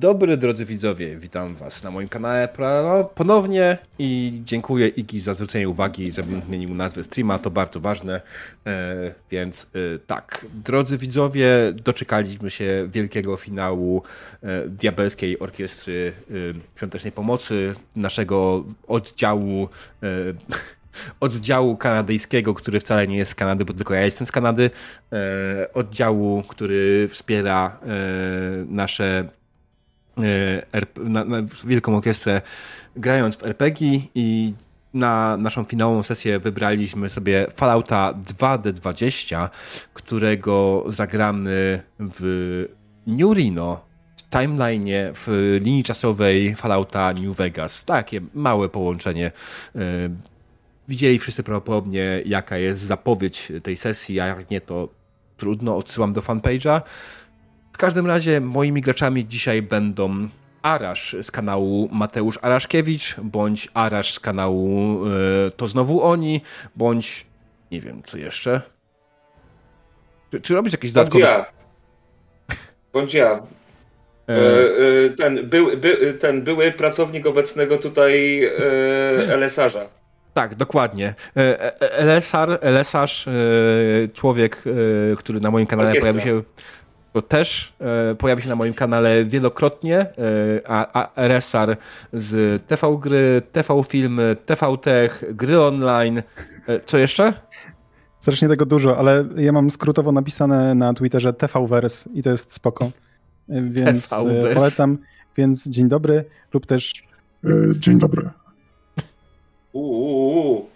Dobry drodzy widzowie, witam was na moim kanale. Ponownie i dziękuję Iki za zwrócenie uwagi, żebym zmienił nazwę streama, to bardzo ważne, e, więc e, tak, drodzy widzowie, doczekaliśmy się wielkiego finału e, Diabelskiej Orkiestry e, Świątecznej Pomocy, naszego oddziału e, oddziału kanadyjskiego, który wcale nie jest z Kanady, bo tylko ja jestem z Kanady, e, oddziału, który wspiera e, nasze na, na Wielką Orkiestrę grając w RPG i na naszą finałową sesję wybraliśmy sobie Fallouta 2D20, którego zagramy w New Reno, w timeline, w linii czasowej Fallouta New Vegas. Takie małe połączenie Widzieli wszyscy prawdopodobnie, jaka jest zapowiedź tej sesji, a jak nie, to trudno, odsyłam do fanpage'a. W każdym razie moimi graczami dzisiaj będą Arasz z kanału Mateusz Araszkiewicz, bądź Arasz z kanału y, To Znowu Oni, bądź nie wiem, co jeszcze. Czy, czy robisz jakieś dodatkowe... Bądź ja. Bądź ja. E, e, ten, był, by, ten były pracownik obecnego tutaj e, LSarza. Tak, dokładnie. Elesar, Elesarz, człowiek, który na moim kanale Orkiestra. pojawi się to też pojawi się na moim kanale wielokrotnie, a, a Resar z TV Gry, TV Filmy, TV Tech, gry online. Co jeszcze? Strasznie tego dużo, ale ja mam skrótowo napisane na Twitterze TVVers i to jest spoko. Więc polecam. Więc dzień dobry lub też... Dzień dobry. Uuu.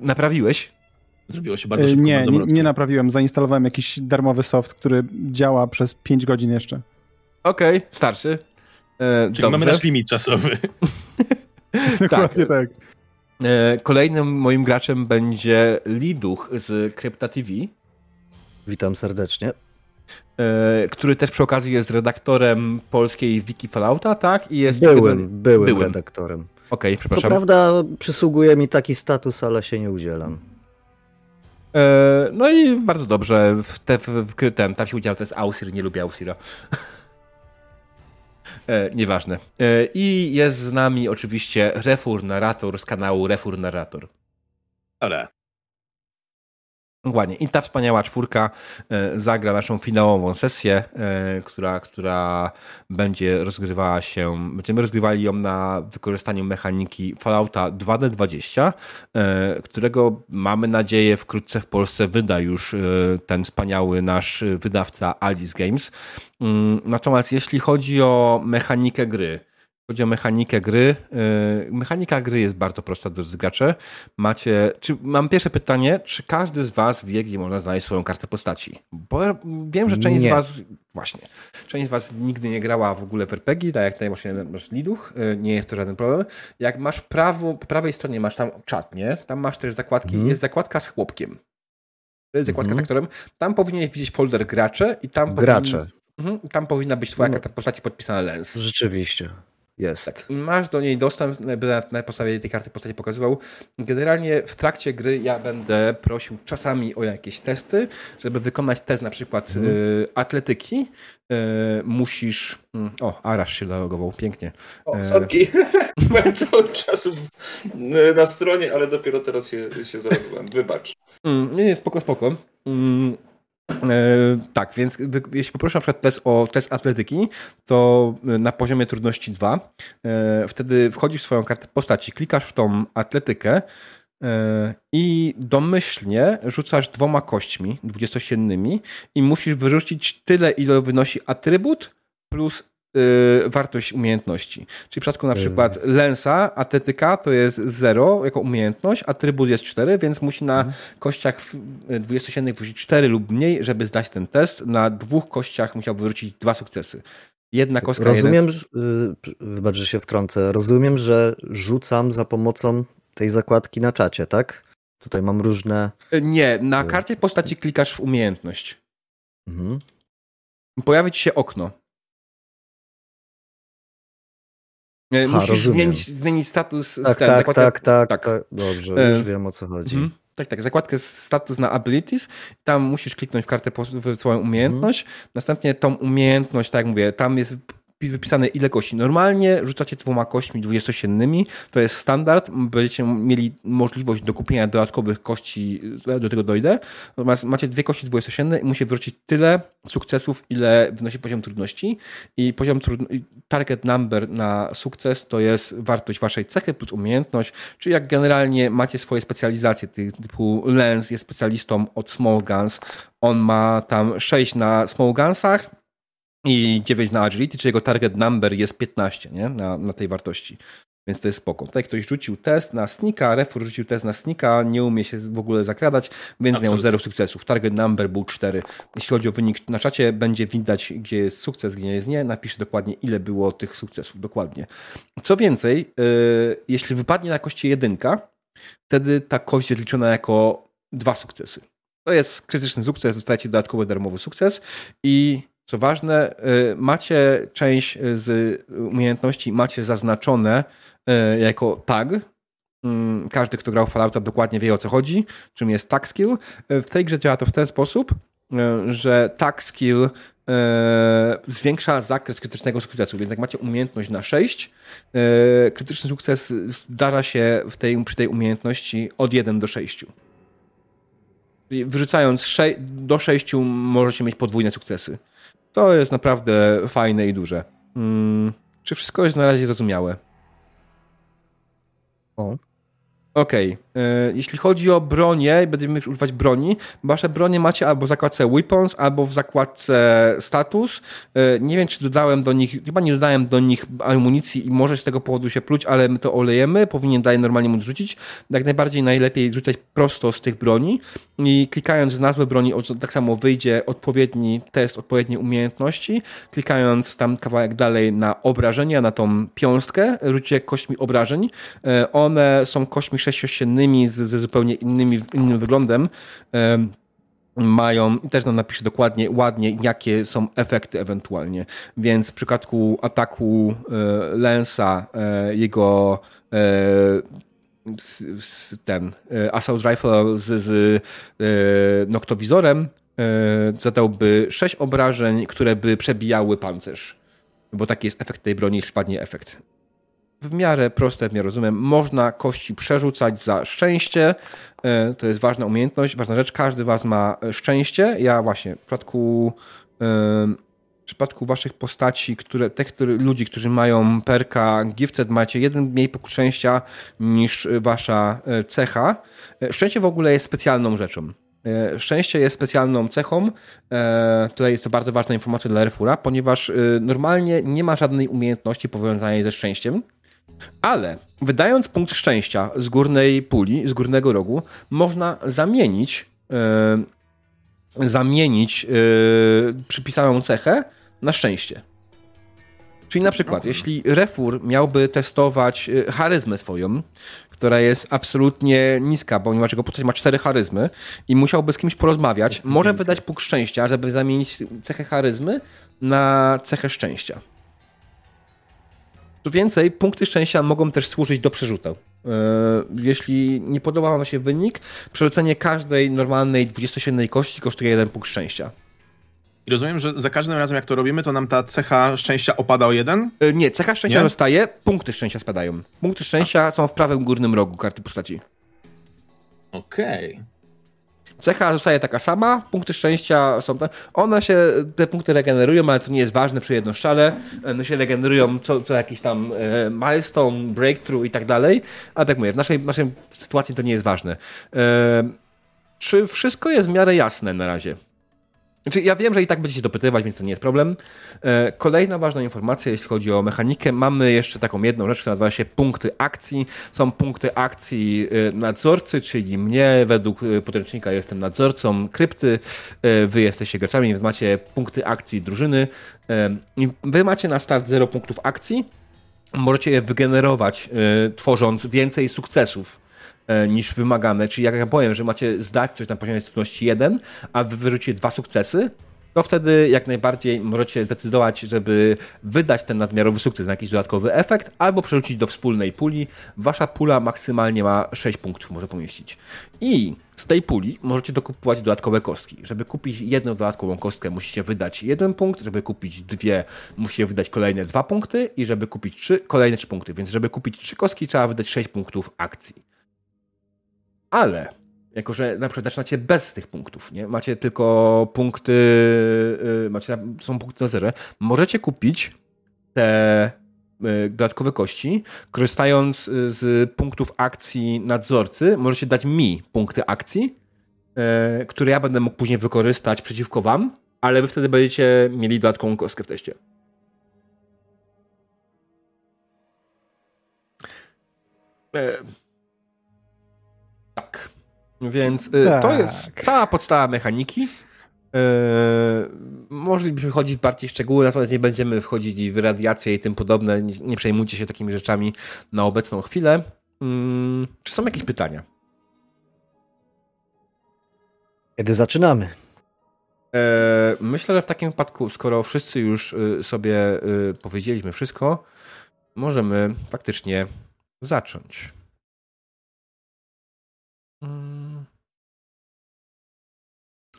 Naprawiłeś? Zrobiło się bardzo szybko. Nie, bardzo nie, nie, naprawiłem. Zainstalowałem jakiś darmowy soft, który działa przez 5 godzin jeszcze. Okej, okay, starszy. E, Czyli dobrze. mamy nasz limit czasowy. Dokładnie tak. E, kolejnym moim graczem będzie Liduch z Krypta TV. Witam serdecznie. E, który też przy okazji jest redaktorem polskiej wiki Fallouta, tak? I jest byłem, byłem, byłem redaktorem. Okej, okay, przepraszam. Co prawda przysługuje mi taki status, ale się nie udzielam. E, no i bardzo dobrze. W, te, w, ten, tam się udział, to jest Ausir, nie lubię Ausira. e, nieważne. E, I jest z nami oczywiście Refur Narrator z kanału Refur Narrator. Ale. Dokładnie. I ta wspaniała czwórka e, zagra naszą finałową sesję, e, która, która będzie rozgrywała się, będziemy rozgrywali ją na wykorzystaniu mechaniki Fallouta 2D20, e, którego mamy nadzieję wkrótce w Polsce wyda już ten wspaniały nasz wydawca Alice Games. Mm, natomiast jeśli chodzi o mechanikę gry, chodzi o mechanikę gry. Y, mechanika gry jest bardzo prosta, do gracze. Macie, czy, mam pierwsze pytanie, czy każdy z was wie, gdzie można znaleźć swoją kartę postaci? Bo wiem, że część nie. z was, właśnie, część z was nigdy nie grała w ogóle w RPG, tak jak tutaj właśnie masz liduch, y, nie jest to żaden problem. Jak masz prawo, po prawej stronie masz tam czat, nie? Tam masz też zakładki, mm. jest zakładka z chłopkiem. To jest zakładka mm. z aktorem. Tam powinieneś widzieć folder gracze i tam Gracze. Powinien, mhm, tam powinna być twoja karta postaci podpisana Lens. Rzeczywiście. Jest. Tak, I masz do niej dostęp, będę na podstawie tej karty postaci pokazywał. Generalnie w trakcie gry ja będę prosił czasami o jakieś testy, żeby wykonać test na przykład mm. y, atletyki. Y, musisz... Y, o, Arasz się zalogował, pięknie. O, e, sorki. Byłem cały czas na stronie, ale dopiero teraz się, się zalogowałem. Wybacz. Mm, nie, nie, spoko, spoko. Mm, tak, więc jeśli poproszę na przykład test o test atletyki, to na poziomie trudności 2, e, wtedy wchodzisz w swoją kartę postaci, klikasz w tą atletykę e, i domyślnie rzucasz dwoma kośćmi dwudziestosiennymi i musisz wyrzucić tyle, ile wynosi atrybut plus wartość umiejętności. Czyli w przypadku na przykład lensa, atletyka to jest 0 jako umiejętność, atrybut jest 4, więc musi na mhm. kościach 27 wrzucić 4 lub mniej, żeby zdać ten test. Na dwóch kościach musiał wyrzucić dwa sukcesy. Jedna kostka Rozumiem, jeden... wybacz, że się wtrącę. Rozumiem, że rzucam za pomocą tej zakładki na czacie, tak? Tutaj mam różne... Y, nie, na y. karcie postaci klikasz w umiejętność. Mhm. Pojawi ci się okno. Ha, Musisz zmienić, zmienić status tak, tak, tak, tak, tak, tak, Dobrze, już wiem o co chodzi. Mhm. Tak, tak, zakładkę status na abilities, tam musisz kliknąć w kartę w swoją umiejętność, mm. następnie tą umiejętność, tak jak mówię, tam jest wypisane ile kości. Normalnie rzucacie dwoma kośćmi dwudziestosiennymi, to jest standard, będziecie mieli możliwość do kupienia dodatkowych kości, do tego dojdę, natomiast macie dwie kości dwudziestosienne i musicie wyrzucić tyle sukcesów, ile wynosi poziom trudności. I poziom trudności, target number na sukces to jest wartość waszej cechy plus umiejętność, czyli jak generalnie macie swoje specjalizacje, typu Lens jest specjalistą od Small Guns, on ma tam 6 na Small Gunsach, i 9 na agility, czyli jego target number jest 15 nie? Na, na tej wartości. Więc to jest spoko. Tutaj ktoś rzucił test na snika, Refur rzucił test na snika, nie umie się w ogóle zakradać, więc Absolutnie. miał 0 sukcesów. Target number był 4. Jeśli chodzi o wynik na czacie, będzie widać, gdzie jest sukces, gdzie jest nie. Napiszę dokładnie, ile było tych sukcesów. Dokładnie. Co więcej, yy, jeśli wypadnie na kości jedynka, wtedy ta kość jest liczona jako dwa sukcesy. To jest krytyczny sukces, dostajecie dodatkowy darmowy sukces i co ważne, y, macie część z umiejętności macie zaznaczone y, jako tag. Mm, każdy, kto grał Fallouta dokładnie wie o co chodzi, czym jest tag skill. Y, w tej grze działa to w ten sposób, że tag skill zwiększa zakres krytycznego sukcesu, więc jak macie umiejętność na 6, krytyczny sukces zdarza się w tej, przy tej umiejętności od 1 do 6. Czyli wyrzucając do 6 możecie mieć podwójne sukcesy. To jest naprawdę fajne i duże. Hmm, czy wszystko jest na razie zrozumiałe? O. Okej. Okay. E, jeśli chodzi o bronię, będziemy używać broni. Wasze bronie macie albo w zakładce Weapons, albo w zakładce Status. E, nie wiem, czy dodałem do nich, chyba nie dodałem do nich amunicji i może z tego powodu się pluć, ale my to olejemy. Powinien dalej normalnie móc rzucić. Jak najbardziej najlepiej rzucać prosto z tych broni i klikając w nazwę broni, tak samo wyjdzie odpowiedni test, odpowiednie umiejętności. Klikając tam kawałek dalej na obrażenia, na tą piąstkę, rzucie kośćmi obrażeń. E, one są kośćmi sześciosiennymi z, ze zupełnie innymi, innym wyglądem mają, też nam napisze dokładnie, ładnie, jakie są efekty ewentualnie. Więc w przypadku ataku e, Lensa, e, jego e, ten Assault Rifle z, z noktowizorem zadałby 6 obrażeń, które by przebijały pancerz. Bo taki jest efekt tej broni, jeśli padnie efekt w miarę proste, w miarę rozumiem. Można kości przerzucać za szczęście. E, to jest ważna umiejętność, ważna rzecz. Każdy was ma szczęście. Ja właśnie w przypadku, e, w przypadku waszych postaci, które, tych który, ludzi, którzy mają perka gifted, macie jeden mniej punkt szczęścia niż wasza e, cecha. Szczęście w ogóle jest specjalną rzeczą. Szczęście jest specjalną cechą. Tutaj jest to bardzo ważna informacja dla Refura, ponieważ normalnie nie ma żadnej umiejętności powiązanej ze szczęściem. Ale wydając punkt szczęścia z górnej puli, z górnego rogu, można zamienić yy, zamienić yy, przypisaną cechę na szczęście. Czyli na przykład, jeśli Refur miałby testować e, charyzmę swoją, która jest absolutnie niska, ponieważ jego postać ma cztery charyzmy i musiałby z kimś porozmawiać, może wydać punkt szczęścia, żeby zamienić cechę charyzmy na cechę szczęścia. Co więcej, punkty szczęścia mogą też służyć do przerzutu. E, jeśli nie podoba Wam się wynik, przerzucenie każdej normalnej 27 kości kosztuje jeden punkt szczęścia. I rozumiem, że za każdym razem jak to robimy, to nam ta cecha szczęścia opada o jeden? E, nie, cecha szczęścia nie? zostaje, punkty szczęścia spadają. Punkty szczęścia A. są w prawym górnym rogu karty postaci. Okej. Okay. Cecha zostaje taka sama, punkty szczęścia są te. One się, te punkty regenerują, ale to nie jest ważne przy jednoszczale. One się regenerują co, co jakiś tam e, milestone, breakthrough i tak dalej. A tak mówię, w naszej, w naszej sytuacji to nie jest ważne. E, czy wszystko jest w miarę jasne na razie? Znaczy, ja wiem, że i tak będziecie dopytywać, więc to nie jest problem. E, kolejna ważna informacja, jeśli chodzi o mechanikę. Mamy jeszcze taką jedną rzecz, która nazywa się punkty akcji. Są punkty akcji e, nadzorcy, czyli mnie według e, podręcznika jestem nadzorcą krypty, wy jesteście graczami, więc macie punkty akcji drużyny. Wy macie na start 0 punktów akcji. Możecie je wygenerować, tworząc więcej sukcesów niż wymagane. Czyli jak ja powiem, że macie zdać coś na poziomie trudności 1, a wy wyrzucicie dwa sukcesy, to wtedy jak najbardziej możecie zdecydować, żeby wydać ten nadmiarowy sukces na jakiś dodatkowy efekt, albo przerzucić do wspólnej puli. Wasza pula maksymalnie ma 6 punktów, może pomieścić. I z tej puli możecie dokupować dodatkowe kostki. Żeby kupić jedną dodatkową kostkę, musicie wydać jeden punkt, żeby kupić dwie, musicie wydać kolejne dwa punkty i żeby kupić trzy, kolejne trzy punkty. Więc żeby kupić trzy kostki, trzeba wydać 6 punktów akcji. Ale jako że na przykład zaczynacie bez tych punktów, nie? Macie tylko punkty, yy, macie, są punkty na zero. Możecie kupić te yy, dodatkowe kości, korzystając y, z punktów akcji nadzorcy, możecie dać mi punkty akcji, które ja będę mógł później wykorzystać przeciwko wam, ale wy wtedy będziecie mieli dodatkową kostkę w teście. Yy. Więc tak. to jest cała podstawa mechaniki. Yy, moglibyśmy wchodzić w bardziej szczegóły, natomiast nie będziemy wchodzić w radiację i tym podobne. Nie, nie przejmujcie się takimi rzeczami na obecną chwilę. Yy, czy są jakieś pytania? Kiedy zaczynamy? Yy, myślę, że w takim wypadku, skoro wszyscy już sobie powiedzieliśmy wszystko, możemy faktycznie zacząć. Mm.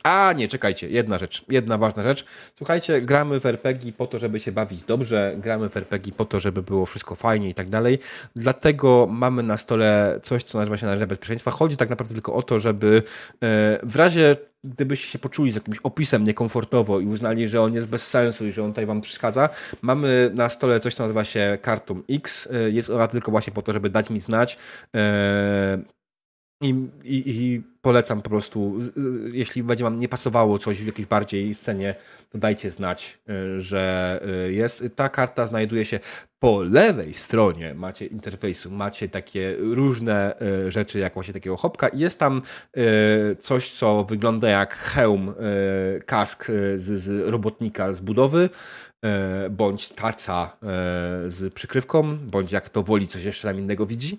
A, nie, czekajcie, jedna rzecz, jedna ważna rzecz. Słuchajcie, gramy w RPG po to, żeby się bawić dobrze, gramy w RPG po to, żeby było wszystko fajnie i tak dalej. Dlatego mamy na stole coś, co nazywa się narzędzia bezpieczeństwa. Chodzi tak naprawdę tylko o to, żeby e, w razie gdybyście się poczuli z jakimś opisem niekomfortowo i uznali, że on jest bez sensu i że on tutaj wam przeszkadza, mamy na stole coś, co nazywa się kartą X. E, jest ona tylko właśnie po to, żeby dać mi znać, e, i, i, I, polecam po prostu, jeśli będzie wam nie pasowało coś w jakiejś bardziej scenie, to dajcie znać, y, że y, jest. Ta karta znajduje się po lewej stronie, macie interfejsu, macie takie różne y, rzeczy, jak właśnie takiego hopka i jest tam coś, co wygląda jak hełm, kask z, z robotnika z budowy, bądź taca z przykrywką, bądź jak to woli, coś jeszcze tam innego widzi.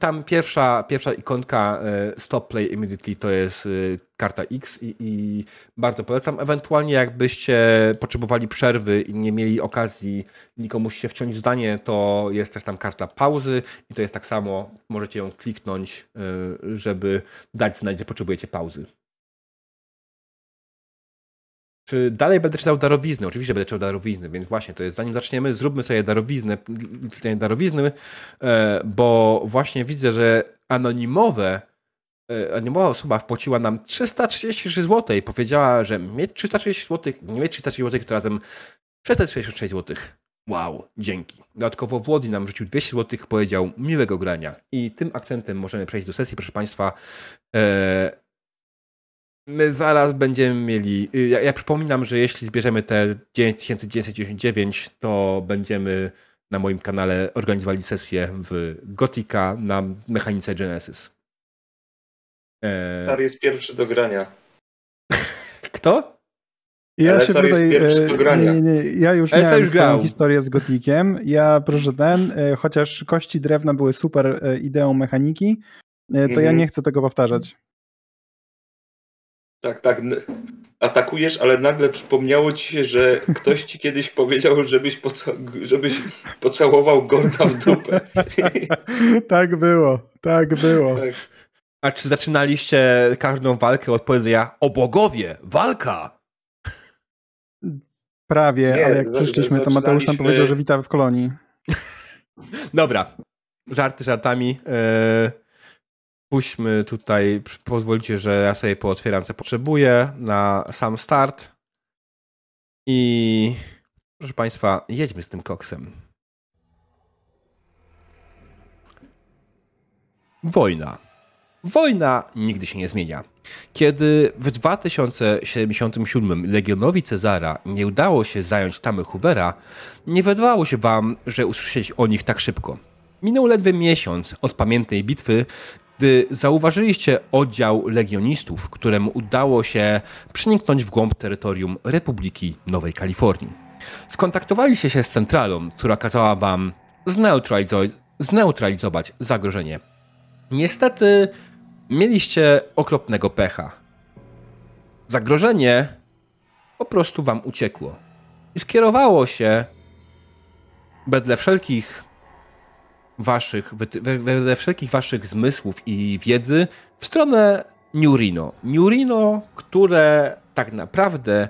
Tam pierwsza, pierwsza ikonka Stop Play Immediately to jest e, karta X i, i, bardzo polecam. Ewentualnie jakbyście potrzebowali przerwy i nie mieli okazji nikomu się wciąć w zdanie, to jest też tam karta pauzy i to jest tak samo, możecie ją kliknąć, e, żeby dać znać, że potrzebujecie pauzy. Czy dalej będę czytał darowizny? Oczywiście będę czytał darowizny, więc właśnie to jest, zanim zaczniemy, zróbmy sobie darowiznę, darowizny, e, bo właśnie widzę, że anonimowe, e, anonimowa osoba wpłaciła nam 333 zł i powiedziała, że mieć 330 zł, nie mieć 330 zł, to razem 666 zł. Wow, dzięki. Dodatkowo Włody nam rzucił 200 zł, powiedział miłego grania. I tym akcentem możemy przejść do sesji, proszę Państwa. E, My zaraz będziemy mieli. Y, ja, ja, przypominam, że jeśli zbierzemy te 9999, to będziemy na moim kanale organizowali sesję w Gotika na mechanice Genesis. E... jest pierwszy do grania. Kto? Ja się tutaj, jest pierwszy do grania. Nie, nie, nie. Ja już Ale miałem swoją historię z Gotikiem. Ja proszę ten, e, chociaż kości drewna były super e, ideą mechaniki, to mhm. ja nie chcę tego powtarzać. Tak, tak. Atakujesz, ale nagle przypomniało ci się, że ktoś ci kiedyś powiedział, żebyś, poca żebyś pocałował Gorna w dupę. tak było, tak było. Tak. A czy zaczynaliście każdą walkę od powiedzenia o bogowie, walka? Prawie, Nie, ale jak przyszliśmy, to Mateusz nam powiedział, że witamy w kolonii. Dobra, żarty żartami. Yy puśćmy tutaj, pozwólcie, że ja sobie pootwieram co potrzebuję na sam start. I proszę Państwa, jedźmy z tym koksem. Wojna. Wojna nigdy się nie zmienia. Kiedy w 2077 Legionowi Cezara nie udało się zająć tamy Hoovera, nie wydawało się wam, że usłyszeć o nich tak szybko. Minął ledwie miesiąc od pamiętnej bitwy, gdy zauważyliście oddział legionistów, któremu udało się przeniknąć w głąb terytorium Republiki Nowej Kalifornii. Skontaktowaliście się z centralą, która kazała wam zneutralizować zagrożenie. Niestety mieliście okropnego pecha. Zagrożenie po prostu wam uciekło. I skierowało się wedle wszelkich waszych, wedle wszelkich waszych zmysłów i wiedzy w stronę Nurino. Nurino, które tak naprawdę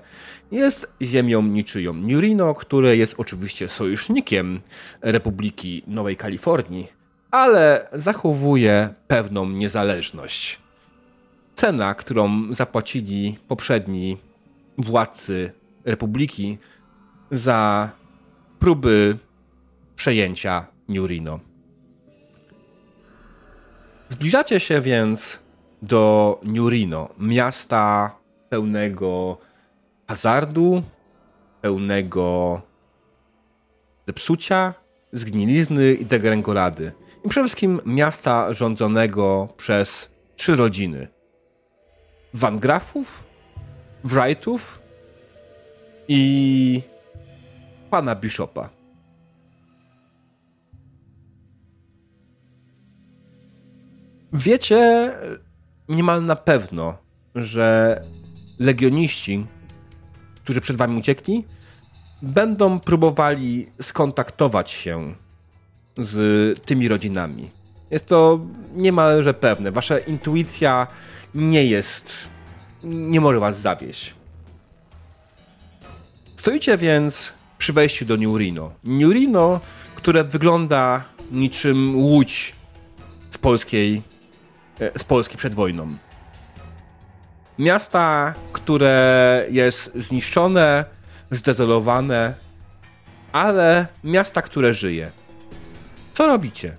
jest ziemią niczyją. Nurino, które jest oczywiście sojusznikiem Republiki Nowej Kalifornii, ale zachowuje pewną niezależność. Cena, którą zapłacili poprzedni władcy Republiki za próby przejęcia Nurino. Zbliżacie się więc do Nurino, miasta pełnego hazardu, pełnego zepsucia, zgnilizny i degrengolady. I przede wszystkim miasta rządzonego przez trzy rodziny. Van Grafów, Wrightów i pana Bishopa. Wiecie niemal na pewno, że legioniści, którzy przed wami uciekli, będą próbowali skontaktować się z tymi rodzinami. Jest to niemalże pewne. Wasza intuicja nie jest, nie może was zawieść. Stoicie więc przy wejściu do. New Reno, które wygląda niczym łódź z polskiej, e, z Polski przed wojną. Miasta, które jest zniszczone, zdezolowane, ale miasta, które żyje. Co robicie?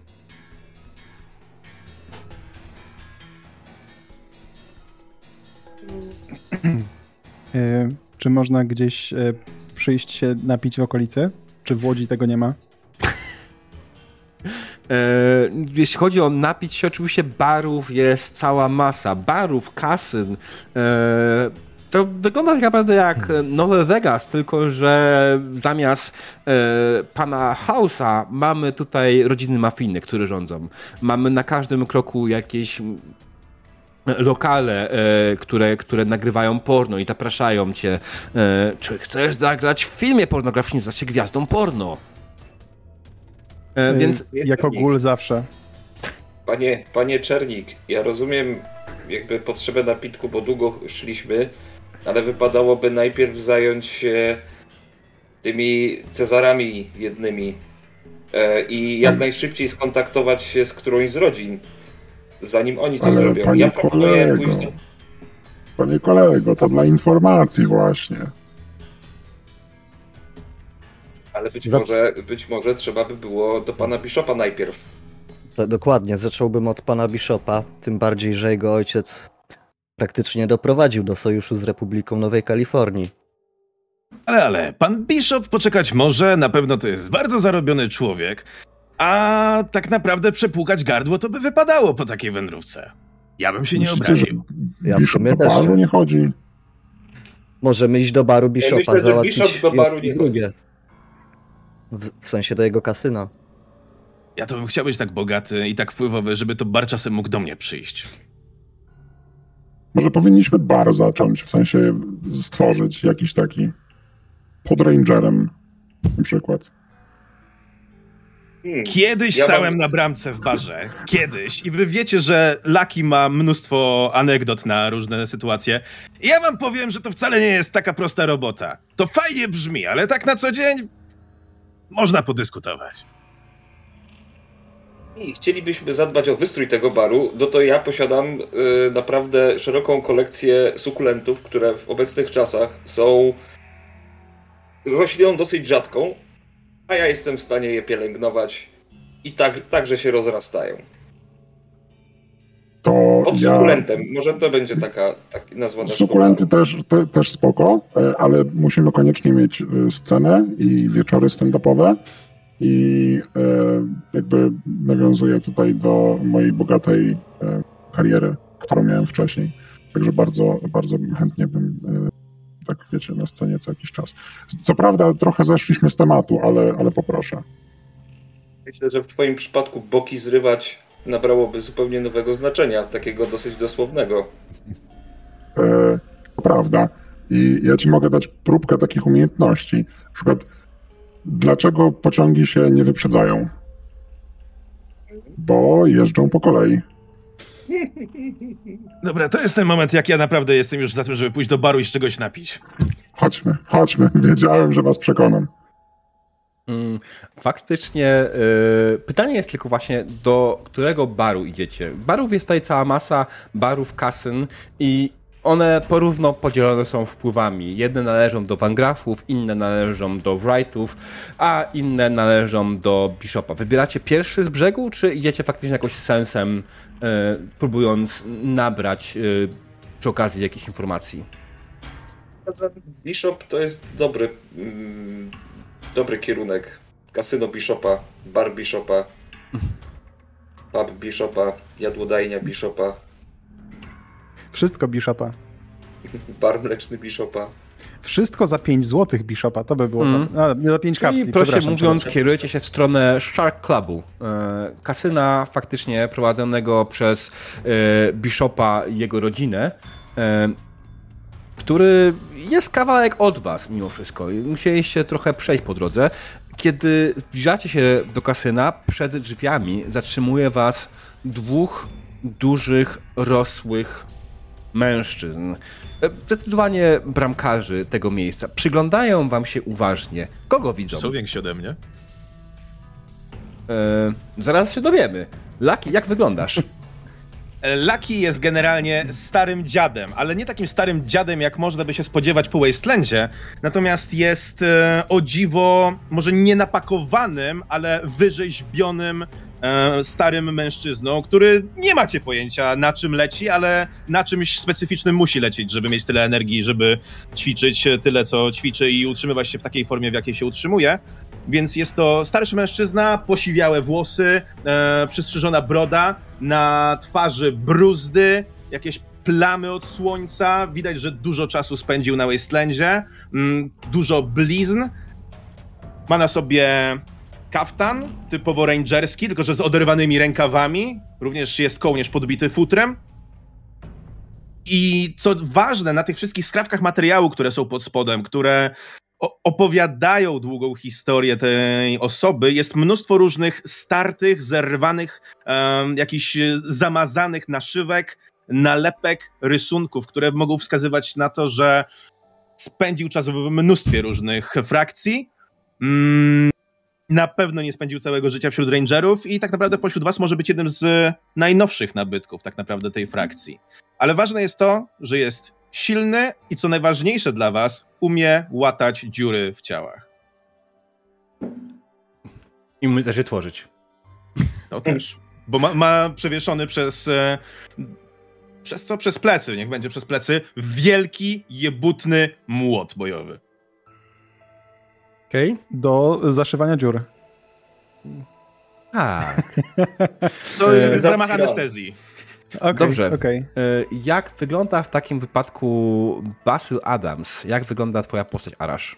E, czy można gdzieś e, przyjść się napić w okolicy? Czy w Łodzi tego nie ma? E, jeśli chodzi o napić się, oczywiście barów jest cała masa. Barów, kasyn. To wygląda tak naprawdę jak Nowe Vegas, tylko że zamiast pana Hausa mamy tutaj rodziny mafijne, które rządzą. Mamy na każdym kroku jakieś lokale, e, które, które nagrywają porno i zapraszają cię. E, czy chcesz zagrać w filmie pornograficznym, za się gwiazdą porno? E, więc... Jako gól zawsze. Panie, panie Czernik, ja rozumiem jakby potrzebę napitku, bo długo szliśmy, ale wypadałoby najpierw zająć się tymi Cezarami jednymi e, i jak najszybciej skontaktować się z którąś z rodzin zanim oni to Ale zrobią. Ja proponuję kolego, pójść do... Panie kolego, to dla informacji właśnie. Ale być, może, być może trzeba by było do pana Bishopa najpierw. To, dokładnie, zacząłbym od pana Bishopa, tym bardziej, że jego ojciec praktycznie doprowadził do sojuszu z Republiką Nowej Kalifornii. Ale, ale, pan Bishop poczekać może, na pewno to jest bardzo zarobiony człowiek, a tak naprawdę przepłukać gardło to by wypadało po takiej wędrówce. Ja bym się nie Myślicie, obraził. Ja w sumie też. baru nie chodzi. Możemy iść do baru Bishopa, ja myślę, załatwić Bishop do baru nie drugie. W, w, sensie do jego kasyna. Ja to bym chciał być tak bogaty i tak wpływowy, żeby to bar czasem mógł do mnie przyjść. Może powinniśmy bar zacząć, w sensie stworzyć jakiś taki pod rangerem na przykład. Hmm. Kiedyś ja stałem mam... na bramce w barze. Kiedyś. I wy wiecie, że Lucky ma mnóstwo anegdot na różne sytuacje. I ja wam powiem, że to wcale nie jest taka prosta robota. To fajnie brzmi, ale tak na co dzień można podyskutować. I chcielibyśmy zadbać o wystrój tego baru, no to ja posiadam y, naprawdę szeroką kolekcję sukulentów, które w obecnych czasach są rośliną dosyć rzadką, a ja jestem w stanie je pielęgnować i tak, także się rozrastają. To Pod ja... sukulentem, może to będzie taka, taka nazwa Sukulenty też, te, też spoko, e, ale musimy koniecznie mieć e, scenę i wieczory stand-upowe i e, jakby nawiązuję tutaj do mojej bogatej kariery, którą miałem wcześniej. Także bardzo, bardzo chętnie bym tak wiecie, na scenie co jakiś czas. Co prawda trochę zeszliśmy z tematu, ale, ale poproszę. Myślę, że w twoim przypadku boki zrywać nabrałoby zupełnie nowego znaczenia, takiego dosyć dosłownego. E, to prawda. I ja ci mogę dać próbkę takich umiejętności. Na przykład, dlaczego pociągi się nie wyprzedzają? Bo jeżdżą po kolei. Dobra, to jest ten moment, jak ja naprawdę jestem już za tym, żeby pójść do baru i z czegoś napić. Chodźmy, chodźmy. Wiedziałem, że was przekonam. Mm, faktycznie yy, pytanie jest tylko właśnie do którego baru idziecie. Barów jest tutaj cała masa, barów, kasyn i one porówno podzielone są wpływami. Jedne należą do Wangrafów, inne należą do Wrightów, a inne należą do Bishopa. Wybieracie pierwszy z brzegu, czy idziecie faktycznie jakoś sensem, yy, próbując nabrać yy, przy okazji jakichś informacji? Bishop to jest dobry, mm, dobry kierunek. Kasyno Bishopa, bar Bishopa, pub Bishopa, jadłodajnia Bishopa. Wszystko Bishopa. Bar mleczny Bishopa. Wszystko za 5 zł Bishopa, to by było. Mm. A, za 5 kapsli. proszę mówiąc, kierujecie się w stronę Shark Clubu. E, kasyna faktycznie prowadzonego przez e, Bishopa i jego rodzinę. E, który jest kawałek od was mimo wszystko. Musieliście trochę przejść po drodze. Kiedy zbliżacie się do kasyna, przed drzwiami zatrzymuje was dwóch dużych, rosłych mężczyzn. Zdecydowanie bramkarzy tego miejsca. Przyglądają wam się uważnie. Kogo widzą? Są więksi ode mnie? E, zaraz się dowiemy. Laki, jak wyglądasz? Lucky jest generalnie starym dziadem, ale nie takim starym dziadem, jak można by się spodziewać po Wastelandzie. Natomiast jest e, o dziwo, może nie napakowanym, ale wyrzeźbionym e, starym mężczyzną, który nie macie pojęcia na czym leci, ale na czymś specyficznym musi lecieć, żeby mieć tyle energii, żeby ćwiczyć tyle, co ćwiczy i utrzymywać się w takiej formie, w jakiej się utrzymuje. Więc jest to starszy mężczyzna, posiwiałe włosy, e, przystrzyżona broda, na twarzy bruzdy, jakieś plamy od słońca. Widać, że dużo czasu spędził na Wastelandzie, mm, dużo blizn. Ma na sobie kaftan typowo rangerski, tylko że z oderwanymi rękawami. Również jest kołnierz podbity futrem. I co ważne, na tych wszystkich skrawkach materiału, które są pod spodem, które opowiadają długą historię tej osoby. Jest mnóstwo różnych startych, zerwanych, um, jakichś zamazanych naszywek, nalepek, rysunków, które mogą wskazywać na to, że spędził czas w mnóstwie różnych frakcji. Mm, na pewno nie spędził całego życia wśród rangerów i tak naprawdę pośród was może być jednym z najnowszych nabytków tak naprawdę tej frakcji. Ale ważne jest to, że jest silny i co najważniejsze dla was, umie łatać dziury w ciałach. I umie też je tworzyć. To też. Bo ma, ma przewieszony przez. E, przez co? Przez plecy, niech będzie przez plecy, wielki, jebutny młot bojowy. Okej. Okay. Do zaszywania dziur. Tak. To jest w ramach anestezji. Okay, Dobrze. Okay. E, jak wygląda w takim wypadku Basil Adams? Jak wygląda twoja postać Arash?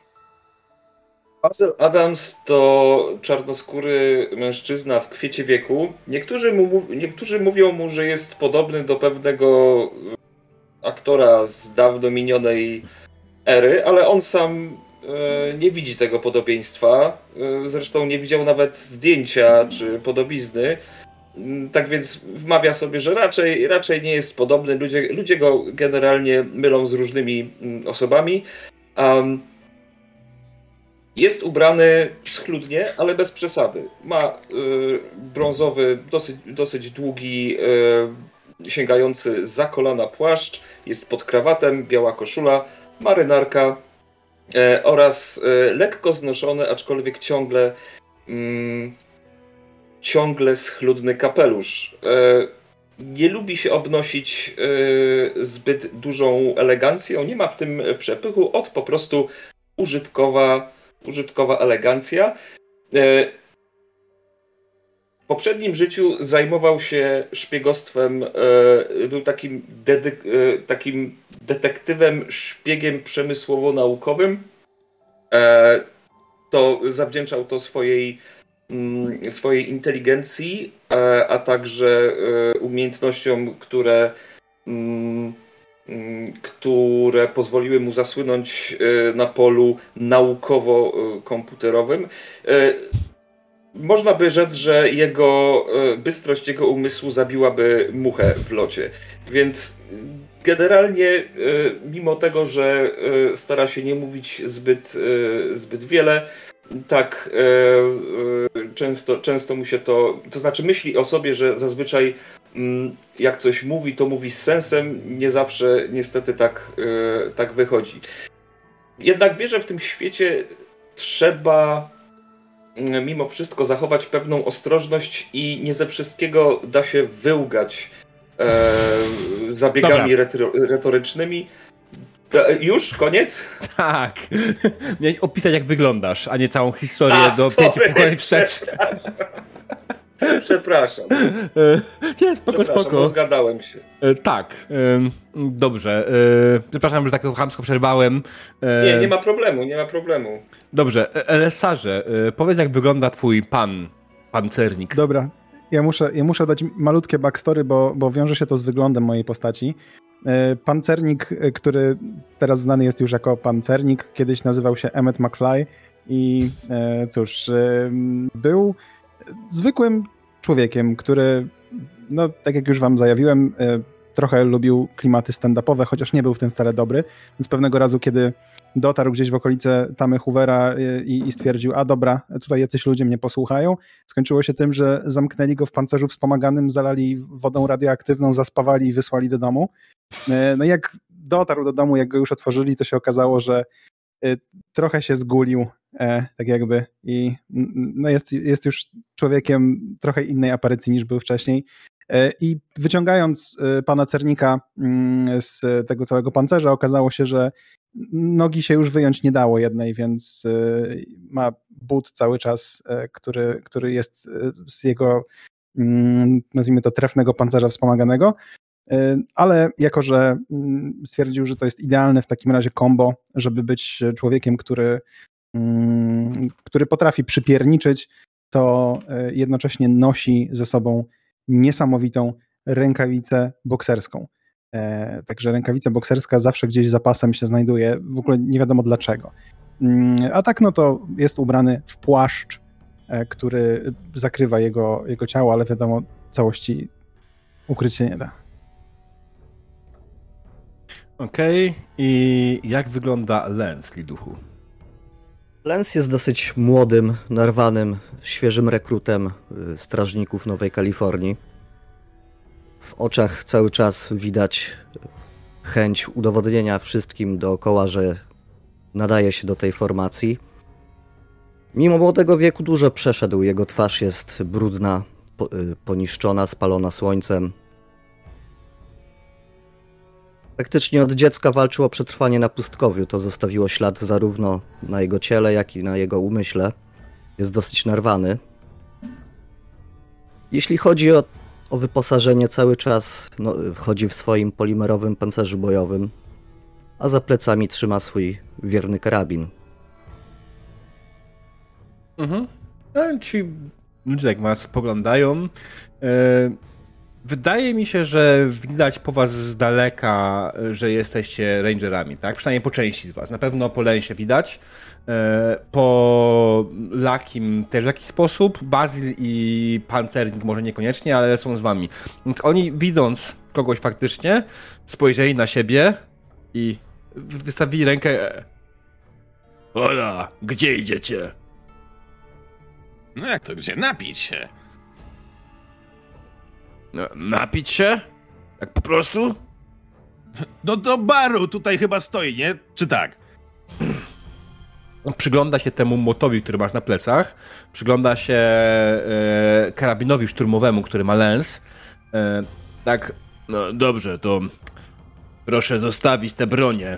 Basil Adams to czarnoskóry mężczyzna w kwiecie wieku. Niektórzy, mu, niektórzy mówią mu, że jest podobny do pewnego aktora z dawno minionej ery, ale on sam e, nie widzi tego podobieństwa. E, zresztą nie widział nawet zdjęcia czy podobizny. Mm, tak więc wmawia sobie, że raczej, raczej nie jest podobny. Ludzie, ludzie go generalnie mylą z różnymi mm, osobami. Um, jest ubrany schludnie, ale bez przesady. Ma y, brązowy, dosyć, dosyć długi, y, sięgający za kolana płaszcz. Jest pod krawatem, biała koszula, marynarka oraz y, lekko znoszony, aczkolwiek ciągle mm, ciągle schludny kapelusz. E, nie lubi się obnosić e, zbyt dużą elegancją, nie ma w tym przepychu, od po prostu użytkowa, użytkowa elegancja. E, poprzednim życiu zajmował się szpiegostwem, był takim, takim detektywem, szpiegiem przemysłowo-naukowym. To zawdzięczał to swojej Mm, swojej inteligencji, a, także e, umiejętnościom, które mm, mm, które pozwoliły mu zasłynąć na polu naukowo-komputerowym. Można by rzec, że jego bystrość jego umysłu zabiłaby muchę w locie. Więc generalnie, mimo tego, że stara się nie mówić zbyt, zbyt wiele, tak, e, e, często, często mu się to. To znaczy, myśli o sobie, że zazwyczaj mm, jak coś mówi, to mówi z sensem. Nie zawsze niestety tak, e, tak wychodzi. Jednak wierzę, w tym świecie trzeba mimo wszystko zachować pewną ostrożność i nie ze wszystkiego da się wyłgać e, zabiegami retorycznymi. Już? Koniec? Tak. Miałeś opisać, jak wyglądasz, a nie całą historię a, do pięciu pokoleń wstecz. Przepraszam. E, nie, spoko, spoko. zgadałem się. E, tak. Dobrze. E, przepraszam, że tak chamsko przerwałem. Nie, nie ma problemu, nie ma problemu. Dobrze. Elesarze, powiedz, jak wygląda twój pan, pancernik. Dobra. Ja muszę, ja muszę dać malutkie backstory, bo, bo wiąże się to z wyglądem mojej postaci. E, pancernik, e, który teraz znany jest już jako pancernik, kiedyś nazywał się Emmet McFly i e, cóż, był zwykłym człowiekiem, który, no tak jak już wam zajawiłem, trochę lubił klimaty stand-upowe, chociaż nie był w tym wcale dobry, więc pewnego razu, kiedy dotarł gdzieś w okolice Tamy Hoovera i, i, stwierdził, a dobra, tutaj jacyś ludzie mnie posłuchają. Skończyło się tym, że zamknęli go w pancerzu wspomaganym, zalali wodą radioaktywną, zaspawali i wysłali do domu. E, no jak dotarł do domu, jak go już otworzyli, to się okazało, że e, trochę się zgulił, e, tak jakby, i no jest, jest już człowiekiem trochę innej aparycji niż był wcześniej. I wyciągając pana Cernika mm, z tego całego pancerza, okazało się, że nogi się już wyjąć nie dało jednej, więc ma but cały czas, który, który jest z jego, mm, nazwijmy to, trefnego pancerza wspomaganego. Y, ale jako, że mm, stwierdził, że to jest idealne w takim razie kombo, żeby być człowiekiem, który, mm, który potrafi przypierniczyć, to y, jednocześnie nosi ze sobą niesamowitą rękawicę bokserską. E, także rękawica bokserska zawsze gdzieś za pasem się znajduje, w ogóle nie wiadomo dlaczego. Mm, a tak, no to jest ubrany w płaszcz, e, który zakrywa jego, jego ciało, ale wiadomo, całości ukryć się nie da. Okej, okay. i jak wygląda Lens Liduchu? Lens jest dosyć młodym, narwanym, świeżym rekrutem y, strażników Nowej Kalifornii. W oczach cały czas widać chęć udowodnienia wszystkim dookoła, że nadaje się do tej formacji. Mimo młodego wieku dużo przeszedł. Jego twarz jest brudna, y, poniszczona, spalona słońcem. Praktycznie od dziecka walczył o przetrwanie na pustkowiu. To zostawiło ślad zarówno na jego ciele, jak i na jego umyśle. Jest dosyć narwany. Jeśli chodzi o, o wyposażenie, cały czas no, wchodzi w swoim polimerowym pancerzu bojowym, a za plecami trzyma swój wierny karabin. Mhm. No, ci ludzie jak was spoglądają, yy, Wydaje mi się, że widać po was z daleka, że jesteście rangerami, tak? Przynajmniej po części z was. Na pewno po Lensie widać. E, po Lakim też w jakiś sposób. Bazil i Pancernik może niekoniecznie, ale są z wami. Więc oni widząc kogoś faktycznie, spojrzeli na siebie i wystawili rękę. Ola, gdzie idziecie? No jak to gdzie? Napić się. No, napić się? Tak po prostu? No do baru tutaj chyba stoi, nie? Czy tak? No, przygląda się temu motowi, który masz na plecach. Przygląda się e, karabinowi szturmowemu, który ma lens. E, tak, no dobrze, to proszę zostawić te bronie.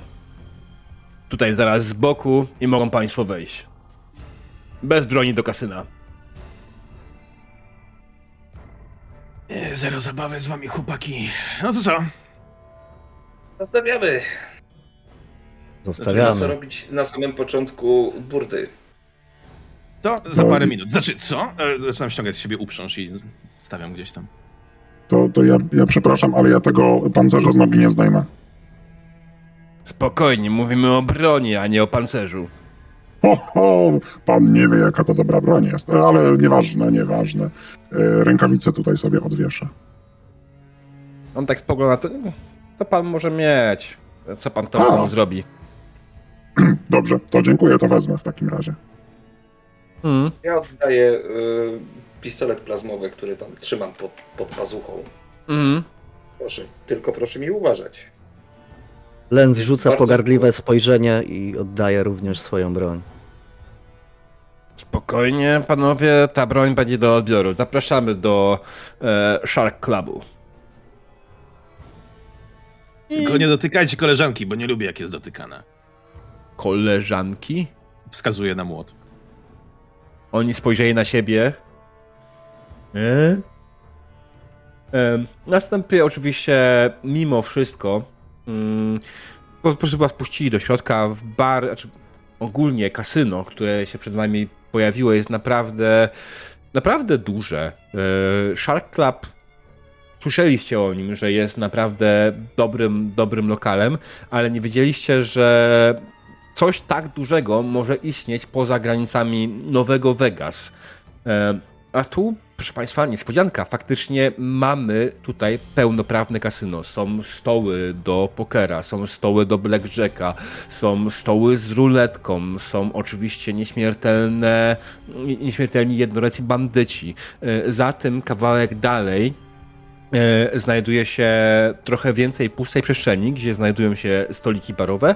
Tutaj zaraz z boku i mogą państwo wejść. Bez broni do kasyna. Nie, zero zabawy z wami, chłopaki. No to co? Zostawiamy. Zostawiamy. co robić na samym początku burdy. To za parę minut. Znaczy, co? E, zaczynam ściągać z siebie uprząż i stawiam gdzieś tam. To, to ja, ja przepraszam, ale ja tego pancerza z nogi nie zdejmę. Spokojnie, mówimy o broni, a nie o pancerzu. Ho, ho, pan nie wie, jaka to dobra broń jest, ale nieważne, nieważne. E, rękawice tutaj sobie odwieszę. On tak spogląda, to, to pan może mieć. Co pan to zrobi? Dobrze, to dziękuję, to wezmę w takim razie. Hmm. Ja oddaję y, pistolet plazmowy, który tam trzymam pod, pod pazuchą. Hmm. Proszę, tylko proszę mi uważać. Lenz rzuca pogardliwe spojrzenie i oddaje również swoją broń. Spokojnie, panowie, ta broń będzie do odbioru. Zapraszamy do e, Shark Clubu. I... Tylko nie dotykajcie koleżanki, bo nie lubię, jak jest dotykana. Koleżanki? Wskazuje na młot. Oni spojrzeli na siebie. E? E, następnie oczywiście, mimo wszystko, mm, po prostu was puścili do środka w bar, znaczy ogólnie kasyno, które się przed nami pojawiło, jest naprawdę, naprawdę duże. E, Shark Club słyszeliście o nim, że jest naprawdę dobrym, dobrym lokalem, ale nie wiedzieliście, że coś tak dużego może istnieć poza granicami Nowego Vegas. A tu, proszę Państwa, niespodzianka. Faktycznie mamy tutaj pełnoprawne kasyno. Są stoły do pokera, są stoły do blackjacka, są stoły z ruletką, są oczywiście nieśmiertelne, nieśmiertelni jednoracy bandyci. E, za tym kawałek dalej E, znajduje się trochę więcej pustej przestrzeni, gdzie znajdują się stoliki barowe.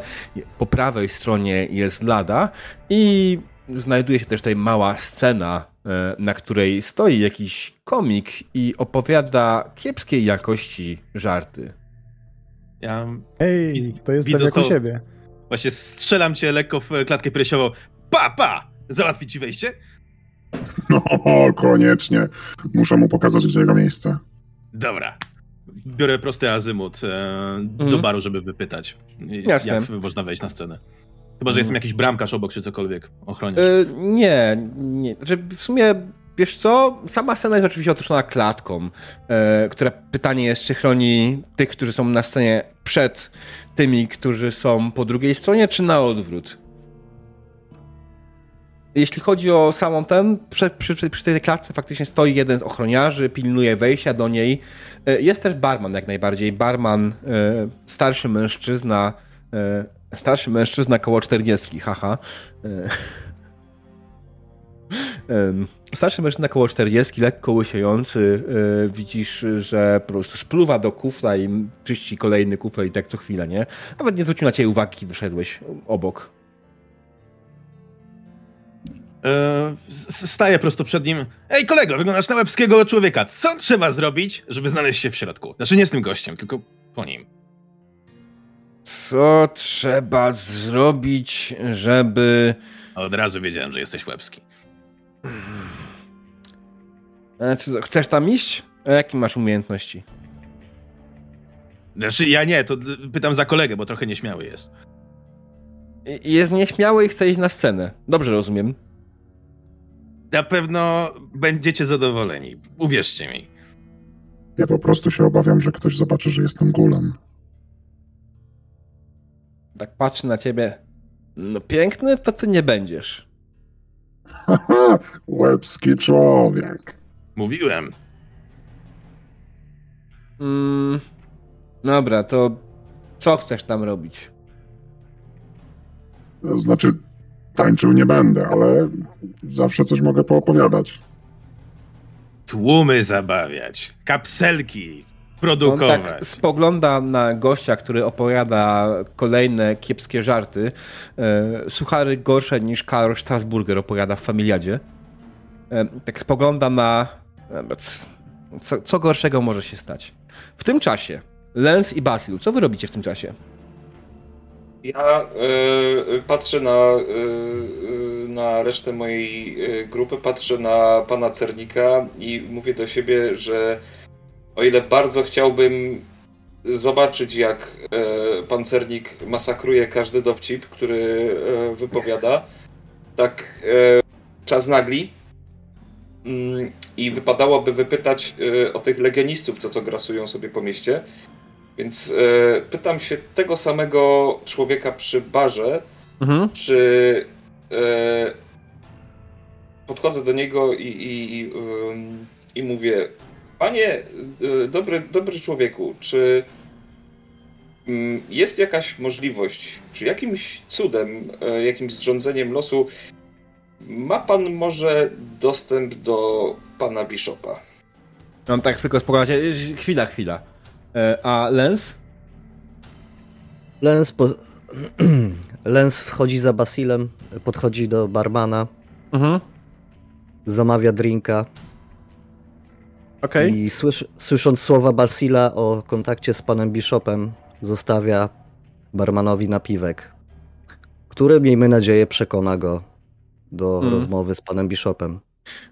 Po prawej stronie jest lada i znajduje się też tutaj mała scena, e, na której stoi jakiś komik i opowiada kiepskiej jakości żarty. Ja... Ej, to jest jak u siebie. Właśnie strzelam cię lekko w klatkę piersiową. Pa, pa! Załatwi ci wejście? No, koniecznie. Muszę mu pokazać, gdzie jego miejsce. Dobra. Biorę prosty azymut e, mm. do mhm. baru, żeby wypytać, Jasne. jak można wejść na scenę. Chyba, że mm. jestem jakiś bramkarz obok, czy cokolwiek, ochroniarz. E, nie, nie. Znaczy, w sumie, wiesz co, sama scena jest oczywiście otoczona klatką, e, która pytanie jest, czy chroni tych, którzy są na scenie przed tymi, którzy są po drugiej stronie, czy na odwrót. Jeśli chodzi o samą ten, przy, przy, przy, tej klatce faktycznie stoi jeden z ochroniarzy, pilnuje wejścia do niej. E, jest też barman jak najbardziej. Barman, starszy mężczyzna, starszy mężczyzna koło 40, haha. Starszy mężczyzna koło 40, lekko łysiejący, widzisz, że po prostu spluwa do kufla i czyści kolejny kufel i tak co chwilę, nie? Nawet nie zwrócił na ciebie uwagi, wyszedłeś obok. E, staję prosto przed nim. Ej, kolego, wyglądasz na łebskiego człowieka. Co trzeba zrobić, żeby znaleźć się w środku? Znaczy nie z tym gościem, tylko po nim. Co trzeba zrobić, żeby... Od razu wiedziałem, że jesteś łebski. Znaczy, chcesz tam iść? A jakie masz umiejętności? Znaczy, ja nie, to pytam za kolegę, bo trochę nieśmiały jest. Jest nieśmiały i chce iść na scenę. Dobrze rozumiem na pewno będziecie zadowoleni. Uwierzcie mi. Ja po prostu się obawiam, że ktoś zobaczy, że jestem gulem. Tak patrzy na ciebie. No piękny, to ty nie będziesz. Haha, łebski człowiek. Mówiłem. Mm, dobra, to co chcesz tam robić? Znaczy, tańczył nie będę, ale zawsze coś mogę poopowiadać. Tłumy zabawiać, kapselki produkować. On tak spogląda na gościa, który opowiada kolejne kiepskie żarty. E, suchary gorsze niż Karl Strasburger opowiada w Familiadzie. E, tak spogląda na... Co, co gorszego może się stać? W tym czasie Lens i Basil, co wy robicie w tym czasie? Ja y, patrzę na, y, na resztę mojej grupy, patrzę na pana Cernika i mówię do siebie, że o ile bardzo chciałbym zobaczyć, jak y, pan Cernik masakruje każdy dowcip, który wypowiada, tak czas nagli. Mm, I wypadałoby wypytać o tych legionistów, co to grasują sobie po mieście Więc e, pytam się tego samego człowieka przy barze, mhm. czy e, podchodzę do niego i, i, i, i mówię, panie, e, dobry, dobry człowieku, czy mm, jest jakaś możliwość, czy jakimś cudem, e, jakimś zrządzeniem losu ma pan może dostęp do pana Bishopa? On tak tylko spokojnie. Chwila, chwila. E, a Lens? Lens, po... Lens wchodzi za Basilem, podchodzi do barmana, mhm. zamawia drinka. Okay. I słysz, słysząc słowa Basila o kontakcie z panem Bishopem, zostawia barmanowi napiwek, który, miejmy nadzieję, przekona go do mm. rozmowy z panem Bishopem.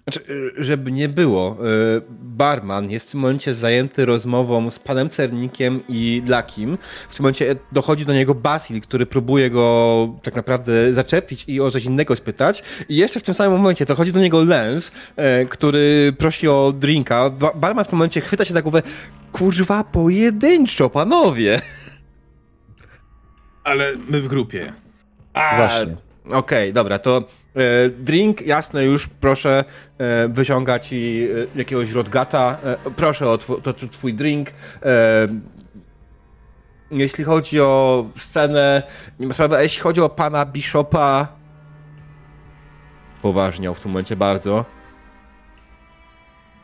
Znaczy, y, żeby nie było, y, barman jest w tym momencie zajęty rozmową z panem Cernikiem i Lakim. W tym momencie dochodzi do niego Basil, który próbuje go tak naprawdę zaczepić i o coś innego spytać. I jeszcze w tym samym momencie dochodzi do niego Lens, y, który prosi o drinka. Barman w tym momencie chwyta się za głowę. Kurwa, pojedynczo, panowie! Ale my w grupie. A, Właśnie. Okej, okay, dobra, to drink, jasne, już proszę e, wyciągać i e, jakiegoś rodgata. Proszę o tw to, twój drink. Jeśli chodzi o scenę, nie ma sprawy, a jeśli chodzi o pana Bishopa, poważniał w tym momencie bardzo.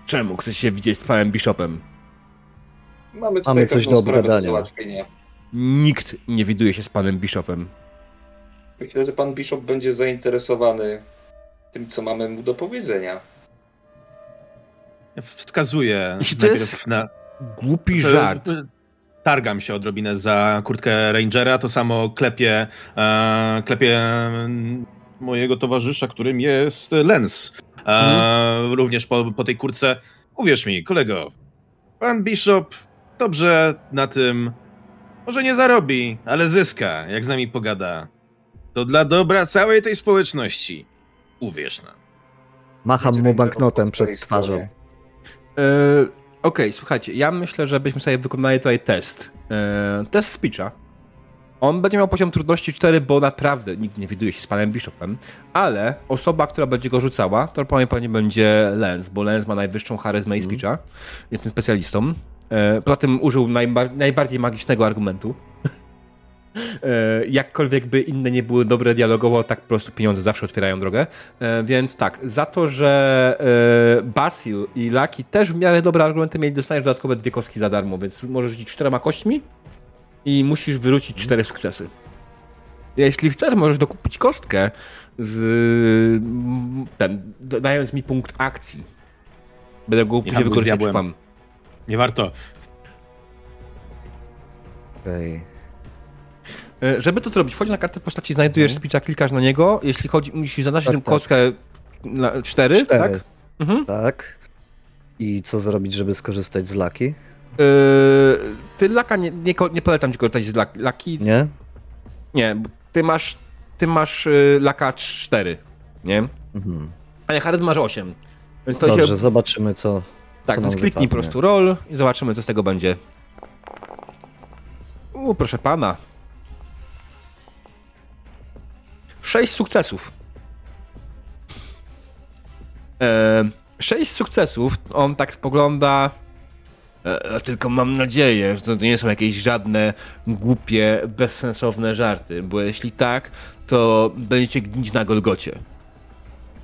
Czemu chcesz się widzieć z panem Bishopem? Mamy tutaj Mamy coś do obgadania. Nikt nie widuje się z panem Bishopem. Myślę, że pan Bishop będzie zainteresowany tym, co mamy mu do powiedzenia. Wskazuję to jest na... głupi żart. Targam się odrobinę za kurtkę Rangera, to samo klepię, e, klepię mojego towarzysza, którym jest Lens. E, mhm. Również po, po tej kurtce. Uwierz mi, kolego, pan Bishop dobrze na tym może nie zarobi, ale zyska, jak z nami pogada. To dla dobra całej tej społeczności. Uwierz nam. Macham mu banknotem przez twarzą. E, Okej, okay, słuchajcie, ja myślę, że byśmy sobie wykonali tutaj test. E, test speecha. On będzie miał poziom trudności 4, bo naprawdę nikt nie widuje się z panem Bishopem, ale osoba, która będzie go rzucała, to pewnie będzie Lens, bo Lens ma najwyższą charyzmę i mhm. speecha, jest tym specjalistą. E, poza tym użył najbardziej magicznego argumentu. E, jakkolwiek by inne nie były dobre dialogowo, tak po prostu pieniądze zawsze otwierają drogę. E, więc tak, za to, że e, Basil i Laki też w miarę dobre argumenty mieli, dostaniesz dodatkowe dwie kostki za darmo, więc możesz rzucić czterema kośćmi i musisz wyrzucić cztery sukcesy. Jeśli chcesz, możesz dokupić kostkę z ten, dając mi punkt akcji. Będę go później wykorzystać wam. Nie warto. Okej. Okay. E, żeby to zrobić, wchodzi na kartę postaci, znajdujesz mhm. speecha, klikasz na niego. Jeśli chodzi, musisz zaznaczyć tak, tę tak. kostkę na 4, tak? Mhm. Tak. I co zrobić, żeby skorzystać z laki? Yy, ty laka nie, nie, nie polecam ci korzystać z laki. Nie? Nie, ty masz, ty masz yy, laka 4, nie? Mhm. Ale charyzma masz 8. Więc Dobrze, się... zobaczymy co. Tak, co więc kliknij po prostu roll i zobaczymy, co z tego będzie. U, proszę pana. Sześć sukcesów. E, sześć sukcesów. On tak spogląda. E, tylko mam nadzieję, że to nie są jakieś żadne głupie, bezsensowne żarty, bo jeśli tak, to będziecie gnić na Golgocie.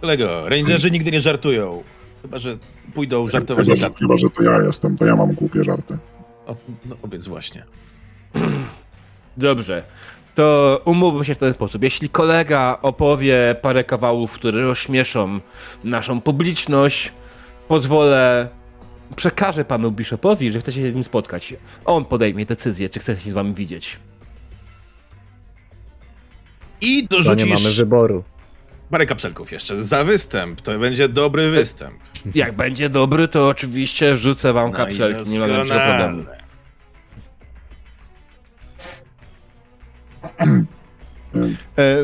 Kolego, rangerzy nigdy nie żartują. Chyba, że pójdą żartować. Chyba, że, chyba, że to ja jestem, to ja mam głupie żarty. O, no, więc właśnie. Dobrze to umówmy się w ten sposób. Jeśli kolega opowie parę kawałów, które rozśmieszą naszą publiczność, pozwolę, przekażę panu Bishopowi, że chce się z nim spotkać. On podejmie decyzję, czy chce się z wami widzieć. I dorzucisz... To nie mamy wyboru. Parę kapselków jeszcze za występ. To będzie dobry występ. Jak będzie dobry, to oczywiście rzucę wam no kapselki. Nie ma żadnego problemu.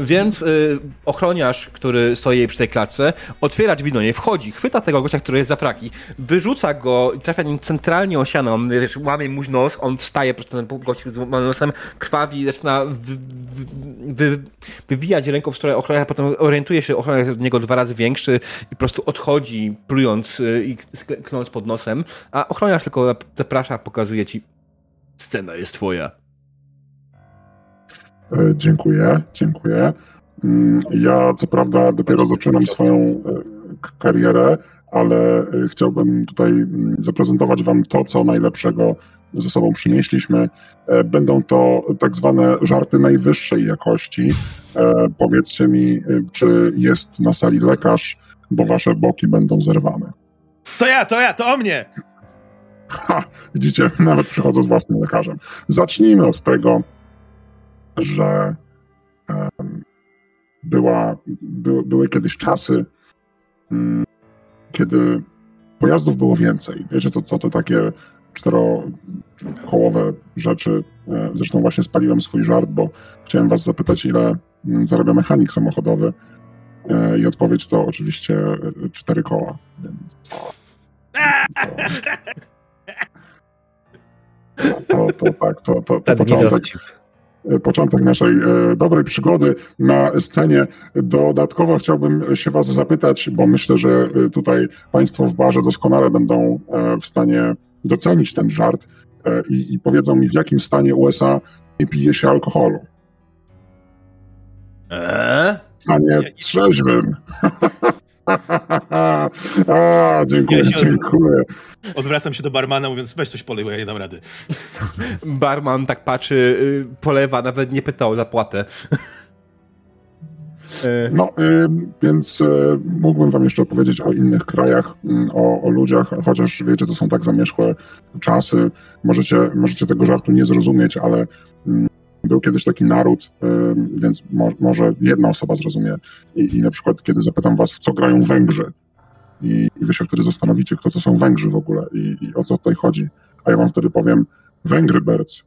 Więc y, ochroniarz, który stoi przy tej klatce, otwiera drzwi do niej, wchodzi, chwyta tego gościa, który jest za fraki, wyrzuca go trafia nim centralnie o osiano, on wiesz, łamie mu nos, on wstaje, po prostu ten gość z nosem krwawi, zaczyna wy, wy, wy, wywijać ręką w stronę ochroniarza, potem orientuje się, ochroniarz jest od niego dwa razy większy i po prostu odchodzi, plując y, i kląc pod nosem, a ochroniarz tylko zaprasza, pokazuje ci scena jest twoja. E, dziękuję, dziękuję. Mm, ja co prawda dopiero zaczynam swoją e, karierę, ale e, chciałbym tutaj mm, zaprezentować Wam to, co najlepszego ze sobą przynieśliśmy. Będą to tak zwane żarty najwyższej jakości. Powiedzcie mi, czy jest na sali lekarz, bo Wasze boki będą zerwane. To ja, to ja, to o mnie! Ha, widzicie, nawet przychodzę z własnym lekarzem. Zacznijmy od tego, że była, by, były kiedyś czasy, mm, kiedy pojazdów było więcej. Wiecie, to, to, to takie czterokołowe rzeczy. E, zresztą właśnie spaliłem swój żart, bo chciałem was zapytać, ile mm, zarabia mechanik samochodowy. E, I odpowiedź to oczywiście e, cztery koła. Więc to, to, to tak, to, to, to początek. E, początek naszej e, dobrej przygody na scenie. Dodatkowo chciałbym się Was zapytać, bo myślę, że e, tutaj Państwo w barze doskonale będą w stanie docenić ten żart i, i powiedzą mi, w jakim stanie USA nie pije się alkoholu. Eee? W stanie trzeźwym. A, dziękuję, ja dziękuję. Odwracam się do barmana, mówiąc, weź coś polej, bo ja nie dam rady. Barman tak patrzy, y, polewa, nawet nie pytał o zapłatę. E. No, y, więc y, mógłbym wam jeszcze opowiedzieć o innych krajach, y, o, o, ludziach, chociaż wiecie, to są tak zamierzchłe czasy, możecie, możecie tego żartu nie zrozumieć, ale mm, był kiedyś taki naród, więc mo może jedna osoba zrozumie. I, I, na przykład, kiedy zapytam was, w co grają Węgrzy, i, i wy się wtedy zastanowicie, kto to są Węgrzy w ogóle i, i o co tutaj chodzi. A ja wam wtedy powiem Węgry Birds.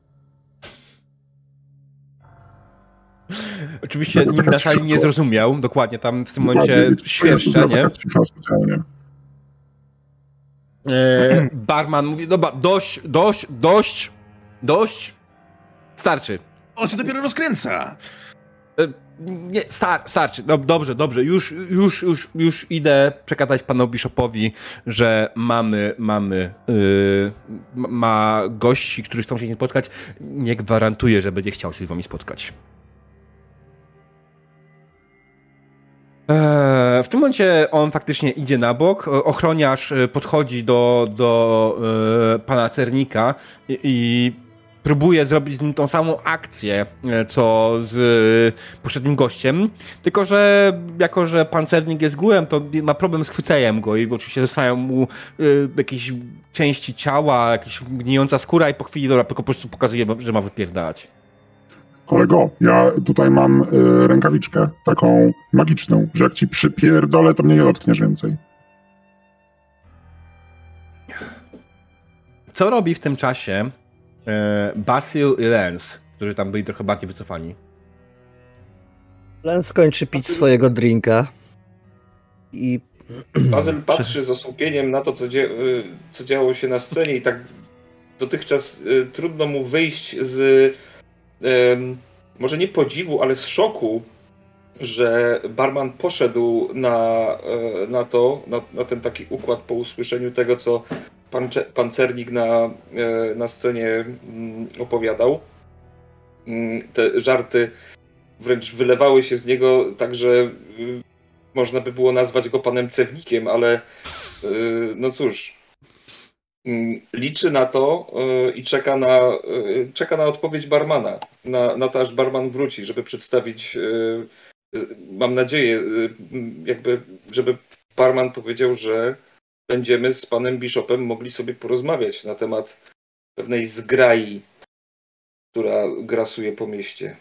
Oczywiście nikt na sali nie zrozumiał, dokładnie, tam w tym momencie świerszcza, nie? Specjalnie. E, barman mówi, dobra, dość, dość, dość, dość, starczy. On się dopiero rozkręca. E, nie, star, starczy. No, dobrze, dobrze. Już, już, już, już idę przekazać panu Bishopowi, że mamy, mamy, yy, ma gości, którzy chcą się z nim spotkać. Nie gwarantuję, że będzie chciał się z wami spotkać. Eee, w tym momencie on faktycznie idzie na bok. Ochroniarz podchodzi do, do e, pana Cernika i, i próbuje zrobić z nim tą samą akcję, e, co z e, poprzednim gościem, tylko że jako, że pancernik jest górem, to ma problem z chwyceniem go i oczywiście zostają mu y, jakieś części ciała, jakaś gnijąca skóra i po chwili dobra, tylko po prostu pokazuje, że ma wypierdalać. Kolego, ja tutaj mam rękawiczkę taką magiczną, że jak ci przypierdolę, to mnie nie dotkniesz więcej. Co robi w tym czasie e, Basil i Lens, którzy tam byli trochę bardziej wycofani. Lens kończy pić swojego drinka i... Basil patrzy z osłupieniem na to, co, dzie y, co działo się na scenie i tak dotychczas y, trudno mu wyjść z y, może nie podziwu, ale z szoku, że barman poszedł na, y, na to, na, na, ten taki układ po usłyszeniu tego, co pancernik na, e, na scenie mm, opowiadał. Mm, te żarty wręcz wylewały się z niego, także y, można by było nazwać go panem cewnikiem, ale y, no cóż, mm, liczy na to y, i czeka na, czeka na odpowiedź barmana, na, na to, aż barman wróci, żeby przedstawić, mam nadzieję, jakby, żeby barman powiedział, że będziemy z panem Bishopem mogli sobie porozmawiać na temat pewnej zgrai, która grasuje po mieście.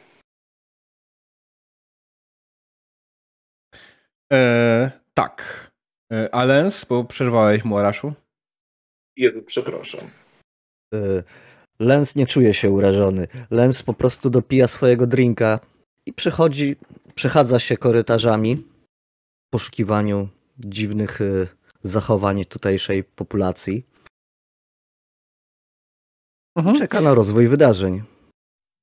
E, tak. E, Alens, bo przerwałeś mu Araszu. Jezu, przepraszam. E, Lens nie czuje się urażony. Lens po prostu dopija swojego drinka i przechodzi, przechadza się korytarzami w poszukiwaniu dziwnych y, zachowań tutejszej populacji. Mhm. Czeka na rozwój wydarzeń.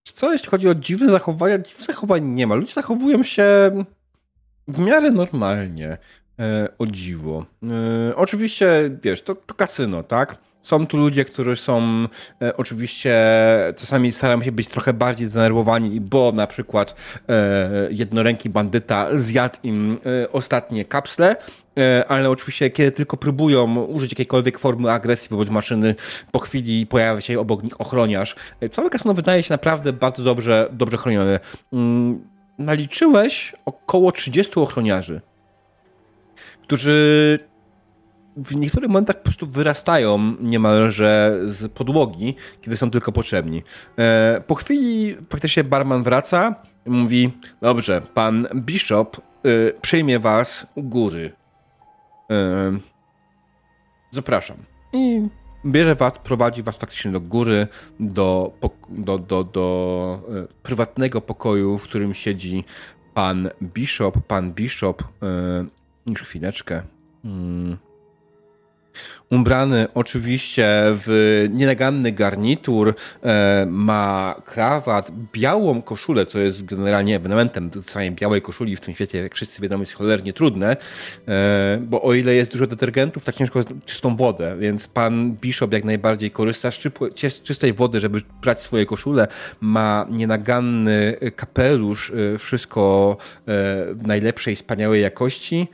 Co jeśli chodzi o dziwne zachowania? Dziwnych zachowań nie ma. Ludzie zachowują się w miarę normalnie. E, o dziwo. E, oczywiście, wiesz, to, to kasyno, tak? Są tu ludzie, którzy są e, oczywiście czasami starają się być trochę bardziej zdenerwowani, bo na przykład e, jednoręki bandyta zjadł im e, ostatnie kapsle, e, ale oczywiście kiedy tylko próbują użyć jakiejkolwiek formy agresji wobec maszyny, po chwili pojawia się obok nich ochroniarz. E, całe kasyno wydaje się naprawdę bardzo dobrze, dobrze chronione. Mm, naliczyłeś około 30 ochroniarzy którzy w niektórych momentach po prostu wyrastają niemalże z podłogi, kiedy są tylko potrzebni. E, po chwili faktycznie barman wraca i mówi, dobrze, pan Bishop e, przyjmie was u góry. E, zapraszam. I bierze was, prowadzi was faktycznie do góry, do, do, do, do prywatnego pokoju, w którym siedzi pan Bishop. Pan Bishop, już chwileczkę. Hmm Umbrany oczywiście w nienaganny garnitur, e, ma krawat, białą koszulę, co jest generalnie ewenementem. Białej koszuli w tym świecie, jak wszyscy wiedzą, jest cholernie trudne, e, bo o ile jest dużo detergentów, tak ciężko jest czystą wodę, więc pan Bishop jak najbardziej korzysta z czystej wody, żeby brać swoje koszule. Ma nienaganny kapelusz, e, wszystko w najlepszej, wspaniałej jakości.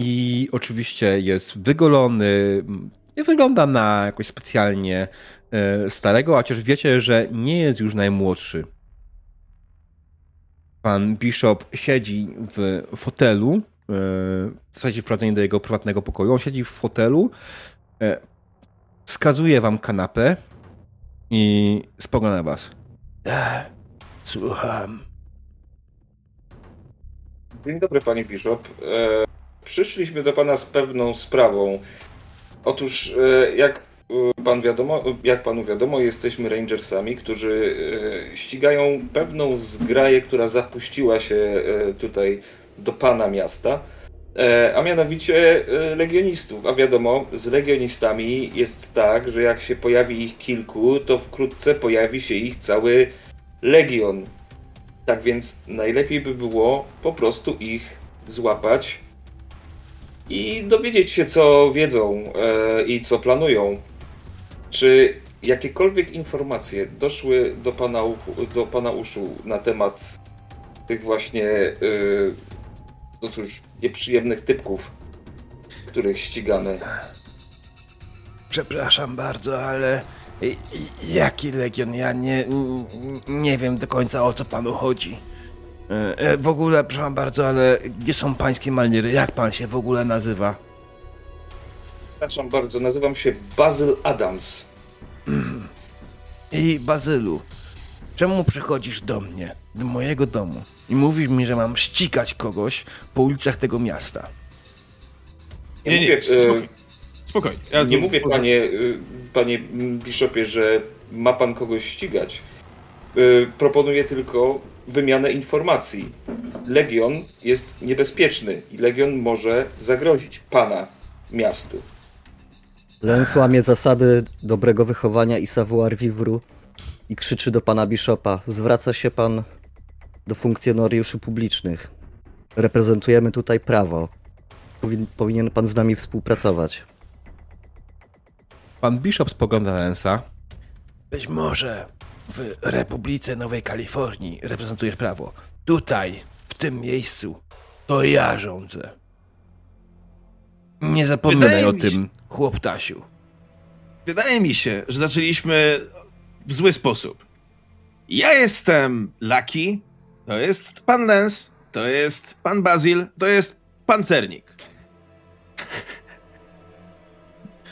I oczywiście jest wygolony, nie wygląda na jakoś specjalnie e, starego, chociaż wiecie, że nie jest już najmłodszy. Pan Bishop siedzi w fotelu, e, w zasadzie wprowadzenie do jego prywatnego pokoju. On siedzi w fotelu, e, wskazuje wam kanapę i spogląda was. Słucham. Dzień dobry, panie Bishop przyszliśmy do pana z pewną sprawą. Otóż, e, jak e, pan wiadomo, jak panu wiadomo, jesteśmy rangersami, którzy e, ścigają pewną zgraję, która zapuściła się tutaj do pana miasta, a mianowicie legionistów. A wiadomo, z legionistami jest tak, że jak się pojawi ich kilku, to wkrótce pojawi się ich cały legion. Tak więc najlepiej by było po prostu ich złapać, i dowiedzieć się, co wiedzą e, i co planują. Czy jakiekolwiek informacje doszły do pana, do pana uszu na temat tych właśnie, e, no cóż, nieprzyjemnych typków, których ścigamy? Przepraszam bardzo, ale jaki legion? Ja nie, nie wiem do końca o co panu chodzi. E, e, w ogóle, przepraszam bardzo, ale gdzie są pańskie maniery? Jak pan się w ogóle nazywa? Przepraszam bardzo, nazywam się Bazyl Adams. I Bazylu, czemu przychodzisz do mnie, do mojego domu i mówisz mi, że mam ścigać kogoś po ulicach tego miasta? Nie, nie, nie mówię, spokojnie. spokojnie. Ja nie mówię, panie, panie Bishopie, że ma pan kogoś ścigać. Proponuję tylko wymianę informacji. Legion jest niebezpieczny i Legion może zagrozić pana miastu. Lens łamie zasady dobrego wychowania i savoir vivre i krzyczy do pana Bishopa. Zwraca się pan do funkcjonariuszy publicznych. Reprezentujemy tutaj prawo. Powin powinien pan z nami współpracować. Pan Bishop spogląda na Lensa. Być może w Republice Nowej Kalifornii reprezentujesz prawo. Tutaj, w tym miejscu, to ja rządzę. Nie zapominaj Wydaje o tym, się... chłoptasiu. Wydaje mi się, że zaczęliśmy w zły sposób. Ja jestem Lucky, to jest pan Lens, to jest pan Bazil, to jest pancernik.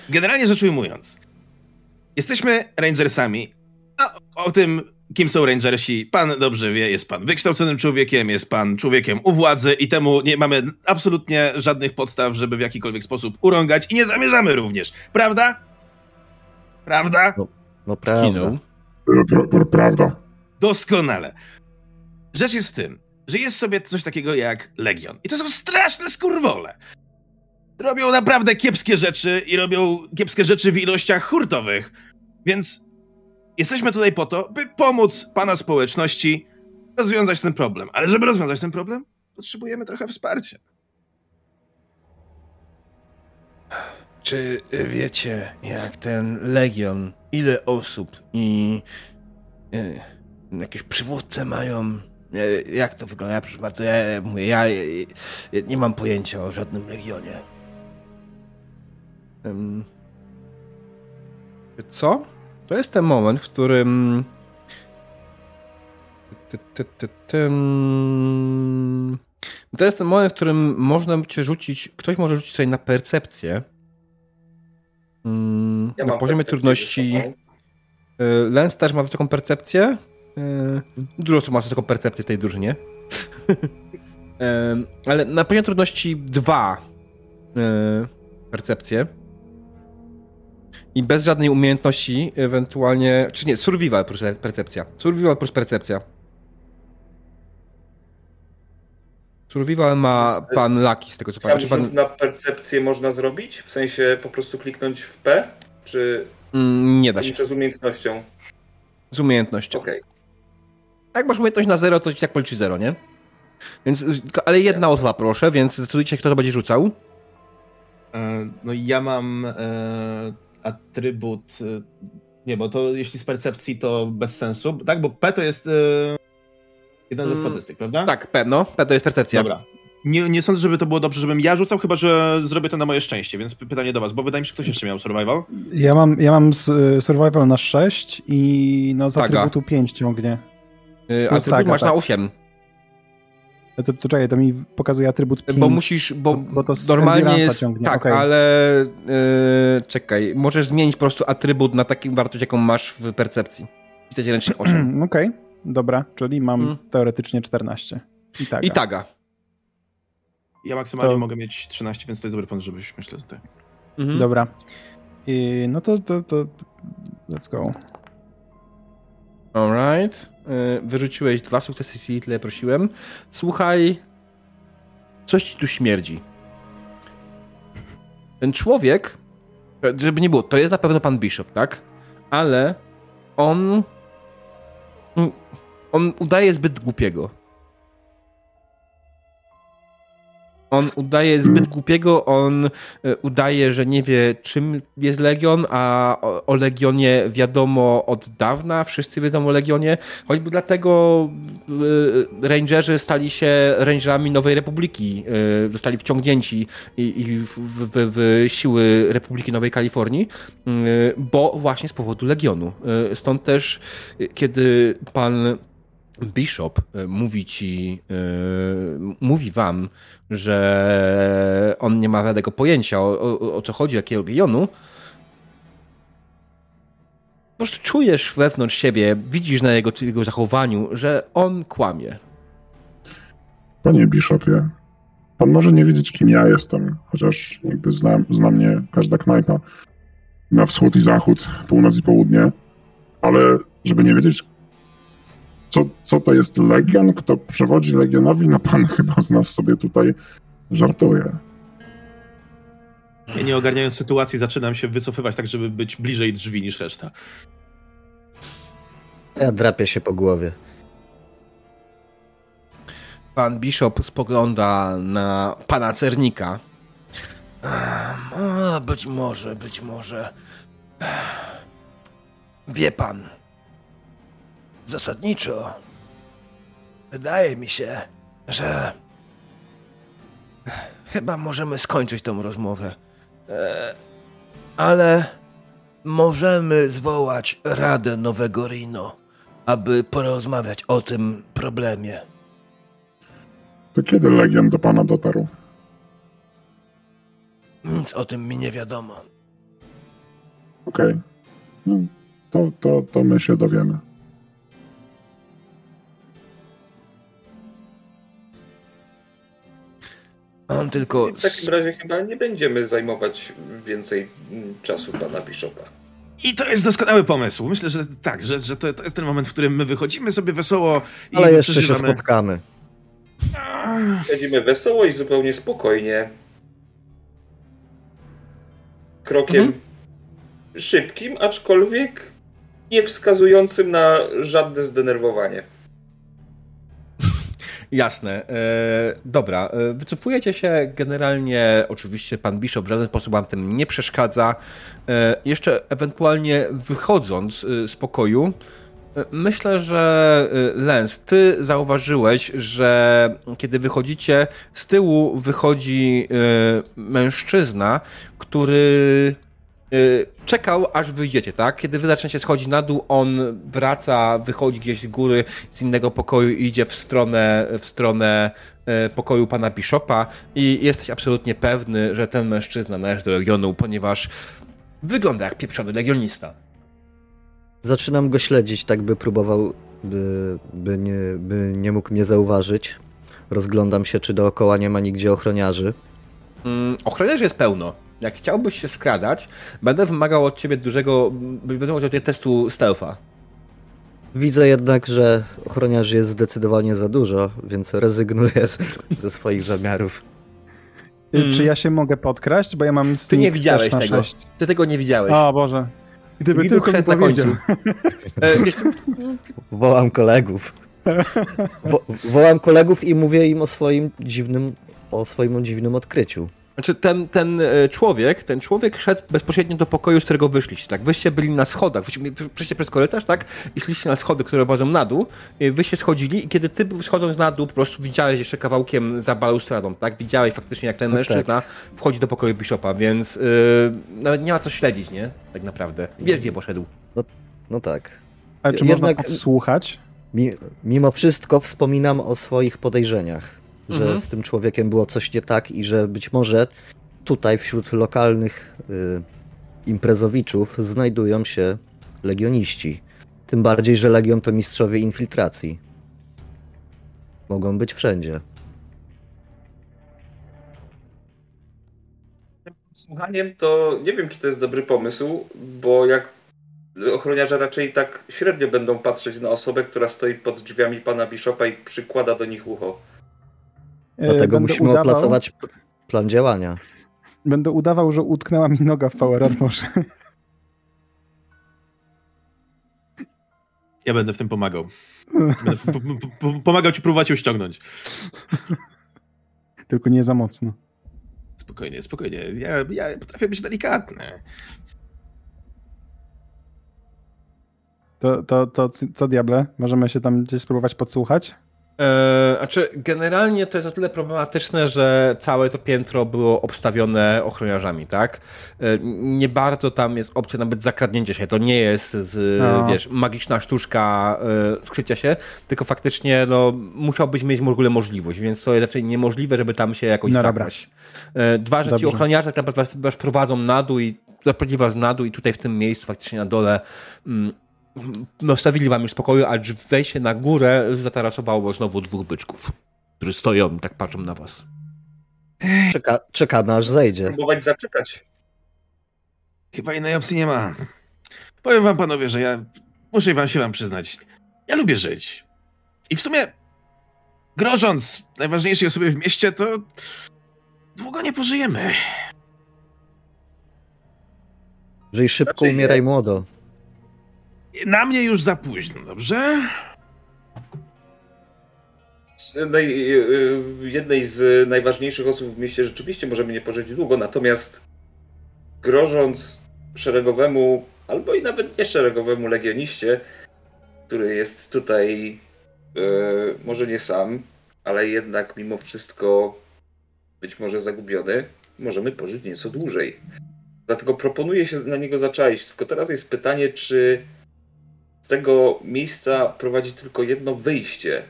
Generalnie rzecz ujmując, jesteśmy rangersami, o tym, kim są rangersi, pan dobrze wie, jest pan wykształconym człowiekiem, jest pan człowiekiem u władzy i temu nie mamy absolutnie żadnych podstaw, żeby w jakikolwiek sposób urągać i nie zamierzamy również. Prawda? Prawda? No, no prawda. Pra, pra, prawda. Doskonale. Rzecz jest w tym, że jest sobie coś takiego jak Legion. I to są straszne skurwole. Robią naprawdę kiepskie rzeczy i robią kiepskie rzeczy w ilościach hurtowych. Więc jesteśmy tutaj po to, by pomóc pana społeczności rozwiązać ten problem. Ale żeby rozwiązać ten problem, potrzebujemy trochę wsparcia. Czy wiecie, jak ten legion, ile osób i e, jakieś przywódce mają? E, jak to wygląda? Ja, proszę bardzo, ja mówię, ja, ja nie mam pojęcia o żadnym legionie. Co? To jest ten moment, w którym. To jest ten moment, w którym można cię rzucić. Ktoś może rzucić sobie na percepcję. Mm, ja na poziomie trudności. Y, Lens też ma wysoką percepcję. Y, dużo osób ma wysoką percepcję w tej drużynie. Ale na poziomie trudności 2 y, percepcję. I bez żadnej umiejętności, ewentualnie. Czy nie, survival plus percepcja. Survival plus percepcja. Survival ma pan Lucky, z tego co pamiętam. Sam pan... na percepcję można zrobić? W sensie po prostu kliknąć w P? Czy. Mm, nie da się. Czy z umiejętnością? Z umiejętnością. Okej. Okay. Jak masz umiejętność na 0, to ci tak policzy 0, nie? Więc, ale jedna osoba proszę, więc zdecydujcie, kto to będzie rzucał. E, no ja mam e, atrybut. E, nie, bo to jeśli z percepcji to bez sensu. Tak, bo P to jest Jedna ze mm, statystyk, prawda? Tak, P, no. P to jest percepcja. Dobra. Nie, nie sądzę, żeby to było dobrze, żebym ja rzucał, chyba że zrobię to na moje szczęście, więc pytanie do was, bo wydaje mi się, że ktoś jeszcze miał survival. Ja mam, ja mam survival na 6 i no z atrybutu 5 ciągnie. Yy, atrybut tak, masz tak. na 8. To, to czekaj, to mi pokazuje atrybut 5. Bo musisz, bo, bo to normalnie jest, ciągnie. tak, okay. ale yy, czekaj, możesz zmienić po prostu atrybut na taką wartość, jaką masz w percepcji. Pisać ręcznie 8. Okej. Okay. Dobra, czyli mam hmm. teoretycznie 14. I taga. I taga. Ja maksymalnie to... mogę mieć 13, więc to jest dobry pomysł, żebyś myślę tutaj. Mhm. Dobra. I, no to, to, to let's go. Alright. Wyrzuciłeś dwa sukcesy, tyle prosiłem. Słuchaj, coś ci tu śmierdzi. Ten człowiek, żeby nie było, to jest na pewno pan Bishop, tak? Ale on on udaje zbyt głupiego. On udaje zbyt głupiego, on e, udaje, że nie wie, czym jest Legion, a o, Legionie wiadomo od dawna, wszyscy wiedzą o Legionie, choćby dlatego y, Rangerzy stali się Rangerami Nowej Republiki, y, zostali wciągnięci i, w, w, w, siły Republiki Nowej Kalifornii, bo właśnie z powodu Legionu. Stąd też, kiedy pan Bishop e, mówi ci, yy, mówi wam, że on nie ma żadnego pojęcia o, o, o co chodzi, jakiego regionu, po prostu czujesz wewnątrz siebie, widzisz na jego, jego zachowaniu, że on kłamie. Panie Bishopie, pan może nie wiedzieć, kim ja jestem, chociaż jakby znam, zna mnie każda knajpa na wschód i zachód, północ i południe, ale żeby nie wiedzieć, co, co to jest Legion? Kto przewodzi Legionowi? No pan chyba z nas sobie tutaj żartuje. Ja nie ogarniając sytuacji zaczynam się wycofywać tak, żeby być bliżej drzwi niż reszta. Ja drapię się po głowie. Pan Bishop spogląda na pana Cernika. A, być może, być może. Wie pan, zasadniczo wydaje mi się, że chyba możemy skończyć tą rozmowę. E, ale możemy zwołać Radę Nowego Rino, aby porozmawiać o tym problemie. To kiedy Legion do pana dotarł? Nic o tym mi nie wiadomo. Okej. Okay. No, to, to, to my się dowiemy. On tylko... W takim razie chyba nie będziemy zajmować więcej czasu pana Bishopa. I to jest doskonały pomysł. Myślę, że tak, że, że to, to jest ten moment, w którym my wychodzimy sobie wesoło i Ale jeszcze się spotkamy. Chodzimy wesoło i zupełnie spokojnie. Krokiem mhm. szybkim, aczkolwiek nie wskazującym na żadne zdenerwowanie. Jasne. E, dobra, e, wycofujecie się generalnie, oczywiście pan Bishop w żaden sposób wam tym nie przeszkadza. E, jeszcze ewentualnie wychodząc e, z pokoju, e, myślę, że Lens, ty zauważyłeś, że kiedy wychodzicie, z tyłu wychodzi mężczyzna, który czekał, aż wyjdziecie, tak? Kiedy wy zaczniecie schodzić na dół, on wraca, wychodzi gdzieś z góry, z innego pokoju i idzie w stronę, w stronę y, pokoju pana Bishopa i jesteś absolutnie pewny, że ten mężczyzna należy do Legionu, ponieważ wygląda jak pieprzony legionista. Zaczynam go śledzić, tak by próbował, by, by, nie, by nie mógł mnie zauważyć. Rozglądam się, czy dookoła nie ma nigdzie ochroniarzy. Mm, ochroniarzy jest pełno jak chciałbyś się skradać, będę wymagał od ciebie dużego, będę wymagał od ciebie testu stealtha. Widzę jednak, że ochroniarzy jest zdecydowanie za dużo, więc rezygnuję z, ze swoich zamiarów. Hmm. Czy ja się mogę podkraść, bo ja mam Ty nie widziałeś tego. 6. Ty tego nie widziałeś. O Boże. Gdyby Widok tylko mi powiedział. e, Wołam kolegów. Wo wołam kolegów i mówię im o swoim dziwnym, o swoim dziwnym odkryciu. Znaczy ten, ten e, człowiek, ten człowiek szedł bezpośrednio do pokoju, z którego wyszliście, tak? Wyście byli na schodach, przejście przez korytarz, tak? I szliście na schody, które prowadzą na dół, wyście schodzili i kiedy ty schodząc na dół po prostu widziałeś jeszcze kawałkiem za balustradą, tak? Widziałeś faktycznie jak ten no mężczyzna tak. wchodzi do pokoju Bishopa, więc yy, nawet nie ma co śledzić, nie? Tak naprawdę. Wiesz, gdzie poszedł. No, no tak. Ale czy Jednak, można podsłuchać? Mimo wszystko wspominam o swoich podejrzeniach że mhm. z tym człowiekiem było coś nie tak i że być może tutaj wśród lokalnych y, imprezowiczów znajdują się legioniści. Tym bardziej, że legion to mistrzowie infiltracji. Mogą być wszędzie. Słuchaniem to nie wiem, czy to jest dobry pomysł, bo jak ochroniarze raczej tak średnio będą patrzeć na osobę, która stoi pod drzwiami pana Bishopa i przykłada do nich ucho. E, Dlatego musimy udawał, opracować plan działania. Będę udawał, że utknęła mi noga w Power Armorze. Ja będę w tym pomagał. Będę pomagał ci próbować ją ściągnąć. Tylko nie za mocno. Spokojnie, spokojnie. Ja, ja potrafię być delikatny. To, to, to co diable? Możemy się tam gdzieś spróbować podsłuchać? Eee, znaczy, generalnie to jest o tyle problematyczne, że całe to piętro było obstawione ochroniarzami, tak? Eee, nie bardzo tam jest opcja nawet zakradnięcia się. To nie jest, z, no. wiesz, magiczna sztuczka e, skrycia się, tylko faktycznie, no, musiałbyś mieć w ogóle możliwość, więc to jest raczej niemożliwe, żeby tam się jakoś no, zabrać. E, dwa, że Dobrze. ci ochroniarze tak naprawdę was prowadzą na dół i zaprowadzili was na dół i tutaj w tym miejscu faktycznie na dole mm, no, stawili wam już spokoju, a wejście na górę zatarasowało znowu dwóch byczków, którzy stoją i tak patrzą na was. Czeka, czekamy aż zejdzie. Próbować zaczekać. Chyba innej opcji nie ma. Powiem wam panowie, że ja muszę wam się wam przyznać. Ja lubię żyć. I w sumie grożąc najważniejszej osobie w mieście, to długo nie pożyjemy. Żyj szybko, znaczy, umieraj młodo. Na mnie już za późno, dobrze? Z naj, y, jednej z najważniejszych osób w mieście rzeczywiście możemy nie pożyć długo, natomiast grożąc szeregowemu, albo i nawet nie szeregowemu legioniście, który jest tutaj yy, może nie sam, ale jednak mimo wszystko być może zagubiony, możemy pożyć nieco dłużej. Dlatego proponuję się na niego zaczaić. Tylko teraz jest pytanie, czy z tego miejsca prowadzi tylko jedno wyjście.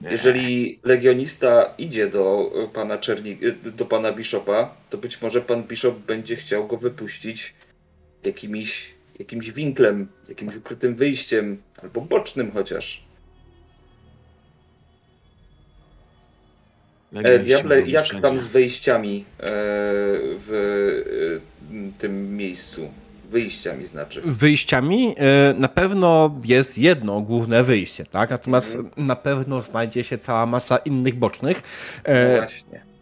Jeżeli legionista idzie do pana Czerni, do pana Bishopa, to być może pan Bishop będzie chciał go wypuścić jakimś, jakimś winklem, jakimś ukrytym wyjściem, albo bocznym chociaż. E, Diable, jak wszędzie. tam z wejściami e, w e, tym miejscu? Wyjściami znaczy. Wyjściami e, na pewno jest jedno główne wyjście, tak? Natomiast mhm. na pewno znajdzie się cała masa innych bocznych. E, no właśnie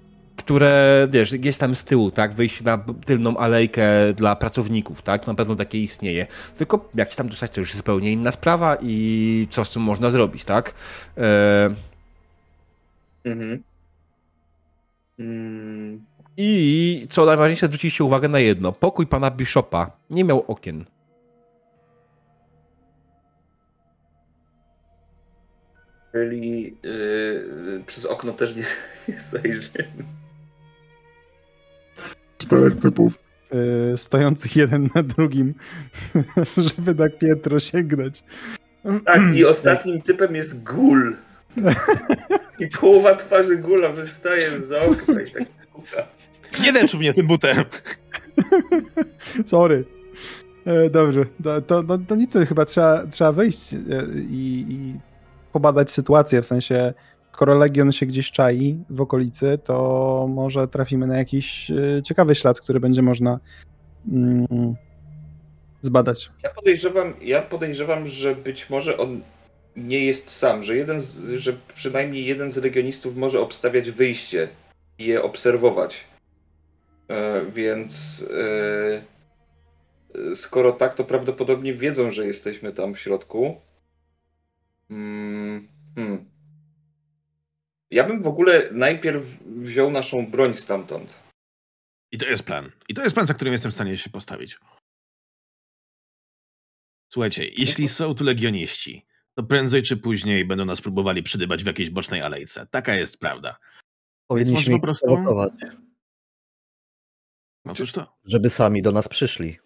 które, wiesz, jest tam z tyłu, tak, wyjście na tylną alejkę dla pracowników, tak, na pewno takie istnieje. Tylko jak się tam dostać, to już zupełnie inna sprawa i co z tym można zrobić, tak. E... Mhm. Mm. I co najważniejsze, zwróciliście uwagę na jedno. Pokój pana Bishopa nie miał okien. Czyli yy, przez okno też nie, nie zajrzymy czterech typów. Yy, stojących jeden na drugim, żeby tak piętro sięgnąć. Tak, i ostatnim typem jest gul. I połowa twarzy gula wystaje z okna i tak. Nie dęcz mnie tym butem. Sorry. E, dobrze, to, to, to, to nic, chyba trzeba, trzeba wyjść e, i, i pobadać sytuację, w sensie skoro Legion się gdzieś czai w okolicy, to może trafimy na jakiś e, ciekawy ślad, który będzie można mm, zbadać. Ja podejrzewam, ja podejrzewam, że być może on nie jest sam, że, jeden z, że przynajmniej jeden z legionistów może obstawiać wyjście je obserwować. E, więc e, skoro tak, to prawdopodobnie wiedzą, że jesteśmy tam w środku. Mm, hmm. Ja bym w ogóle najpierw wziął naszą broń stamtąd. I to jest plan. I to jest plan, za którym jestem w stanie się postawić. Słuchajcie, jeśli są tu legioniści, to prędzej czy później będą nas próbowali przydybać w jakiejś bocznej alejce. Taka jest prawda. Powinniśmy po prostu... prowokować. No cóż to? Żeby sami do nas przyszli.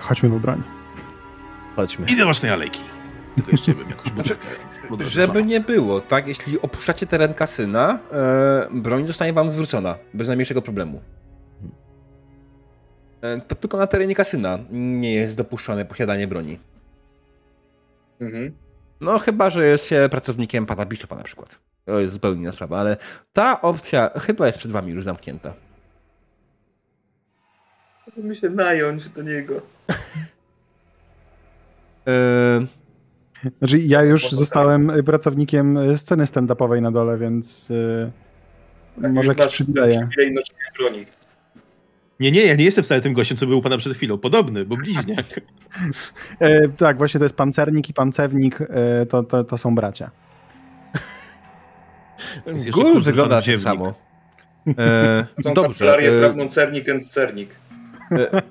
Chodźmy do broni. Chodźmy. I do waszej alejki. Tylko jeszcze bym jakąś butelkę. Żeby nie było, tak? Jeśli opuszczacie teren kasyna, e, broń zostanie wam zwrócona. Bez najmniejszego problemu. E, to tylko na terenie kasyna nie jest dopuszczone posiadanie broni. Mhm. No chyba, że jest się pracownikiem pana Bishopa na przykład. To jest zupełnie inna sprawa, ale ta opcja chyba jest przed wami już zamknięta. Musimy się nająć do niego. Yy... Znaczy, ja już zostałem pracownikiem sceny stand-upowej na dole, więc yy, tak, może jakieś przywileje. broni. Nie, nie, ja nie jestem wcale tym gościem, co był u pana przed chwilą. Podobny, bo bliźniak. e, tak, właśnie to jest pancernik i pancewnik, e, to, to, to są bracia. Gul wygląda tak samo. E, są dobrze. E, prawną cernik and cernik. E,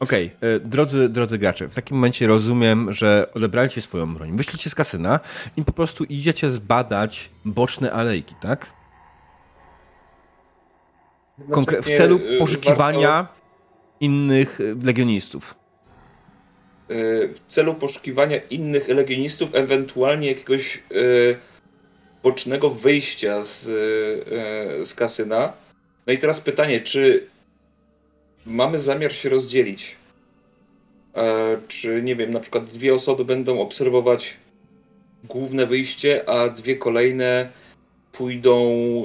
Okej, okay. E, drodzy, drodzy gracze, w takim momencie rozumiem, że odebraliście swoją broń, wyszliście z kasyna i po prostu idziecie zbadać boczne alejki, tak? Konkre w celu y, poszukiwania warto... innych y, legionistów. Y, w celu poszukiwania innych legionistów, ewentualnie jakiegoś bocznego wyjścia z, z kasyna. No i teraz pytanie, czy mamy zamiar się rozdzielić. E, czy, nie wiem, na przykład dwie osoby będą obserwować główne wyjście, a dwie kolejne pójdą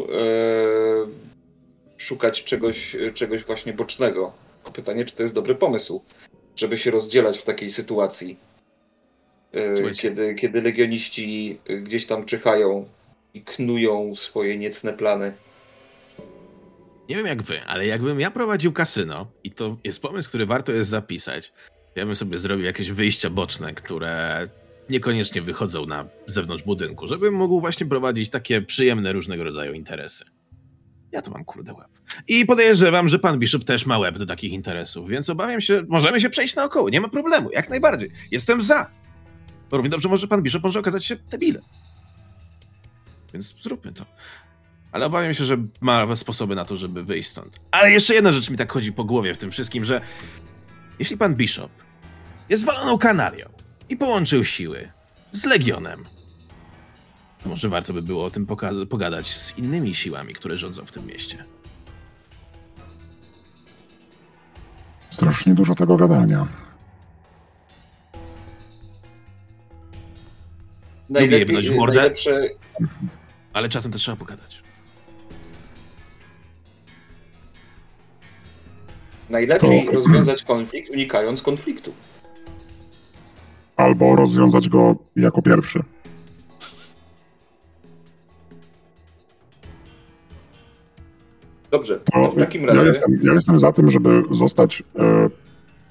e, szukać czegoś, czegoś właśnie bocznego. Pytanie, czy to jest dobry pomysł, żeby się rozdzielać w takiej sytuacji, e, kiedy, kiedy legioniści gdzieś tam czyhają i knują swoje niecne plany. Nie wiem jak wy, ale jakbym ja prowadził kasyno i to jest pomysł, który warto jest zapisać, ja bym sobie zrobił jakieś wyjścia boczne, które niekoniecznie wychodzą na zewnątrz budynku, żebym mógł właśnie prowadzić takie przyjemne różnego rodzaju interesy. Ja to mam kurde łeb. I podejrzewam, że pan Bishop też ma łeb do takich interesów, więc obawiam się, możemy się przejść naokoło, nie ma problemu, jak najbardziej. Jestem za. Równie dobrze może pan Bishop może okazać się debilem. Więc zróbmy to ale obawiam się, że ma sposoby na to, żeby wyjść stąd. Ale jeszcze jedna rzecz mi tak chodzi po głowie w tym wszystkim, że jeśli pan Bishop jest waloną kanalią i połączył siły z Legionem, może warto by było o tym pogadać z innymi siłami, które rządzą w tym mieście. Strasznie dużo tego gadania. Najlepiej, Lubię mordę, najlepsze... ale czasem też trzeba pogadać. Najlepiej to... rozwiązać konflikt unikając konfliktu. Albo rozwiązać go jako pierwszy. Dobrze, to w takim razie. Ja jestem, ja jestem za tym, żeby zostać e,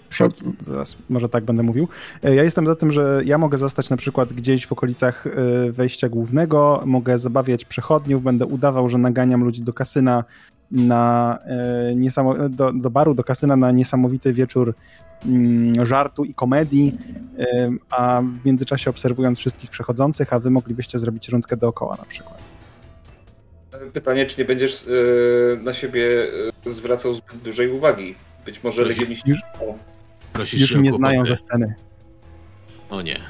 przed. Zaraz, może tak będę mówił. E, ja jestem za tym, że ja mogę zostać na przykład gdzieś w okolicach e, wejścia głównego, mogę zabawiać przechodniów, będę udawał, że naganiam ludzi do kasyna na e, do, do baru, do kasyna na niesamowity wieczór mm, żartu i komedii, a w międzyczasie obserwując wszystkich przechodzących, a wy moglibyście zrobić rundkę dookoła na przykład. Pytanie, czy nie będziesz na siebie zwracał zbyt dużej uwagi? Być może legioniści... Już, już mnie znają ze sceny. O nie.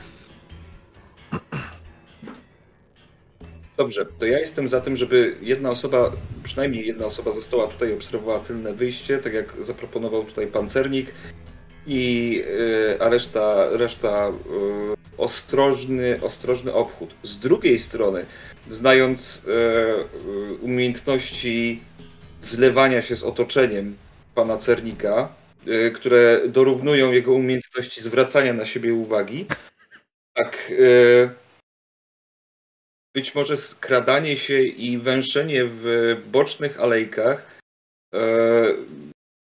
Dobrze, to ja jestem za tym, żeby jedna osoba, przynajmniej jedna osoba została tutaj obserwowała tylne wyjście, tak jak zaproponował tutaj pancernik, i, yy, a reszta, reszta yy, ostrożny, ostrożny obchód. Z drugiej strony, znając yy, umiejętności zlewania się z otoczeniem pana Cernika, y, które dorównują jego umiejętności zwracania na siebie uwagi. Tak. Y, być może skradanie się i węszenie w bocznych alejkach y,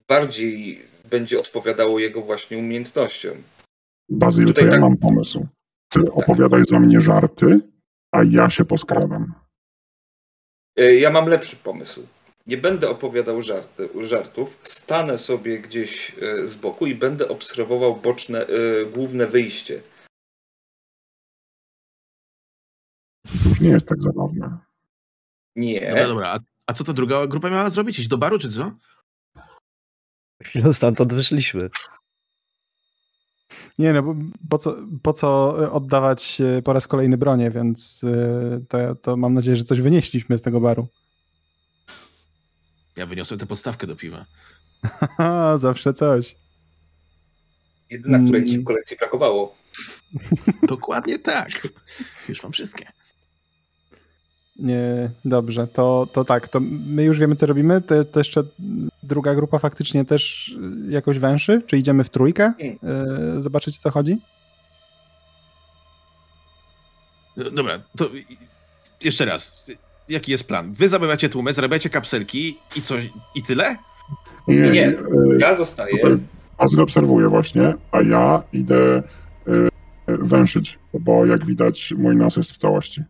bardziej będzie odpowiadało jego właśnie umiejętnościom. Bazyl, Tutaj to ja tak... mam pomysł. Ty tak. opowiadaj za mnie żarty, a ja się poskradam. Ja mam lepszy pomysł nie będę opowiadał żarty, żartów, stanę sobie gdzieś e, z boku i będę obserwował boczne, e, główne wyjście. To już nie jest tak zabawne. Nie. Dobra, dobra. A, a co ta druga grupa miała zrobić? Iść do baru, czy co? Chwilę stamtąd wyszliśmy. Nie, no bo po co, po co oddawać po raz kolejny bronię, więc e, to, to mam nadzieję, że coś wynieśliśmy z tego baru. Ja wyniosłem tę podstawkę do piwa. Zawsze coś. Jedyna, której ci w kolekcji brakowało. Dokładnie tak. Już mam wszystkie. Nie, dobrze, to, to tak, to my już wiemy, co robimy. To, to jeszcze druga grupa faktycznie też jakoś węszy? Czy idziemy w trójkę? Yy, zobaczyć, co chodzi? Dobra, to jeszcze raz jaki jest plan? Wy zarabiacie tłumy, zarabiacie kapselki i coś, i tyle? Nie, nie. E, ja zostaję. Azyl obserwuję właśnie, a ja idę y, węszyć, bo jak widać mój nos jest w całości.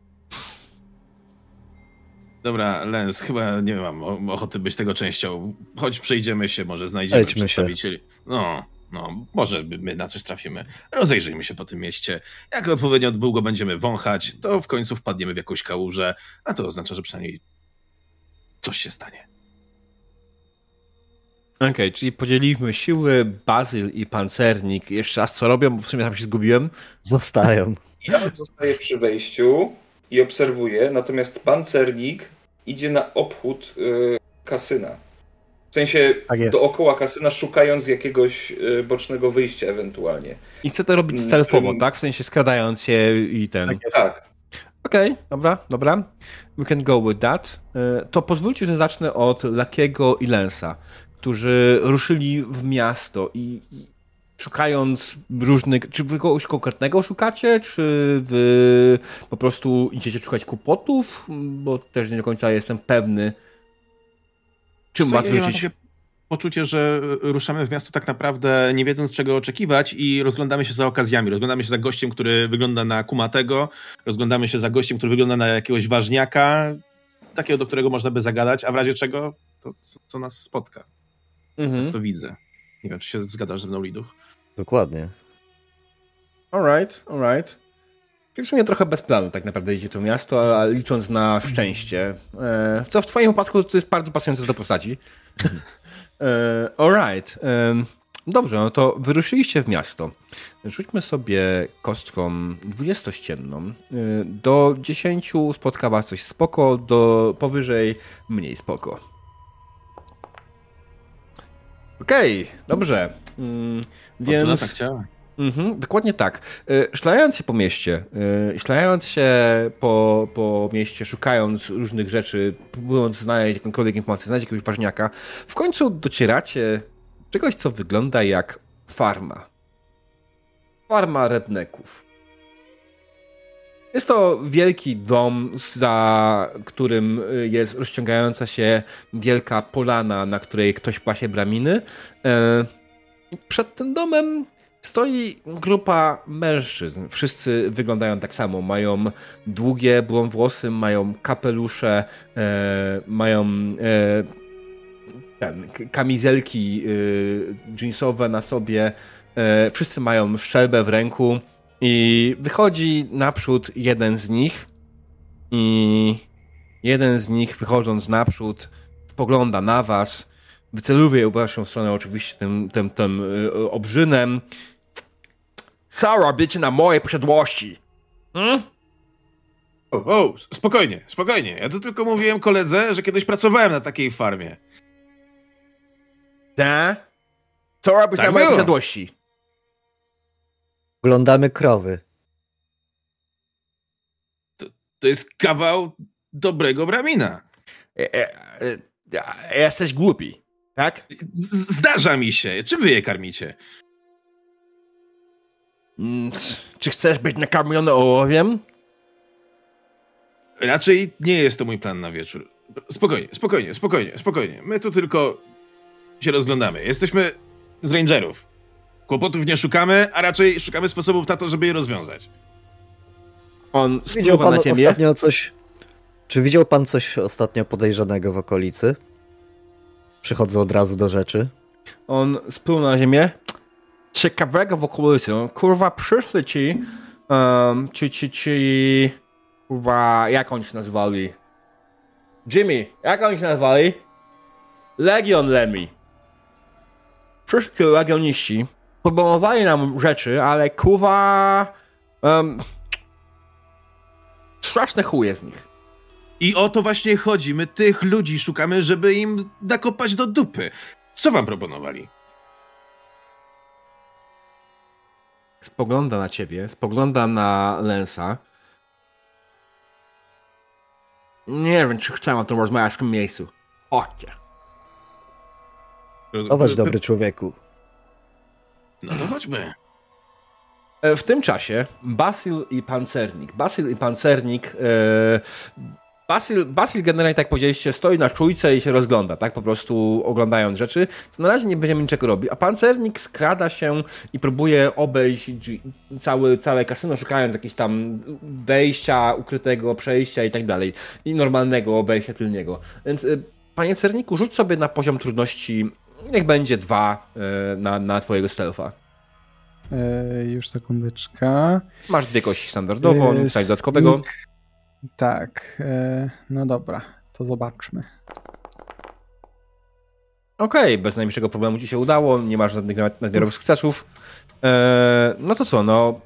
Dobra, Lens, chyba nie mam ochoty być tego częścią. Choć przejdziemy się, może znajdziemy Lećmy przedstawicieli. Się. No, no, może my na coś trafimy. Rozejrzyjmy się po tym mieście. Jak odpowiednio długo będziemy wąchać, to w końcu wpadniemy w jakąś kałużę, a to oznacza, że przynajmniej coś się stanie. Okej, okay, czyli podzieliliśmy siły, Bazyl i Pancernik. Jeszcze raz co robią, bo w sumie tam się zgubiłem. Zostają. Ja zostaję przy wejściu i obserwuję, natomiast Pancernik idzie na obchód yy, kasyna. W sensie tak dookoła kasyna, szukając jakiegoś y, bocznego wyjścia ewentualnie. I chce to robić mm, stealthowo, tak? W sensie skradając się i ten. Tak. tak. Okej, okay, dobra, dobra. We can go with that. Y, to pozwólcie, że zacznę od Lakiego i Lensa, którzy ruszyli w miasto i, i szukając różnych. Czy wy kogoś konkretnego szukacie, czy wy po prostu idziecie szukać kłopotów? Bo też nie do końca jestem pewny Czym ma zwrócić? poczucie, że ruszamy w miasto tak naprawdę nie wiedząc czego oczekiwać i rozglądamy się za okazjami. Rozglądamy się za gościem, który wygląda na kumatego, rozglądamy się za gościem, który wygląda na jakiegoś ważniaka, takiego, do którego można by zagadać, a w razie czego to co, co nas spotka. Mhm. Tak to widzę. Nie wiem, czy się zgadzasz ze mną, Liduch? Dokładnie. Alright, alright. Czyli w trochę bez planu tak naprawdę idzie to miasto, a licząc na szczęście. E, co w twoim wypadku to jest bardzo pasujące do postaci. E, alright. Dobrze, no to wyruszyliście w miasto. Rzućmy sobie kostką dwudziestościenną. E, do 10 spotka was coś spoko, do powyżej mniej spoko. Okej, okay, dobrze. Mm, więc... Mhm, dokładnie tak. E, szlając się po mieście, e, szlając się po, po mieście, szukając różnych rzeczy, próbując znaleźć jakąkolwiek informację, znaleźć jakiegoś ważniaka, w końcu docieracie czegoś, co wygląda jak farma. Farma redneków. Jest to wielki dom, za którym jest rozciągająca się wielka polana, na której ktoś pasie braminy. E, przed tym domem stoi grupa mężczyzn. Wszyscy wyglądają tak samo. Mają długie blond włosy, mają kapelusze, e, mają ten, kamizelki jeansowe na sobie. Wszyscy mają szczelbę w ręku. I wychodzi naprzód jeden z nich i jeden z nich wychodząc naprzód spogląda na was, wyceluje w waszą stronę oczywiście tym, tym, tym yy, obrzynem. Co robicie na mojej posiadłości? Hmm? O, o, spokojnie, spokojnie. Ja tu tylko mówiłem koledze, że kiedyś pracowałem na takiej farmie. Da? Co robisz tak na mojej posiadłości? Oglądamy krowy. To, to jest kawał dobrego bramina. E, e, e, jesteś głupi, tak? Z zdarza mi się. Czym wy je karmicie? Mm, czy chcesz być nakarmiony ołowiem? Raczej nie jest to mój plan na wieczór. Spokojnie, spokojnie, spokojnie, spokojnie. My tu tylko się rozglądamy. Jesteśmy z rangerów. Kłopotów nie szukamy, a raczej szukamy sposobów na to, żeby je rozwiązać. On widział pan na ziemię. ostatnio coś. Czy widział pan coś ostatnio podejrzanego w okolicy? Przychodzę od razu do rzeczy. On spłył na ziemię. Ciekawego w okolicy. Kurwa, przyszli ci. Um, ci, ci, ci. Kurwa, jak oni się nazwali? Jimmy, jak oni się nazwali? Legion Lemmy. Wszyscy legioniści Próbowali nam rzeczy, ale kuwa... Um, straszne chuje z nich. I o to właśnie chodzi. My tych ludzi szukamy, żeby im nakopać do dupy. Co wam proponowali? Spogląda na ciebie, spogląda na Lensa. Nie wiem, czy chcę o tym rozmawiać w tym miejscu. Chodźcie. Chować, dobry człowieku. No to chodźmy. E, w tym czasie Basil i Pancernik. Basil i Pancernik. E, Basil, Basil generalnie, tak powiedzieliście, stoi na czujce i się rozgląda, tak? Po prostu oglądając rzeczy. Na razie nie będziemy niczego robić. A pancernik skrada się i próbuje obejść cały, całe kasyno, szukając jakiegoś tam wejścia, ukrytego przejścia i tak dalej. I normalnego obejścia tylniego. Więc, y, panie Cerniku, rzuć sobie na poziom trudności Niech będzie dwa e, na, na twojego stealtha. E, już sekundeczka. Masz dwie kości standardowo, e, coś dodatkowego. Tak, no dobra, to zobaczmy. Okej, okay, bez najmniejszego problemu ci się udało, nie masz żadnych nadmiarowych sukcesów. No to co, no.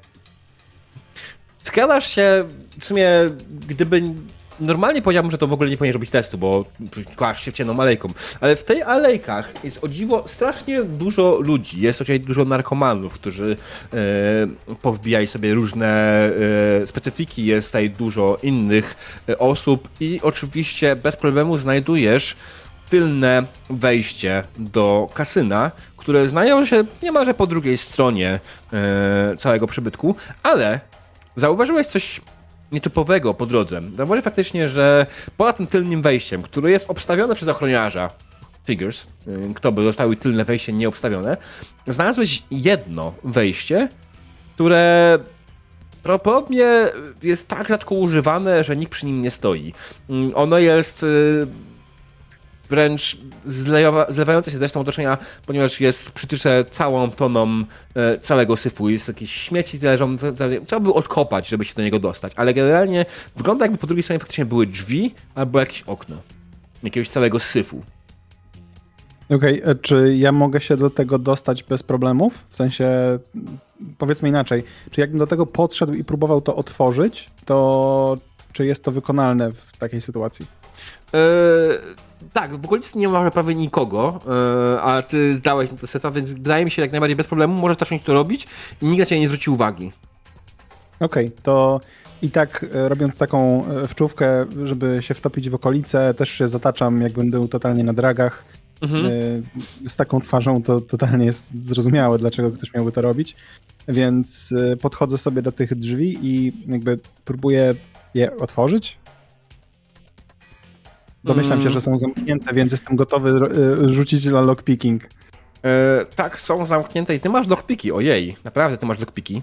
Skradasz się w sumie, gdyby normalnie powiedziałbym, że to w ogóle nie powinien robić testu, bo kłasz się w ciemną alejką. Ale w tej alejkach jest o dziwo strasznie dużo ludzi. Jest tutaj dużo narkomanów, którzy e, powbijali sobie różne e, specyfiki. Jest tutaj dużo innych e, osób i oczywiście bez problemu znajdujesz tylne wejście do kasyna, które znają się niemalże po drugiej stronie e, całego przybytku, ale zauważyłeś coś nietypowego po drodze. Zauważy faktycznie, że poza tym tylnym wejściem, które jest obstawione przez ochroniarza, Figures, y, kto by zostały tylne wejście nieobstawione, znalazłeś jedno wejście, które prawdopodobnie jest tak rzadko używane, że nikt przy nim nie stoi. Mm, ono jest y, wręcz zlewa, zlewające się zresztą otoczenia, ponieważ jest przytycze całą toną e, całego syfu. Jest jakieś śmieci leżą, trzeba by odkopać, żeby się do niego dostać, ale generalnie wygląda jakby po drugiej stronie faktycznie były drzwi albo jakieś okno. Jakiegoś całego syfu. Okej, okay, e, czy ja mogę się do tego dostać bez problemów? W sensie, powiedzmy inaczej, czy jakbym do tego podszedł i próbował to otworzyć, to czy jest to wykonalne w takiej sytuacji? Yy tak, w okolicy nie ma prawie nikogo, yy, a ty zdałeś to seta, więc wydaje mi się jak najbardziej bez problemu, możesz zacząć to robić i nikt na ciebie nie zwróci uwagi. Okej, okay, to i tak e, robiąc taką e, wczówkę, żeby się wtopić w okolice, też się zataczam, jak będę totalnie na dragach mhm. z taką twarzą to totalnie jest zrozumiałe, dlaczego ktoś miałby to robić. Więc podchodzę sobie do tych drzwi i jakby próbuję je otworzyć. Domyślam się, mm. że są zamknięte, więc jestem gotowy rzucić na lockpicking. E, tak, są zamknięte i ty masz lockpiki, ojej, naprawdę ty masz lockpiki.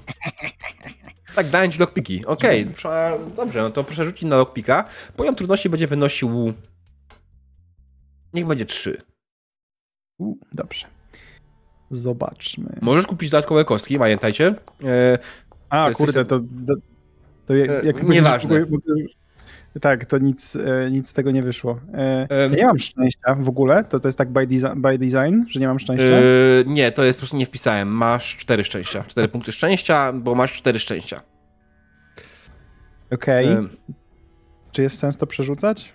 Tak, dałem ci lockpiki, okej, okay. dobrze, no to proszę rzucić na lockpika. Poziom trudności będzie wynosił... Niech będzie 3. U, dobrze. Zobaczmy. Możesz kupić dodatkowe kostki, pamiętajcie. E, A, kurde, to, to, to jak, jak Nieważne. Tak, to nic, e, nic z tego nie wyszło. E, ja nie mam szczęścia w ogóle, to, to jest tak by, design, by design że nie mam szczęścia? E, nie, to jest po prostu nie wpisałem. Masz cztery szczęścia. Cztery punkty szczęścia, bo masz cztery szczęścia. Okej. Okay. Czy jest sens to przerzucać?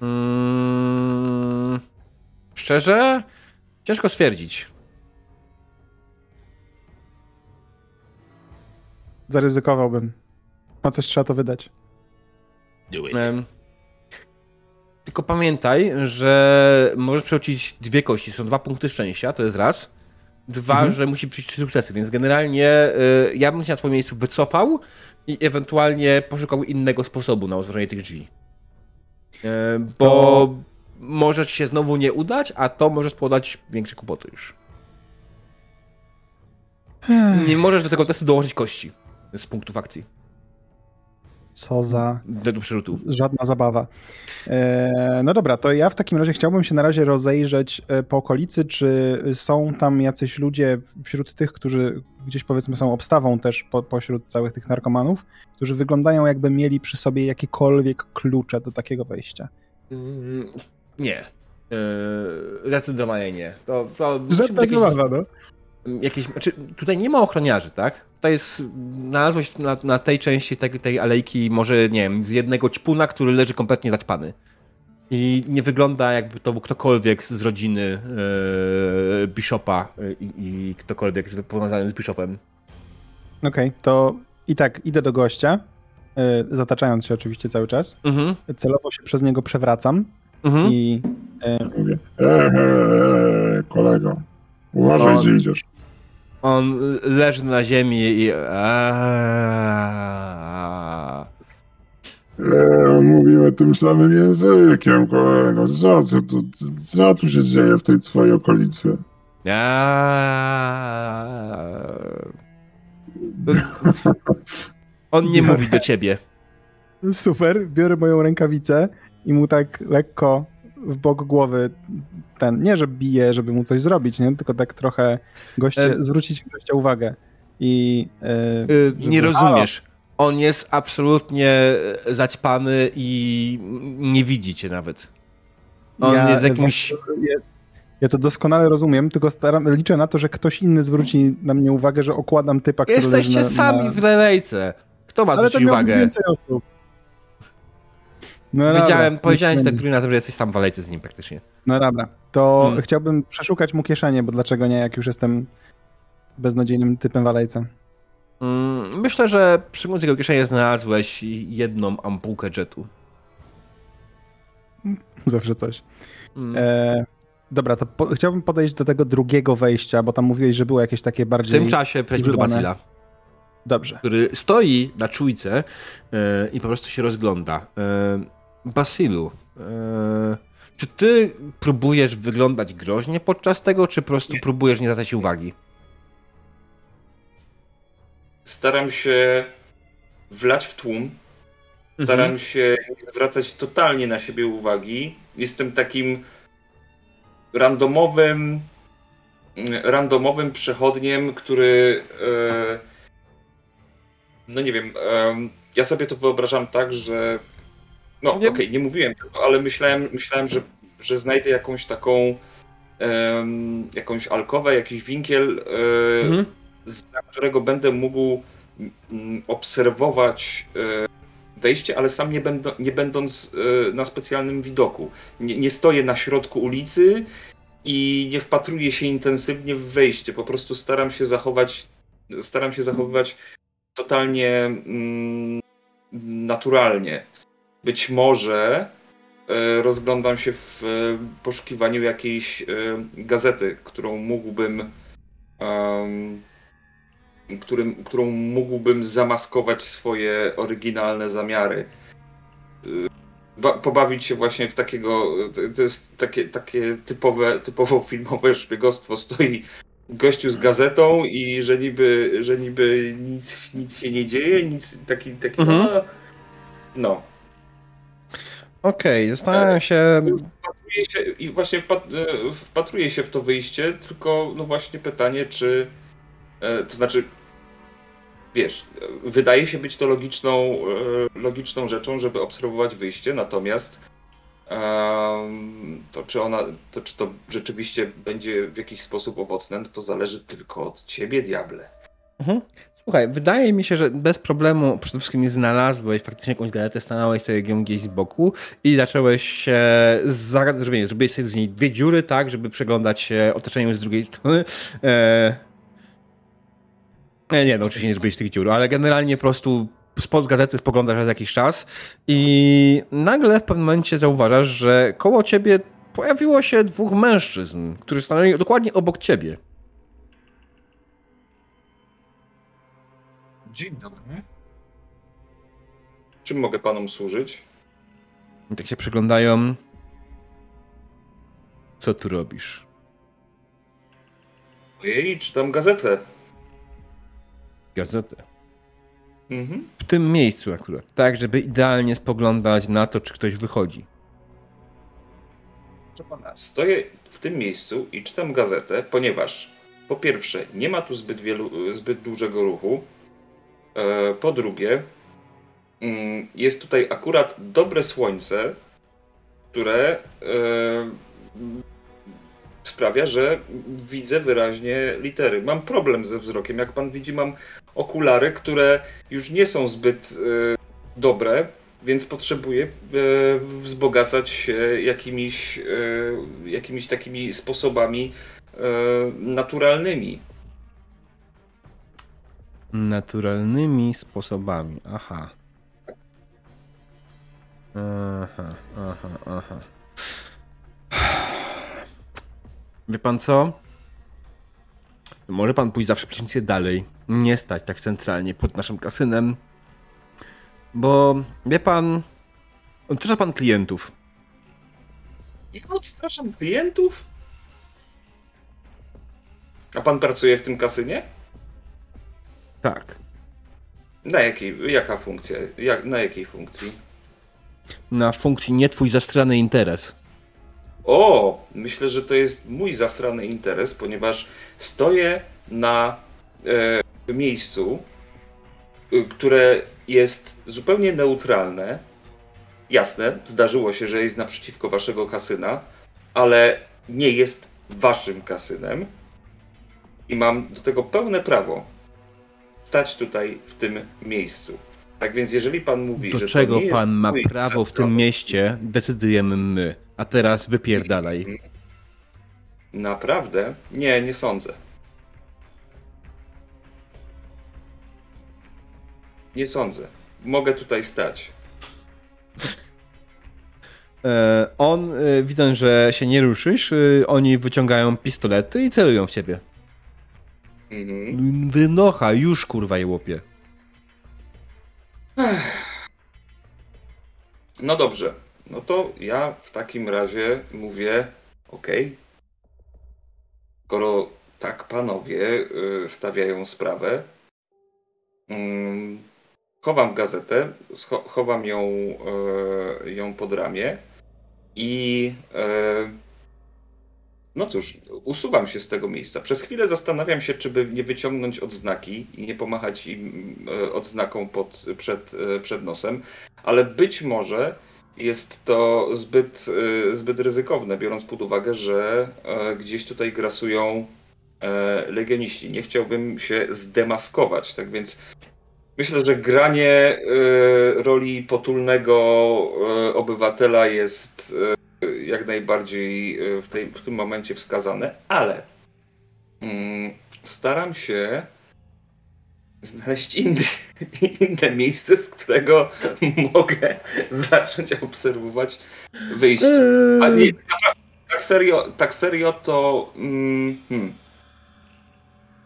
Hmm, szczerze? Ciężko stwierdzić. Zaryzykowałbym. Na coś trzeba to wydać. Do it. Um, tylko pamiętaj, że możesz przeoczyć dwie kości. Są dwa punkty szczęścia, to jest raz. Dwa, mhm. że musi przyjść trzy sukcesy, więc generalnie y, ja bym się na twoim miejscu wycofał i ewentualnie poszukał innego sposobu na otworzenie tych drzwi. Y, bo to... może ci się znowu nie udać, a to może spowodować większe kłopoty już. Nie możesz do tego testu dołożyć kości z punktów akcji. Co za. Do przerzutu. Żadna zabawa. E, no dobra, to ja w takim razie chciałbym się na razie rozejrzeć e, po okolicy, czy są tam jacyś ludzie wśród tych, którzy gdzieś powiedzmy są obstawą też po, pośród całych tych narkomanów, którzy wyglądają jakby mieli przy sobie jakiekolwiek klucze do takiego wejścia. Mm, nie. Yy, zdecydowanie nie. To, to Żadna jakieś... zabawa, no jakieś, znaczy, tutaj nie ma ochroniarzy, tak? Tutaj jest, znalazłeś na, na tej części tej, tej alejki może, nie wiem, z jednego ćpuna, który leży kompletnie zaćpany. I nie wygląda jakby to był ktokolwiek z rodziny e, Bishopa e, i, i ktokolwiek z, powiązany z Bishopem. Okej, okay, to i tak idę do gościa, e, zataczając się oczywiście cały czas. Mhm. Celowo się przez niego przewracam mhm. i... E... Mówię, eee, kolego, uważaj, gdzie idziesz. On leży na ziemi i... Eee, mówimy tym samym językiem, kolego. Co, co, tu, co tu się dzieje w tej twojej okolicy? On nie mówi do ciebie. Super, biorę moją rękawicę i mu tak lekko w bok głowy ten, nie że bije, żeby mu coś zrobić, nie? tylko tak trochę goście, e... zwrócić gościa uwagę. I, e, żeby... Nie rozumiesz. On jest absolutnie zaćpany i nie widzi cię nawet. On ja, jest jakimś... Ja, ja to doskonale rozumiem, tylko staram, liczę na to, że ktoś inny zwróci na mnie uwagę, że okładam typa, który Jesteście na, sami w relejce. Kto ma zwrócić uwagę? więcej osób. No Widziałem, powiedziałem ci tak na tym, że jesteś sam w alejce z nim praktycznie. No dobra, to hmm. chciałbym przeszukać mu kieszenie, bo dlaczego nie, jak już jestem beznadziejnym typem w alejce. Hmm, myślę, że przy jego kieszeni znalazłeś jedną ampułkę jetu. Zawsze coś. Hmm. E, dobra, to po, chciałbym podejść do tego drugiego wejścia, bo tam mówiłeś, że było jakieś takie bardziej. W tym czasie przejdźmy do Basila. Dobrze. Który stoi na czujce yy, i po prostu się rozgląda. Yy, Basilu, e, czy ty próbujesz wyglądać groźnie podczas tego, czy po prostu nie. próbujesz nie zwracać uwagi? Staram się wlać w tłum. Staram mhm. się nie zwracać totalnie na siebie uwagi. Jestem takim randomowym randomowym przechodniem, który e, no nie wiem, e, ja sobie to wyobrażam tak, że no okej, okay, nie mówiłem tego, ale myślałem, myślałem że, że znajdę jakąś taką um, jakąś alkowę, jakiś winkiel, um, mhm. za którego będę mógł um, obserwować e, wejście, ale sam nie, będą, nie będąc e, na specjalnym widoku. Nie, nie stoję na środku ulicy i nie wpatruję się intensywnie w wejście. Po prostu staram się zachować, staram się zachowywać totalnie mm, naturalnie być może rozglądam się w poszukiwaniu jakiejś gazety, którą mógłbym którym, którą mógłbym zamaskować swoje oryginalne zamiary. Ba pobawić się właśnie w takiego, to jest takie, takie typowe, typowo filmowe szpiegostwo, stoi gościu z gazetą i że niby, że niby nic, nic się nie dzieje, nic, taki, taki mhm. no. Okej, okay, zastanawiam się... Wpatruję się i właśnie wpat, wpatruję się w to wyjście, tylko no właśnie pytanie, czy e, to znaczy wiesz, wydaje się być to logiczną, e, logiczną rzeczą, żeby obserwować wyjście, natomiast to czy, ona, to czy to rzeczywiście będzie w jakiś sposób owocne, no to zależy tylko od ciebie, diable. Mhm. Słuchaj, wydaje mi się, że bez problemu przede wszystkim znalazłeś faktycznie jakąś galetę, stanąłeś sobie ją gdzieś z boku i zacząłeś się zrobić, zrobiłeś sobie z niej dwie dziury, tak, żeby przeglądać się otoczeniem z drugiej strony. E, nie, nie, no oczywiście nie zrobiłeś tych dziur, ale generalnie po prostu spod gazety spoglądasz raz jakiś czas i nagle w pewnym momencie zauważasz, że koło ciebie pojawiło się dwóch mężczyzn, którzy stanęli dokładnie obok ciebie. Dzień dobry. Czym mogę panom służyć? Tak się przyglądają. Co tu robisz? Ojej, czytam gazetę gazetę. Mhm. W tym miejscu akurat, tak, żeby idealnie spoglądać na to, czy ktoś wychodzi. Proszę pana, stoję w tym miejscu i czytam gazetę, ponieważ po pierwsze, nie ma tu zbyt, wielu, zbyt dużego ruchu. E, po drugie, mm, jest tutaj akurat dobre słońce, które e, sprawia, że widzę wyraźnie litery. Mam problem ze wzrokiem. Jak pan widzi, mam okulary, które już nie są zbyt y, dobre, więc potrzebuję wzbogacać się jakimiś, jakimiś takimi sposobami naturalnymi. Naturalnymi sposobami, aha. Aha, aha, aha. Wie pan co? Może pan pójść zawsze przecięcie dalej. Nie stać tak centralnie pod naszym kasynem. Bo wie pan, odstrasza pan klientów. Ja odstraszam klientów? A pan pracuje w tym kasynie? Tak. Na jakiej, jaka funkcja? Jak, na jakiej funkcji? Na funkcji nie twój zastrany interes. O, myślę, że to jest mój zastrany interes, ponieważ stoję na e, miejscu, e, które jest zupełnie neutralne. Jasne, zdarzyło się, że jest naprzeciwko waszego kasyna, ale nie jest waszym kasynem i mam do tego pełne prawo stać tutaj w tym miejscu. Tak więc jeżeli pan mówi, do że czego pan ma prawo w tym mieście, decydujemy my. A teraz wypierdalaj. Naprawdę? Nie, nie sądzę. Nie sądzę. Mogę tutaj stać. E, on, e, widząc, że się nie ruszysz, e, oni wyciągają pistolety i celują w ciebie. Mhm. Dynocha, już kurwa je łopie. No dobrze. No to ja w takim razie mówię, ok, skoro tak panowie y, stawiają sprawę, mm, chowam gazetę, chowam ją, y, ją pod ramię i y, no cóż, usuwam się z tego miejsca. Przez chwilę zastanawiam się, czy by nie wyciągnąć odznaki i nie pomachać im odznaką pod, przed, przed nosem, ale być może jest to zbyt, y, zbyt ryzykowne, biorąc pod uwagę, że e, gdzieś tutaj grasują e, legioniści. Nie chciałbym się zdemaskować, tak więc myślę, że granie e, roli potulnego obywatela jest jak najbardziej w, tej, w tym momencie wskazane, ale mm, staram się znaleźć inny, inne miejsce, z którego mogę zacząć obserwować wyjście. A nie, tak serio, tak serio to mm, hmm,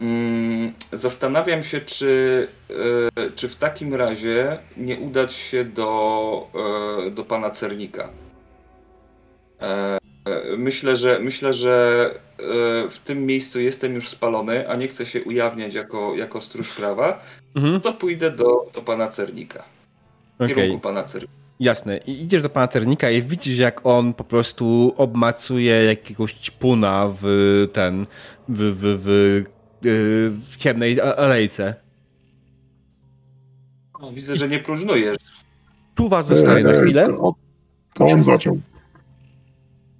mm, zastanawiam się, czy, y, czy w takim razie nie udać się do, y, do pana Cernika. E, myślę, że myślę, że e, w tym miejscu jestem już spalony, a nie chcę się ujawniać jako, jako stróż prawa, mhm. to pójdę do, do pana Cernika. W okay. kierunku pana Cernika. Jasne. I idziesz do pana Cernika i widzisz, jak on po prostu obmacuje jakiegoś ćpuna w ten, w, w, w, w ciemnej alejce. Widzę, że nie próżnujesz. Tu was zostaje na chwilę. To on zaczął.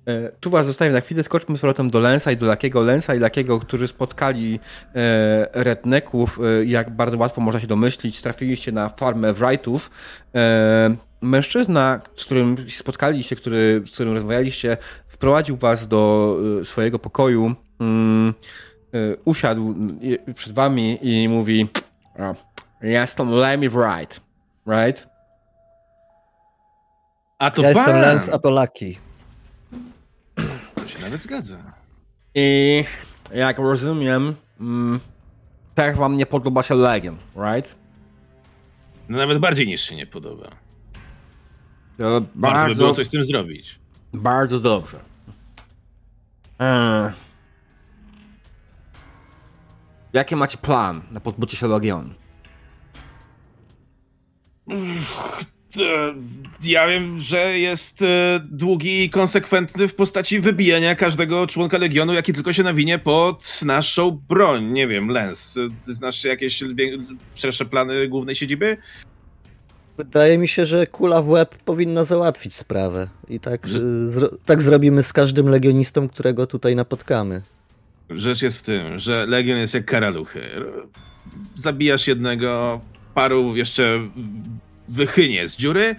E, tu was zostawię na chwilę, skoczmy z powrotem do Lensa i do Lakiego. Lensa i Lakiego, którzy spotkali e, redneków, e, jak bardzo łatwo można się domyślić, trafiliście na farmę Wrightów. E, mężczyzna, z którym spotkaliście, który, z którym rozmawialiście, wprowadził was do e, swojego pokoju, mm, e, usiadł przed wami i mówi jestem Lemmy Wright, right? A to ja pan. jestem Lens, a to Lucky nawet zgadza. I jak rozumiem, mm, też wam nie podoba się Legion, right? No nawet bardziej niż się nie podoba. To bardzo, Warto by było coś z tym zrobić. Bardzo dobrze. Eee. Jaki macie plan na pozbycie się Legionu? E, ja wiem, że jest e, długi i konsekwentny w postaci wybijania każdego członka Legionu, jaki tylko się nawinie pod naszą broń. Nie wiem, Lens, ty znasz jakieś szersze plany głównej siedziby? Wydaje mi się, że kula w łeb powinna załatwić sprawę. I tak, że... zro tak zrobimy z każdym legionistą, którego tutaj napotkamy. Rzecz jest w tym, że Legion jest jak karaluchy. Zabijasz jednego, paru jeszcze wychynie z dziury,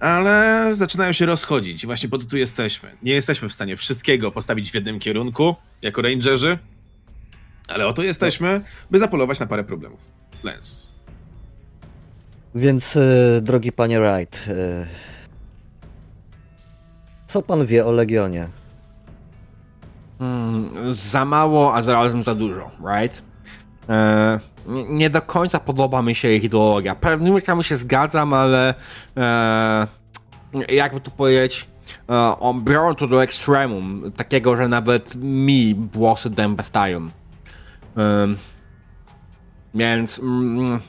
ale zaczynają się rozchodzić i właśnie po to tu jesteśmy. Nie jesteśmy w stanie wszystkiego postawić w jednym kierunku, jako rangerzy, ale oto jesteśmy, by zapolować na parę problemów. Lens. Więc, e, drogi panie Wright, e, co pan wie o Legionie? Hmm, za mało, a zarazem za dużo, right? E, nie, nie, do końca podoba mi się ich ideologia. Pewnymi rzeczami się zgadzam, ale e, jakby tu powiedzieć, e, on biorą to do ekstremum, takiego, że nawet mi włosy dęba stają. E, więc mm,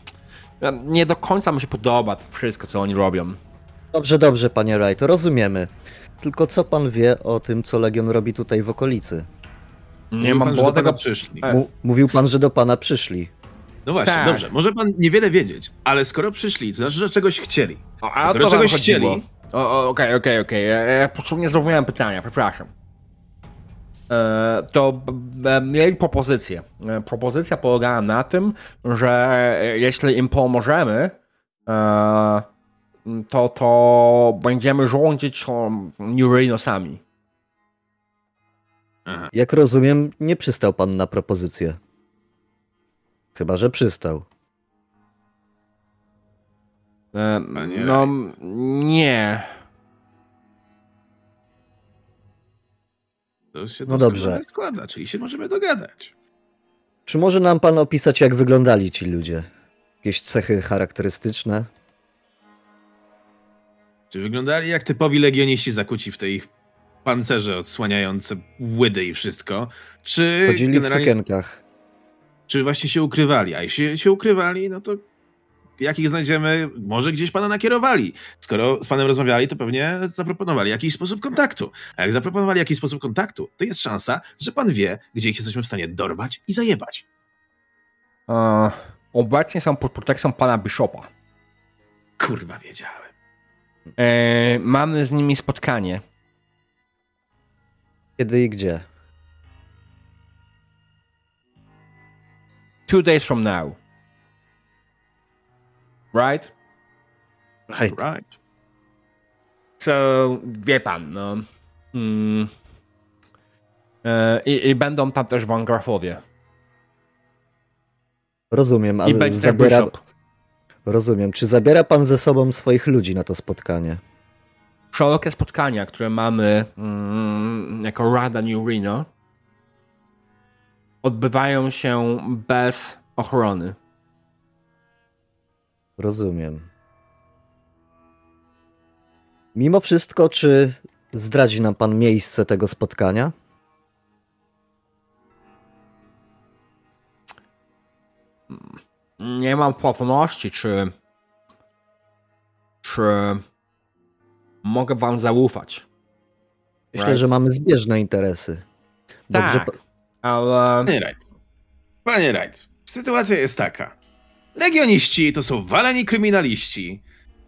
nie do końca mi się podoba wszystko, co oni robią. Dobrze, dobrze, panie Wright, rozumiemy. Tylko co pan wie o tym, co Legion robi tutaj w okolicy? Nie mam pan, tego przyszli. mówił pan, że do pana przyszli. No właśnie, tak. dobrze. Może pan niewiele wiedzieć, ale skoro przyszli, to znaczy, że czegoś chcieli. O, a skoro czegoś chcieli. Okej, okej, okej. Ja po prostu nie zrozumiałem pytania, przepraszam. E, to mieli propozycję. E, propozycja polegała na tym, że jeśli im pomożemy, e, to, to będziemy rządzić New Jak rozumiem, nie przystał pan na propozycję. Chyba, że przystał. E, no, nie. To się no dobrze. składa, czyli się możemy dogadać. Czy może nam pan opisać, jak wyglądali ci ludzie? Jakieś cechy charakterystyczne? Czy wyglądali jak typowi legioniści zakuci w tej ich pancerze odsłaniające łydy i wszystko? Czy Chodzili generalnie... w sukienkach czy właśnie się ukrywali. A jeśli się ukrywali, no to jak ich znajdziemy, może gdzieś pana nakierowali. Skoro z panem rozmawiali, to pewnie zaproponowali jakiś sposób kontaktu. A jak zaproponowali jakiś sposób kontaktu, to jest szansa, że pan wie, gdzie ich jesteśmy w stanie dorwać i zajebać. Uh, obecnie są pod protekcją pana Bishopa. Kurwa, wiedziałem. E, mamy z nimi spotkanie. Kiedy i gdzie? Two days from now. Right? Right. Right. So, wie pan, no. Mm, e, i, I, będą tam też wangrafowie. Rozumiem, ale I będzie zabiera... Rozumiem. Czy zabiera pan ze sobą swoich ludzi na to spotkanie? Szerokie spotkania, które mamy mm, jako Rada New Reno, odbywają się bez ochrony. Rozumiem. Mimo wszystko, czy zdradzi nam pan miejsce tego spotkania? Nie mam pewności, czy. czy. mogę wam zaufać. Myślę, right? że mamy zbieżne interesy. Dobrze. Tak, ale. Panie Wright. Panie Wright, sytuacja jest taka. Legioniści to są waleni kryminaliści.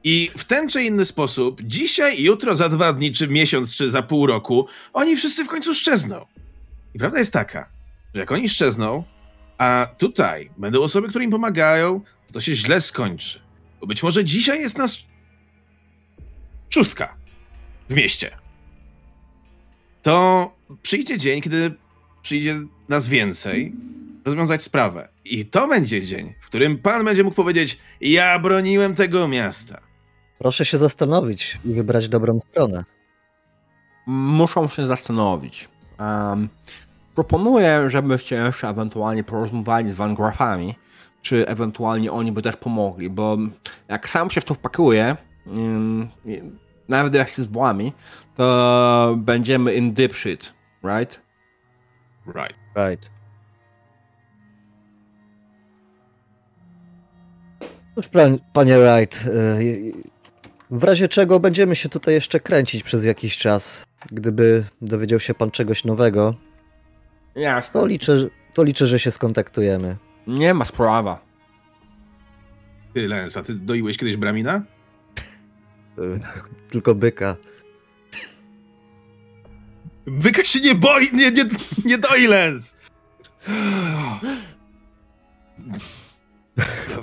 I w ten czy inny sposób, dzisiaj, jutro, za dwa dni, czy miesiąc, czy za pół roku, oni wszyscy w końcu szczezną. I prawda jest taka, że jak oni szczezną, a tutaj będą osoby, które im pomagają, to, to się źle skończy. Bo być może dzisiaj jest nas szóstka w mieście. To przyjdzie dzień, kiedy przyjdzie nas więcej, rozwiązać sprawę. I to będzie dzień, w którym pan będzie mógł powiedzieć: Ja broniłem tego miasta. Proszę się zastanowić i wybrać dobrą stronę. Muszą się zastanowić. Um, proponuję, żebyście jeszcze ewentualnie porozmawiali z Vangrafami, czy ewentualnie oni by też pomogli, bo jak sam się w to wpakuję, um, nawet jak się zbłami, to będziemy in deep shit, right? Right. Right. Cóż, panie Wright, y, w razie czego będziemy się tutaj jeszcze kręcić przez jakiś czas. Gdyby dowiedział się pan czegoś nowego, Jasne. to liczę, to liczę że się skontaktujemy. Nie ma sprawa. Ty, Lens, a ty doiłeś kiedyś bramina? Y, tylko byka. Byka się nie boi, nie, nie, nie doi, Lens!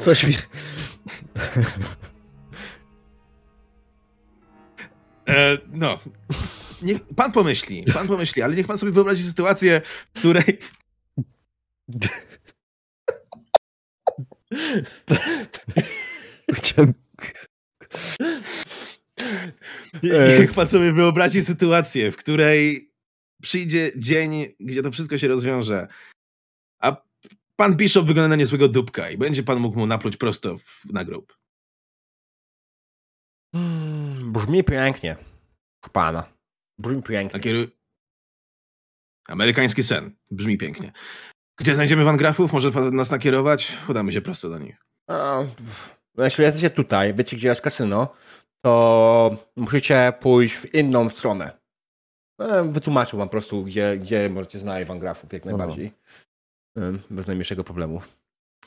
Coś mi... E, no. Niech pan pomyśli, pan pomyśli, ale niech pan sobie wyobrazi sytuację, w której. Chciałem. Niech pan sobie wyobrazi sytuację, w której przyjdzie dzień, gdzie to wszystko się rozwiąże, a pan Bishop wygląda na niezłego dupka i będzie pan mógł mu napluć prosto w, na grób. Hmm, brzmi pięknie. Pana. Brzmi pięknie. Amerykański sen. Brzmi pięknie. Gdzie znajdziemy Van Grafów? Może pan nas nakierować? Udamy się prosto do nich. A, no, jeśli jesteście tutaj, wiecie gdzie jest kasyno, to musicie pójść w inną stronę. No, wytłumaczył wam po prostu, gdzie, gdzie możecie znaleźć Van Grafów jak no. najbardziej. No. Bez najmniejszego problemu.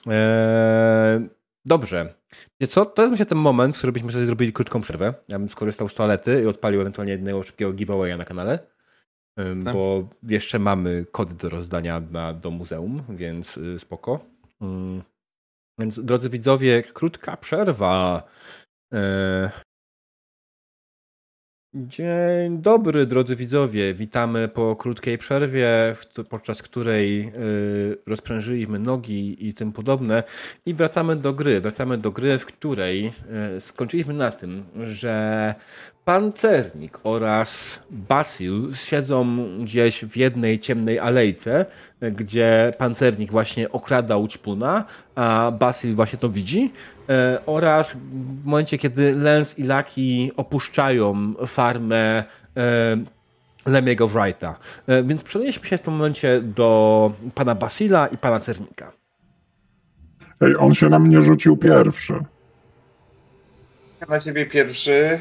Eee, Dobrze. Wiecie co? To jest myślę ten moment, w którym byśmy sobie zrobili krótką przerwę. Ja bym skorzystał z toalety i odpalił ewentualnie jednego szybkiego giveawaya na kanale. Tak. Bo jeszcze mamy kody do rozdania na, do muzeum, więc y, spoko. Mm. Więc drodzy widzowie, krótka przerwa. E, Dzień dobry, drodzy widzowie. Witamy po krótkiej przerwie, podczas której y, rozprężyliśmy nogi i tym podobne. I wracamy do gry. Wracamy do gry, w której y, skończyliśmy na tym, że Pancernik oraz Basil siedzą gdzieś w jednej ciemnej alejce, gdzie Pancernik właśnie okradał Ćpuna, a Basil właśnie to widzi. E, oraz w momencie, kiedy Lens i Lucky opuszczają farmę e, Lemiego Wrighta. E, więc przenieśmy się w tym momencie do pana Basila i pana Cernika. Ej, on się na mnie rzucił pierwszy na ciebie pierwszy,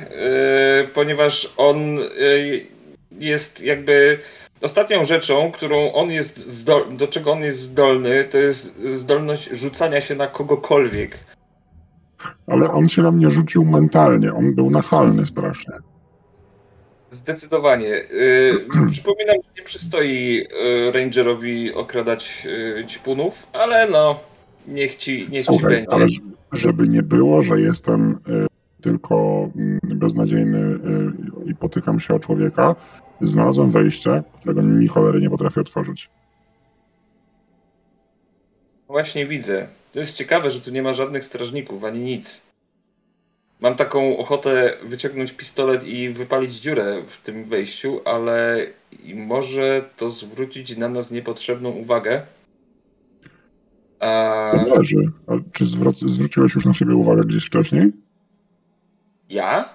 yy, ponieważ on yy, jest jakby ostatnią rzeczą, którą on jest zdol- do czego on jest zdolny, to jest zdolność rzucania się na kogokolwiek. Ale on się na mnie rzucił mentalnie, on był nachalny strasznie. Zdecydowanie. Yy, przypominam, że nie przystoi yy, Rangerowi okradać yy, ćpunów, ale no, niech ci, niech Słuchaj, ci będzie. Ale żeby nie było, że jestem yy, tylko mm, beznadziejny y, i potykam się o człowieka, znalazłem wejście, którego ni cholery nie potrafię otworzyć. Właśnie widzę. To jest ciekawe, że tu nie ma żadnych strażników ani nic. Mam taką ochotę wyciągnąć pistolet i wypalić dziurę w tym wejściu, ale może to zwrócić na nas niepotrzebną uwagę. A... Zależy. A czy zwróciłeś już na siebie uwagę gdzieś wcześniej? Ja?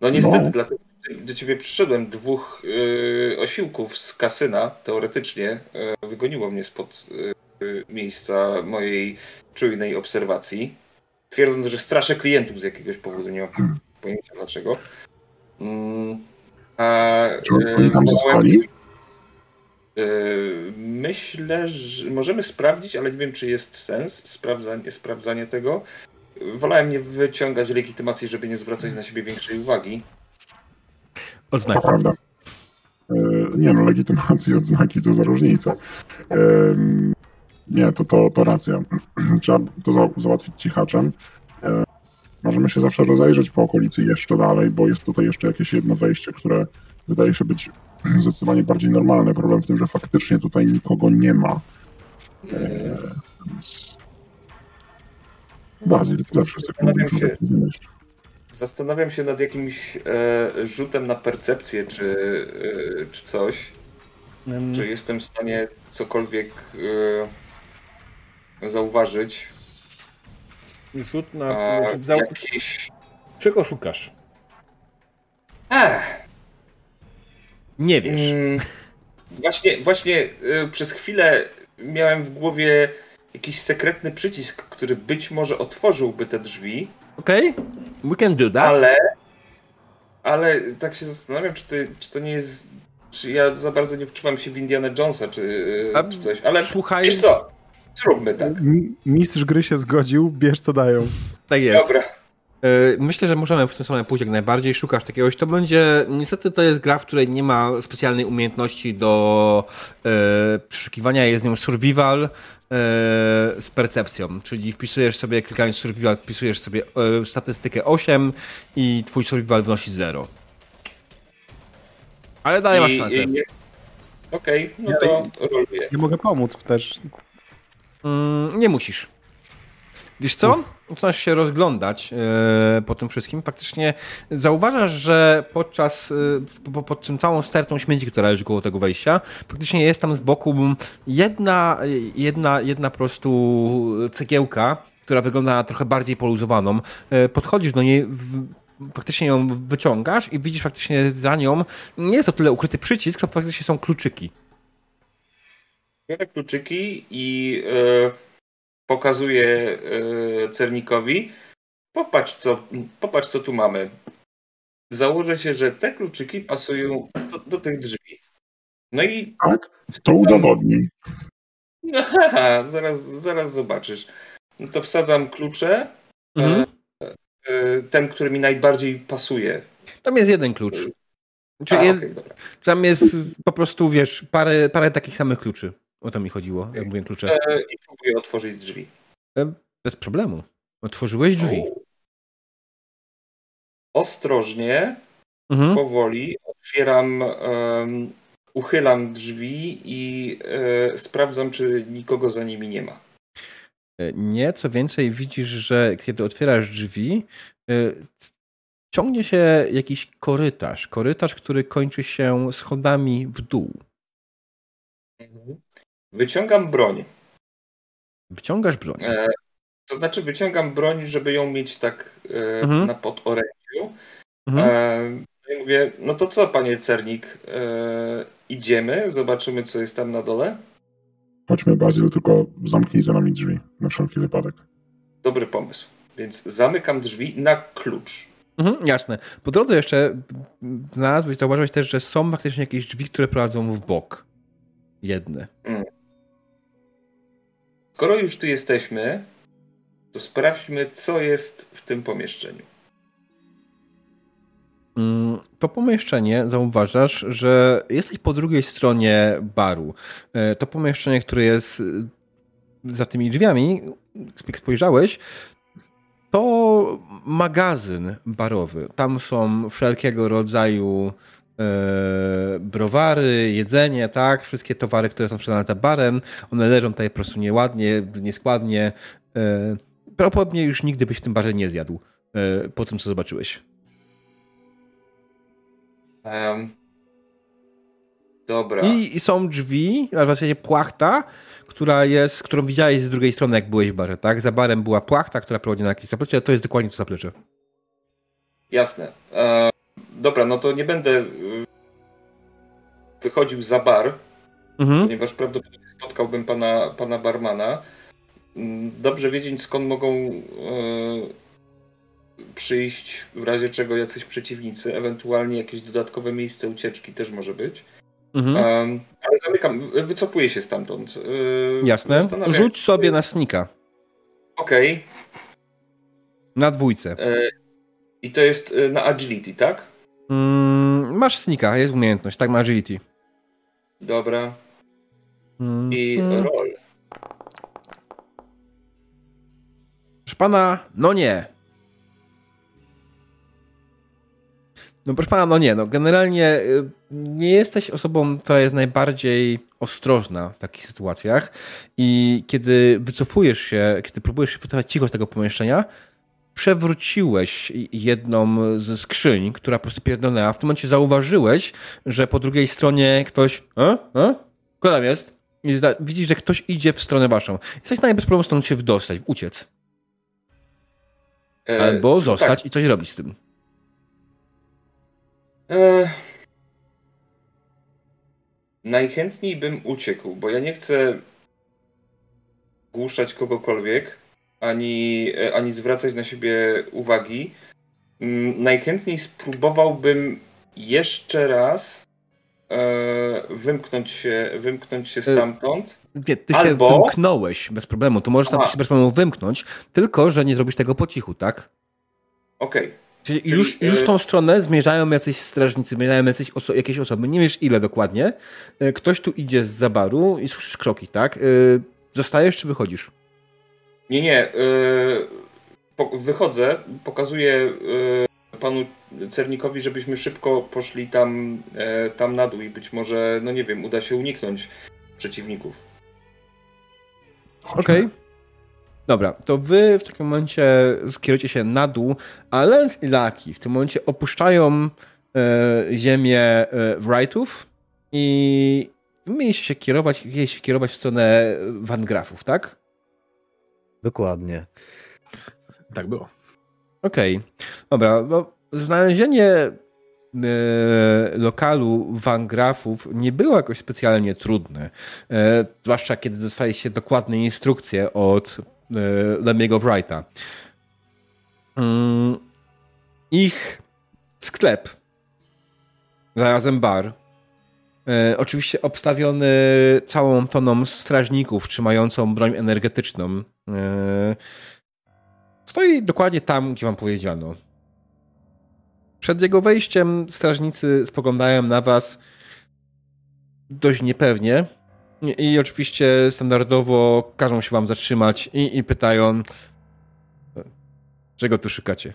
No niestety, no. dlatego do ciebie przyszedłem. Dwóch y, osiłków z kasyna, teoretycznie, y, wygoniło mnie spod y, miejsca mojej czujnej obserwacji, twierdząc, że straszę klientów z jakiegoś powodu, nie mam pojęcia dlaczego. Mm, a, Czy oni tam zostali? Myślę, że możemy sprawdzić, ale nie wiem, czy jest sens sprawdzanie, sprawdzanie tego. Wolałem nie wyciągać legitymacji, żeby nie zwracać na siebie większej uwagi. Oznaki. To prawda. E, nie no, legitymacji, odznaki, co za różnica. E, nie, to, to, to racja. Trzeba to załatwić cichaczem. E, możemy się zawsze rozejrzeć po okolicy jeszcze dalej, bo jest tutaj jeszcze jakieś jedno wejście, które wydaje się być zdecydowanie bardziej normalne. Problem w tym, że faktycznie tutaj nikogo nie ma. Więc... Bardziej tyle wszystko mogę Zastanawiam się nad jakimś e, rzutem na percepcję, czy, e, czy coś. Hmm. Czy jestem w stanie cokolwiek e, zauważyć. Rzut na. A, zau... jakieś... Czego szukasz? Ech. Nie wiesz. Mm, właśnie, właśnie y, przez chwilę miałem w głowie jakiś sekretny przycisk, który być może otworzyłby te drzwi. Okej, okay. we can do that. Ale, ale tak się zastanawiam, czy to, czy to nie jest. Czy ja za bardzo nie wczuwam się w Indiana Jonesa, czy, A, czy coś. Ale słuchaj. Wiesz co? Zróbmy tak. Mistrz gry się zgodził, bierz co dają. Tak jest. Dobra. E, myślę, że możemy w tym samym pójść jak najbardziej. Szukasz takiegoś. To będzie. Niestety to jest gra, w której nie ma specjalnej umiejętności do e, przeszukiwania. Jest nią survival e, z percepcją. Czyli wpisujesz sobie, klikając survival, wpisujesz sobie e, statystykę 8 i twój survival wnosi 0. Ale dalej masz szansę. Okej, okay, no to roluję. Nie mogę pomóc też. Mm, nie musisz. Wiesz co? Zaczynasz się rozglądać e, po tym wszystkim. Faktycznie zauważasz, że podczas, e, po, pod tym całą stertą śmieci, która leży koło tego wejścia, faktycznie jest tam z boku jedna, jedna, jedna po prostu cegiełka, która wygląda trochę bardziej poluzowaną. E, podchodzisz do niej, faktycznie ją wyciągasz i widzisz faktycznie za nią, nie jest to tyle ukryty przycisk, to faktycznie są kluczyki. Biorę kluczyki i... Yy pokazuje e, cernikowi, popatrz co, popatrz co tu mamy. Założę się, że te kluczyki pasują do, do tych drzwi. No i... Tak? To udowodni. Aha, zaraz, zaraz zobaczysz. No to wsadzam klucze. E, mhm. E, ten, który mi najbardziej pasuje. Tam jest jeden klucz. Czyli A, jest, okay, tam jest po prostu, wiesz, parę, parę takich samych kluczy. O to mi chodziło, jak mówię klucze. E, I próbuję otworzyć drzwi. E, bez problemu. Otworzyłeś drzwi. Ostrożnie, mhm. powoli otwieram, um, uchylam drzwi i e, sprawdzam, czy nikogo za nimi nie ma. E, nie, co więcej, widzisz, że kiedy otwierasz drzwi, e, ciągnie się jakiś korytarz. Korytarz, który kończy się schodami w dół. Mhm. Wyciągam broń. Wyciągasz broń. E, to znaczy wyciągam broń, żeby ją mieć tak e, mhm. na podorędziu. Mhm. E, no I mówię, no to co, panie Cernik, e, idziemy, zobaczymy, co jest tam na dole? Chodźmy, Bazyl, tylko zamknij za nami drzwi, na wszelki wypadek. Dobry pomysł. Więc zamykam drzwi na klucz. Mhm, jasne. Po drodze jeszcze znalazłeś, zauważyłeś też, że są faktycznie jakieś drzwi, które prowadzą w bok. Jedne. Mm. Skoro już tu jesteśmy, to sprawdźmy, co jest w tym pomieszczeniu. Mm, to pomieszczenie zauważasz, że jesteś po drugiej stronie baru. E, to pomieszczenie, które jest za tymi drzwiami, jak spojrzałeś, to magazyn barowy. Tam są wszelkiego rodzaju E, browary, jedzenie, tak, wszystkie towary, które są sprzedane za barem, one leżą tutaj po prostu nieładnie, nieskładnie, E, prawdopodobnie już nigdy byś w tym barze nie zjadł e, po tym, co zobaczyłeś. Um, dobra. I, I, są drzwi, a w zasadzie płachta, która jest, którą widziałeś z drugiej strony, jak byłeś w barze, tak? Za barem była płachta, która prowadzi na jakieś zaplecze, to jest dokładnie to zaplecze. Jasne. E, dobra, no to nie będę y, wychodził za bar, mhm. ponieważ prawdopodobnie spotkałbym pana, pana barmana. Mm, dobrze wiedzieć, skąd mogą e, przyjść w razie czego jacyś przeciwnicy, ewentualnie jakieś dodatkowe miejsce ucieczki też może być. Mhm. Um, ale zamykam, wycofuję się stamtąd. Yy, Jasne. Rzuć sobie na snika. Okej. Okay. Na dwójce. Yy, I to jest yy, na agility, tak? Mm, masz snika, jest umiejętność, tak, na agility. Dobra. Mm. I mm. roll. Proszę pana, no nie. No proszę pana, no nie, no generalnie y, nie jesteś osobą, która jest najbardziej ostrożna w takich sytuacjach i kiedy wycofujesz się, kiedy próbujesz się wycofać cicho z tego pomieszczenia, przewróciłeś jedną ze skrzyń, która po prostu pierdolnęła. W tym momencie zauważyłeś, że po drugiej stronie ktoś... A? A? Kto tam jest? I widzisz, że ktoś idzie w stronę waszą. Jesteś w stanie bez problemu stąd się wdostać, uciec. E, Albo no zostać tak. i coś robić z tym. E... Najchętniej bym uciekł, bo ja nie chcę głuszać kogokolwiek, ani, e, ani zwracać na siebie uwagi. Mm, najchętniej spróbowałbym jeszcze raz e, wymknąć, się, wymknąć się e, stamtąd. Nie, ty albo... się wymknąłeś bez problemu. Tu możesz tam się bez problemu wymknąć, tylko że nie zrobisz tego po cichu, tak? Okej. Okay. Czyli, Czyli już, już w tą stronę zmierzają jacyś strażnicy, zmierzają jacyś oso jakieś osoby, nie wiesz ile dokładnie. Ktoś tu idzie z zabaru i słyszysz kroki, tak? Zostajesz czy wychodzisz? Nie, nie. Yy, wychodzę, pokazuję yy, panu Cernikowi, żebyśmy szybko poszli tam, yy, tam na dół i być może, no nie wiem, uda się uniknąć przeciwników. Okej. Okay. Dobra, to wy w takim momencie skierujecie się na dół, a Lens i Laki w tym momencie opuszczają e, ziemię e, Wrightów i mieliście się kierować, mieliście się kierować w stronę Van Grafów, tak? Dokładnie. Tak było. Okej. Okay. Dobra, no, znalezienie e, lokalu Van Grafów nie było jakoś specjalnie trudne. E, zwłaszcza kiedy dostaliście dokładne instrukcje od e, Lemiego Wrighta. Mm, ich sklep, zarazem bar, oczywiście obstawiony całą toną strażników trzymającą broń energetyczną. E, stoi dokładnie tam, gdzie wam powiedziano. Przed jego wejściem strażnicy spoglądają na was dość niepewnie. I, i oczywiście standardowo każą się wam zatrzymać i, i pytają, czego tu szukacie.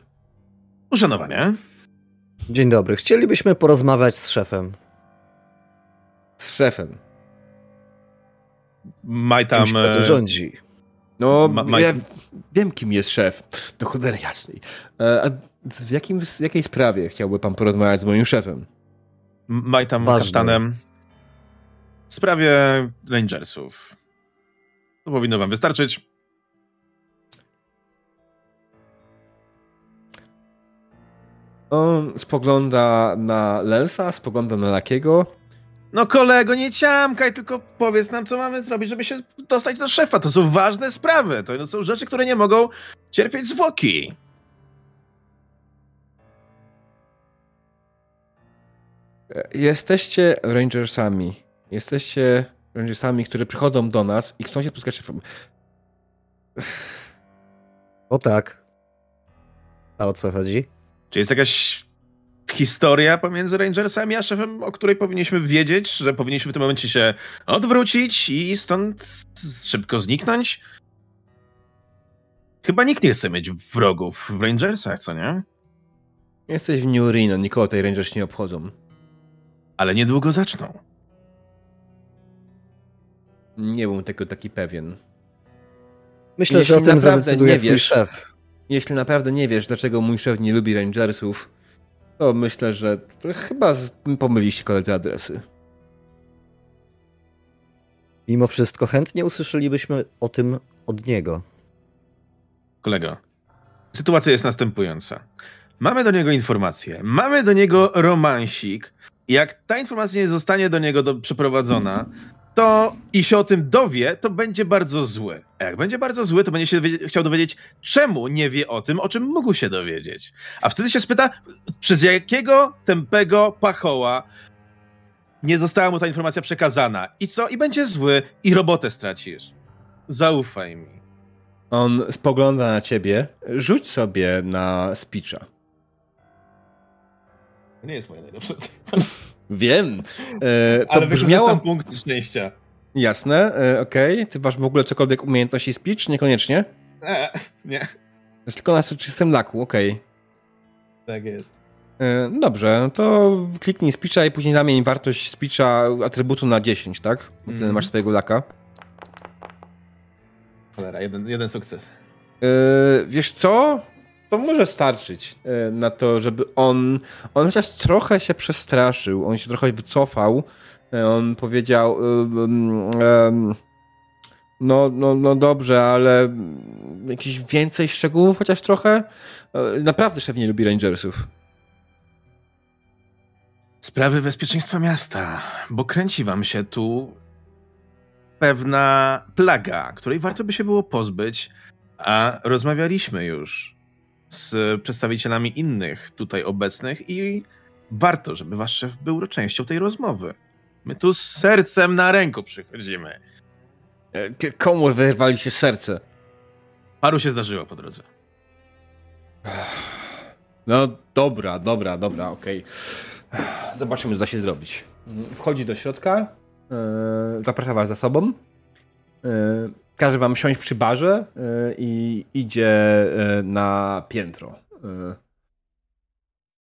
Uszanowanie. Dzień dobry. Chcielibyśmy porozmawiać z szefem z szefem. Maj tam... Kimś, kto e, rządzi. No, Ma, ja wiem, kim jest szef. Do cholery jasnej. E, a w, jakim, w jakiej sprawie chciałby pan porozmawiać z moim szefem? Maj tam Ważne. kasztanem. W sprawie Rangersów. To powinno wam wystarczyć. On spogląda na Lensa, spogląda na Lakiego. No kolego, nie ciamkaj, tylko powiedz nam, co mamy zrobić, żeby się dostać do szefa. To są ważne sprawy. To są rzeczy, które nie mogą cierpieć zwłoki. Jesteście Rangersami. Jesteście Rangersami, które przychodzą do nas i chcą się spotkać z szefem. O tak. A o co chodzi? Czy jest jakaś historia pomiędzy Rangersami a szefem, o której powinniśmy wiedzieć, że powinniśmy w tym momencie się odwrócić i stąd szybko zniknąć? Chyba nikt nie chce mieć wrogów w Rangersach, co nie? Jesteś w New Reno, nikogo tej Rangers nie obchodzą. Ale niedługo zaczną. Nie byłem tego taki pewien. Myślę, jeśli że o tym zadecyduje twój wiesz, szef. Jeśli naprawdę nie wiesz, dlaczego mój szef nie lubi Rangersów, to myślę, że to chyba pomyliście koledzy adresy. Mimo wszystko chętnie usłyszelibyśmy o tym od niego. Kolego, sytuacja jest następująca. Mamy do niego informację, mamy do niego romansik. Jak ta informacja nie zostanie do niego do, przeprowadzona, to i się o tym dowie, to będzie bardzo zły. A jak będzie bardzo zły, to będzie się chciał dowiedzieć, czemu nie wie o tym, o czym mógł się dowiedzieć. A wtedy się spyta, przez jakiego tępego pachoła nie została mu ta informacja przekazana. I co? I będzie zły i robotę stracisz. Zaufaj mi. On spogląda na ciebie. Rzuć sobie na speecha. Nie jest moja najlepsza Wiem. E, to Ale brzmiało... punkt szczęścia. Jasne, e, okej. Okay. Ty masz w ogóle cokolwiek umiejętności speech? Niekoniecznie? E, nie. Jest tylko na czystym laku, okej. Okay. Tak jest. E, dobrze, to kliknij speecha i później zamień wartość speecha atrybutu na 10, tak? Bo mm. masz swojego laka. Cholera, jeden, jeden sukces. Yy, wiesz co? To może starczyć yy, na to, żeby on. On chociaż trochę się przestraszył, on się trochę wycofał. Yy, on powiedział. No, no, no dobrze, ale jakiś więcej szczegółów, chociaż trochę. Naprawdę szef nie lubi Rangersów. Sprawy bezpieczeństwa miasta, bo kręci wam się tu pewna plaga, której warto by się było pozbyć, a rozmawialiśmy już z przedstawicielami innych tutaj obecnych i warto, żeby wasz szef był częścią tej rozmowy. My tu z sercem na ręku przychodzimy. E, komu wyrwali się serce? Paru się zdarzyło po drodze. No dobra, dobra, dobra, okej. Okay. Zobaczymy, co da się zrobić. Wchodzi do środka, E, zaprasza was za sobą. E, każe wam siąść przy barze e, i idzie na piętro.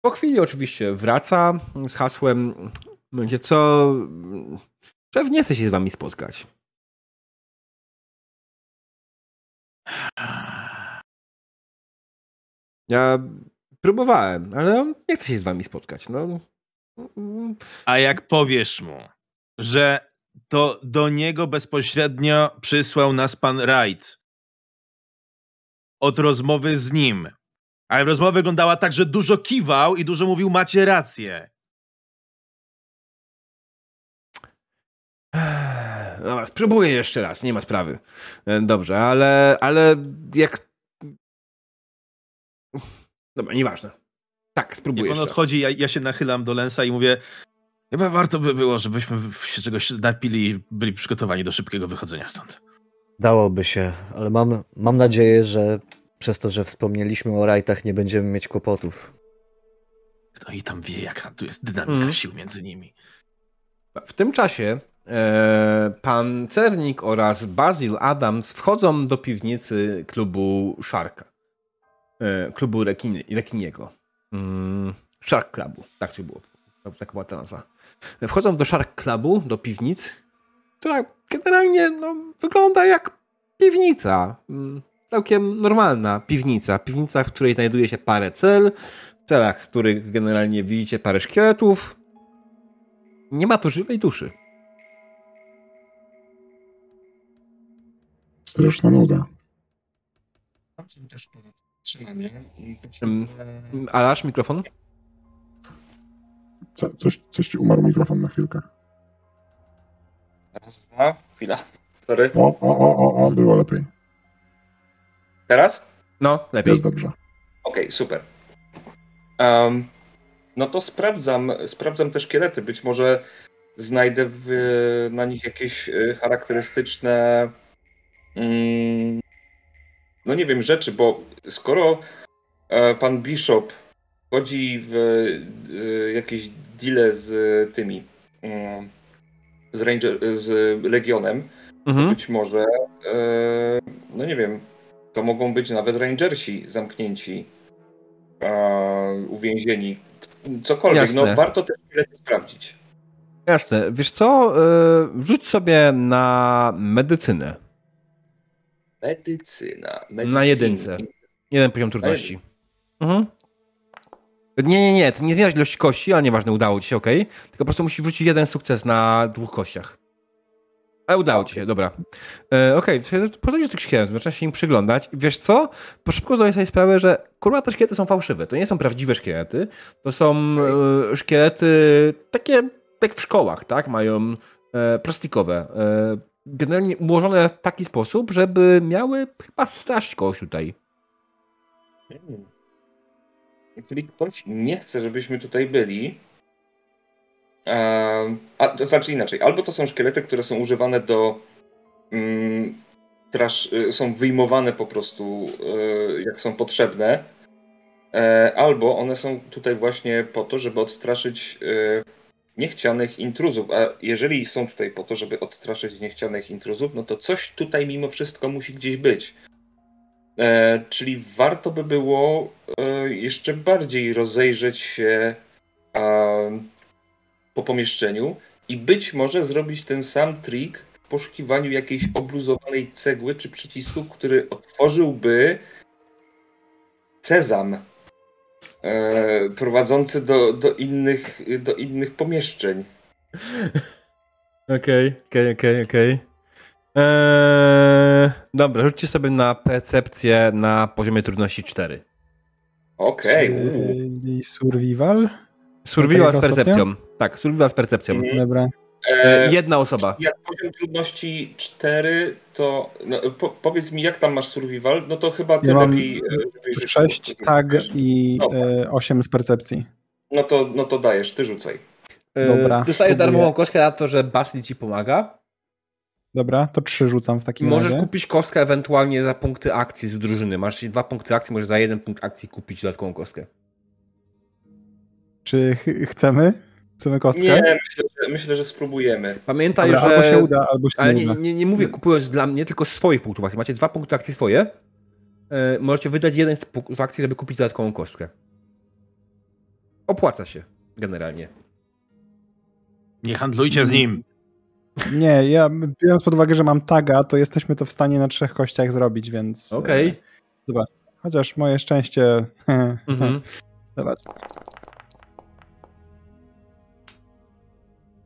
Po chwili oczywiście wraca z hasłem będzie co szef chce się z wami spotkać. Ja próbowałem, ale on nie chce się z wami spotkać. No. A jak powiesz mu, że to do niego bezpośrednio przysłał nas pan Wright. Od rozmowy z nim. Ale rozmowa wyglądała tak, że dużo kiwał i dużo mówił, macie rację. No, spróbuję jeszcze raz, nie ma sprawy. E, dobrze, ale, ale jak... Dobra, nieważne. Tak, spróbuję Jak on odchodzi, ja, ja, się nachylam do Lensa i mówię, Chyba warto by było, żebyśmy się czegoś napili i byli przygotowani do szybkiego wychodzenia stąd. Dałoby się, ale mam, mam nadzieję, że przez to, że wspomnieliśmy o rajtach, nie będziemy mieć kłopotów. Kto i tam wie, jaka tu jest dynamika mm. sił między nimi. W tym czasie e, pan Cernik oraz Basil Adams wchodzą do piwnicy klubu Sharka. E, klubu Rekiny, Rekiniego. Mm, Shark Clubu, tak to było. Tak była ta nazwa. Wchodzą do Shark Clubu, do piwnic, która generalnie no, wygląda jak piwnica. Mm, całkiem normalna piwnica. Piwnica, w której znajduje się parę cel, w celach, w których generalnie widzicie parę szkieletów. Nie ma tu żywej duszy. Straszna nuda. Trzymanie. Alasz, mikrofon? Co, coś, coś ci umarł mikrofon na chwilkę. Raz, dwa, chwila. Sorry. O, o, o, o, o było lepiej. Teraz? No, lepiej. Jest dobrze. Okej, okay, super. Um, no to sprawdzam, sprawdzam te szkielety. Być może znajdę w, na nich jakieś e, charakterystyczne mm, no nie wiem, rzeczy, bo skoro e, pan Bishop wchodzi w e, jakieś deale z tymi e, z, Ranger, z Legionem, mhm. być może e, no nie wiem, to mogą być nawet Rangersi zamknięci, uwięzieni, cokolwiek. No, Jasne. No warto też bilety sprawdzić. Jasne. Wiesz co? Wrzuć sobie na medycynę. Medycyna. Medycyna. Na jedynce. Jeden poziom trudności. Mhm. Nie, nie, nie, to nie zmieniać ilości kości, ale nieważne, udało ci się, ok. Tylko po prostu musisz wrzucić jeden sukces na dwóch kościach. Ale udało okay. ci się, dobra. E, Okej, okay. podchodzisz do tych szkieletów, zaczynasz się im przyglądać wiesz co? Po szybko zdaję sobie sprawę, że kurwa te szkielety są fałszywe. To nie są prawdziwe szkielety. To są e, szkielety takie jak w szkołach, tak? Mają e, plastikowe. E, generalnie ułożone w taki sposób, żeby miały chyba straszyć kogoś tutaj. Hmm. Jeżeli ktoś nie chce, żebyśmy tutaj byli, a to znaczy inaczej, albo to są szkielety, które są używane do. Mm, trasz, y, są wyjmowane po prostu, y, jak są potrzebne, e, albo one są tutaj właśnie po to, żeby odstraszyć y, niechcianych intruzów. A jeżeli są tutaj po to, żeby odstraszyć niechcianych intruzów, no to coś tutaj mimo wszystko musi gdzieś być. E, czyli warto by było e, jeszcze bardziej rozejrzeć się po pomieszczeniu i być może zrobić ten sam trik w poszukiwaniu jakiejś obluzowanej cegły czy przycisku, który otworzyłby cezam e, prowadzący do, do, innych, do innych pomieszczeń. Okej, okej, okej, okej. Eee, dobra, rzućcie sobie na percepcję na poziomie trudności 4. Okej. Okay. Czyli survival? Survival z percepcją. Tak, survival z percepcją. Mhm. Dobra. E, Jedna osoba. Jak poziom trudności 4, to no, po, powiedz mi, jak tam masz survival? No to chyba ty ja lepiej. 6 e, tag i e, 8 z percepcji. No to, no to dajesz, ty rzucaj. E, Dobra. Dostajesz darmową kostkę na to, że Basli ci pomaga. Dobra, to 3 rzucam w takim możesz razie. Możesz kupić kostkę ewentualnie za punkty akcji z drużyny. Masz dwa punkty akcji, możesz za jeden punkt akcji kupić dodatkową kostkę. Czy ch chcemy? Chcemy kostkę? Nie, myślę, że, myślę, że spróbujemy. Pamiętaj, Dobra, że... Albo się uda, albo się Ale nie, nie, nie, nie mówię kupując dla mnie, tylko swoich punktów akcji. Macie dwa punkty akcji swoje. Yy, możecie wydać jeden z punktów akcji, żeby kupić dodatkową kostkę. Opłaca się, generalnie. Nie handlujcie z nim. Nie, ja biorąc pod uwagę, że mam taga, to jesteśmy to w stanie na trzech kościach zrobić, więc... Okej. Okay. Dobra. Chociaż moje szczęście... Mhm. Zobacz.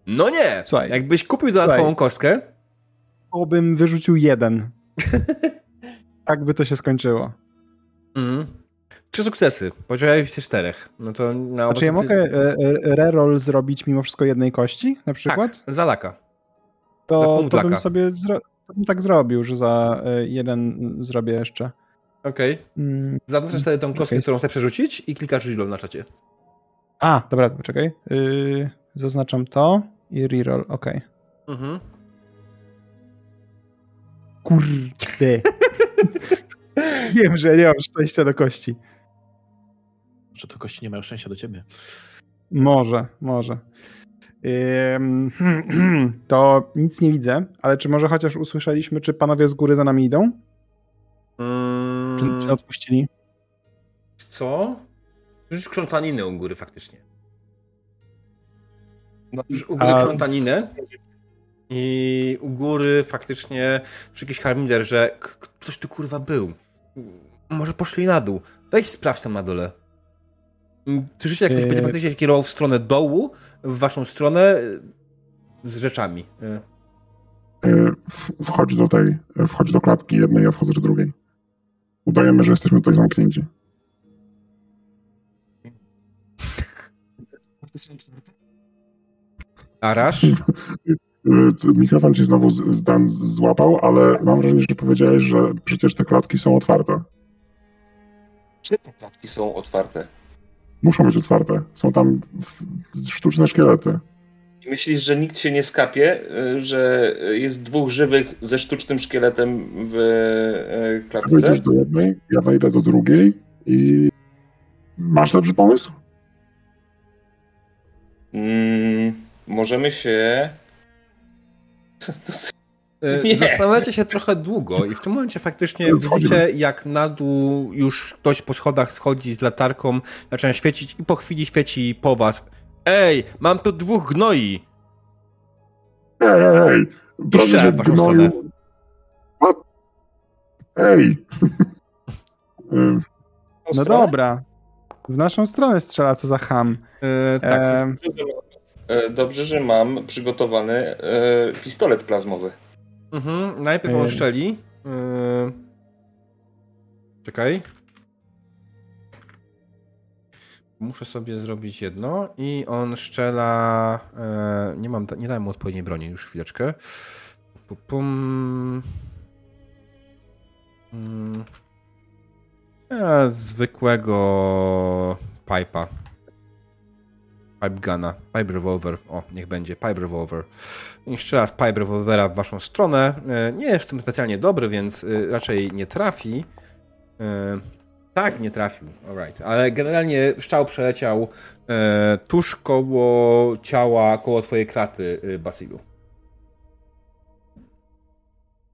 No nie! Słuchaj, Jakbyś kupił dodatkową słuchaj, kostkę... To bym wyrzucił jeden. tak by to się skończyło. Mm. Trzy sukcesy. Podziałaliście czterech. No to na znaczy ja mogę e, e, reroll zrobić mimo wszystko jednej kości na przykład? Tak, za laka. To, to bym sobie to bym tak zrobił, że za e, jeden zrobię jeszcze. Okej. Okay. Mm. Zaznaczasz sobie tą kostkę, okay. którą chcesz przerzucić i klikasz reroll na czacie. A, dobra, czekaj. Yy, zaznaczam to. I reroll, ok. Mhm. Kurde. Wiem, że nie mam szczęścia do kości. Że to kości nie mają szczęścia do ciebie. Może, może. to nic nie widzę, ale czy może chociaż usłyszeliśmy, czy panowie z góry za nami idą? Hmm. Czy, czy odpuścili? Co? Przecież krzątaniny u góry faktycznie. No, u góry krzątaninę i u góry faktycznie przy jakiś harmider, że ktoś tu kurwa był. Może poszli na dół. Weź sprawdź tam na dole. Mm, słyszycie, jak ktoś będzie yy. faktycznie kierował w stronę dołu, w waszą stronę z rzeczami. Yy. Wchodź do tej, wchodź do klatki jednej, ja wchodzę do drugiej. Udajemy, że jesteśmy tutaj zamknięci. Arasz? Mikrofon ci znowu zdan złapał, ale mam wrażenie, że powiedziałeś, że przecież te klatki są otwarte. Czy te klatki są otwarte? Muszą być otwarte. Są tam sztuczne szkielety. Myślisz, że nikt się nie skapie, y, że jest dwóch żywych ze sztucznym szkieletem w y, klatce? Wejdziesz do jednej, ja wejdę do drugiej i masz lepszy pomysł? Mm możemy się. E, Nie. Zastanawiacie się trochę długo i w tym momencie faktycznie widzicie, jak na dół już ktoś po schodach schodzi z latarką, zaczyna świecić i po chwili świeci po was. Ej, mam tu dwóch gnoi! Ej, ej, ej. I w waszą gnoju... stronę. Ej! no dobra. W naszą stronę strzela, co za ham. E, tak, e... e dobrze, że mam przygotowany e, pistolet plazmowy. Mhm, najpierw on strzeli. E... Czekaj. Muszę sobie zrobić jedno i on strzela. E... nie mam, nie dałem mu odpowiedniej broni, już chwileczkę. Pum. pum. Mm. E, zwykłego pipa. Pipe guna, pipe revolver. O, niech będzie, pipe revolver. Jeszcze raz pipe revolvera w waszą stronę. E, nie jest w tym specjalnie dobry, więc e, raczej nie trafi. Tak, nie trafił, alright. Ale generalnie szczał przeleciał tuż koło ciała, koło twojej kraty, Basilu.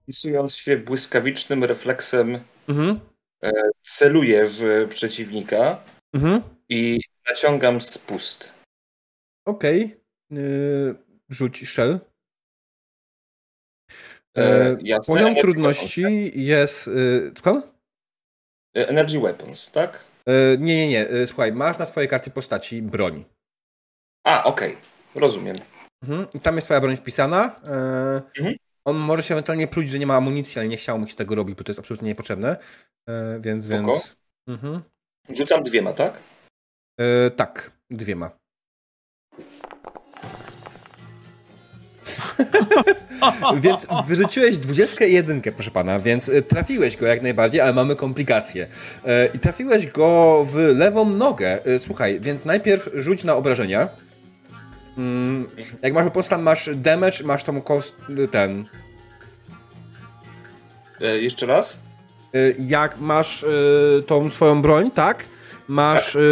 Wpisując się błyskawicznym refleksem mhm. E, celuję w przeciwnika mhm. i naciągam spust. Okej. Okay. Yy, rzuć shell. Yy, Poziom trudności weapons, tak? jest. Yy, Energy Weapons, tak? Yy, nie, nie, nie. Słuchaj, masz na twojej karcie postaci broń. A, okej. Okay. Rozumiem. Mhm. I tam jest twoja broń wpisana. Mhm. On może się ewentualnie pluć, że nie ma amunicji, ale nie chciał mu się tego robić, bo to jest absolutnie niepotrzebne. E, więc, Spoko. więc. Mhm. Rzucam dwiema, tak? E, tak, dwiema. więc wyrzuciłeś dwudziestkę i jedynkę, proszę pana, więc e, trafiłeś go jak najbardziej, ale mamy komplikacje. E, I trafiłeś go w lewą nogę. E, słuchaj, więc najpierw rzuć na obrażenia. Mm, jak masz po prostu masz damage, masz tą kost, ten. E, jeszcze raz? Jak masz tą swoją broń, tak? Masz tak.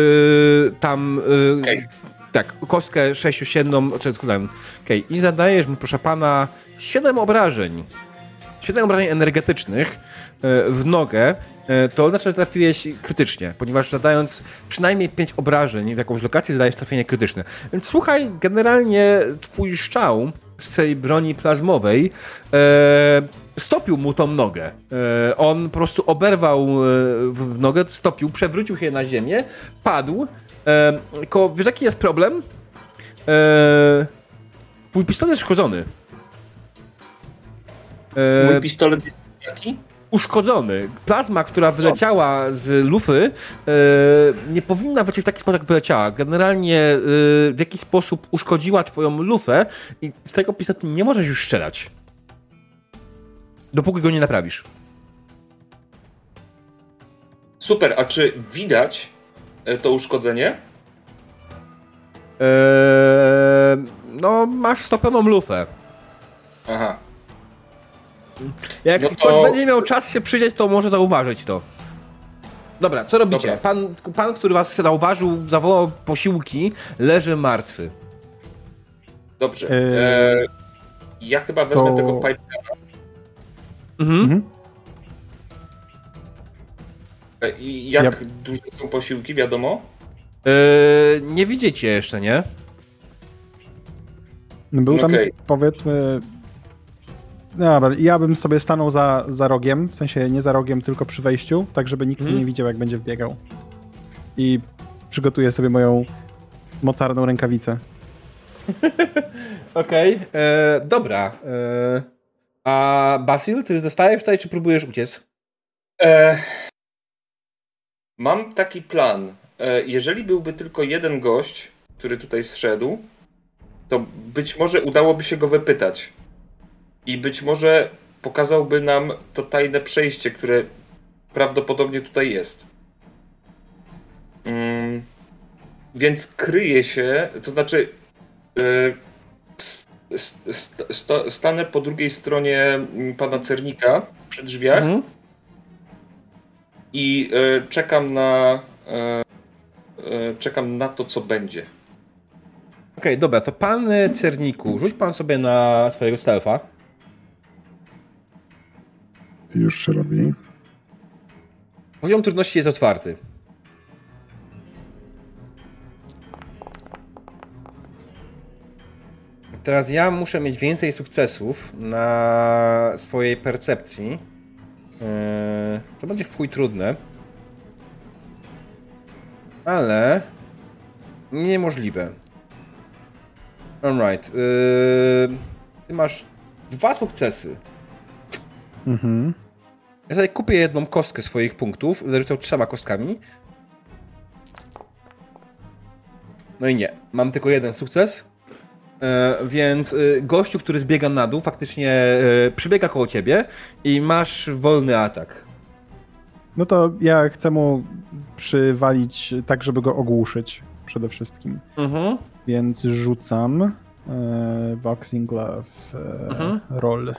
tam. Okay. Tak, kostkę 6-7, czy okej, okay. i zadajesz mu, proszę pana, 7 obrażeń. 7 obrażeń energetycznych w nogę E, to oznacza, że trafiłeś krytycznie, ponieważ zadając przynajmniej 5 obrażeń w jakąś lokację, zadajesz trafienie krytyczne. Więc słuchaj, generalnie twój szczał z tej broni plazmowej e, stopił mu tą nogę. E, on po prostu oberwał e, w nogę, stopił, przewrócił się na ziemię, padł. E, tylko wiesz, jaki jest problem? E, twój pistolet jest szkodzony. Mój pistolet jest jaki? uszkodzony. Plazma, która wyleciała z lufy, e, nie powinna wlecieć w taki sposób, jak wyleciała. Generalnie e, w jakiś sposób uszkodziła twoją lufę i z tego pistoletu nie możesz już strzelać. Dopóki go nie naprawisz. Super, a czy widać e, to uszkodzenie? Eee, no, masz stopioną lufę. Aha. Jak no to... ktoś będzie miał czas się przyjrzeć, to może zauważyć to. Dobra, co robicie? Dobra. Pan, pan, który was zauważył, zawołał posiłki, leży martwy. Dobrze. Eee, ja chyba wezmę to... tego pipegana. Mhm. mhm. E, I jak ja... duże są posiłki, wiadomo? Eee, nie widzicie jeszcze, nie? Był tam, okay. powiedzmy, Dobra, ja bym sobie stanął za, za rogiem, w sensie nie za rogiem, tylko przy wejściu, tak żeby nikt hmm. nie widział, jak będzie wbiegał. I przygotuję sobie moją mocarną rękawicę. Okej, okay. E, dobra. E, a Basil, ty zostajesz tutaj, czy próbujesz uciec? E, mam taki plan. E, jeżeli byłby tylko jeden gość, który tutaj zszedł, to być może udałoby się go wypytać i być może pokazałby nam to tajne przejście, które prawdopodobnie tutaj jest. Mm, więc kryje się, to znaczy yy, st, st, st, stanę po drugiej stronie mm, pana Cernika przy drzwiach mhm. I yy, czekam na yy, czekam na to, co będzie. Okej, okay, dobra, to pan Cerniku, rzuć pan sobie na swojego stealtha. Już się robi. Poziom trudności jest otwarty. Teraz ja muszę mieć więcej sukcesów na swojej percepcji. Yy będzie w trudne. Ale niemożliwe. Alright. Yy, ty masz dwa sukcesy. Mhm. Ja sobie kupię jedną kostkę swoich punktów, zarzucał trzema kostkami. No i nie. Mam tylko jeden sukces. E, więc e, gościu, który zbiega na dół, faktycznie e, przybiega koło ciebie i masz wolny atak. No to ja chcę mu przywalić tak, żeby go ogłuszyć przede wszystkim. Mhm. Więc rzucam e, Boxing Glove e, mhm. roll.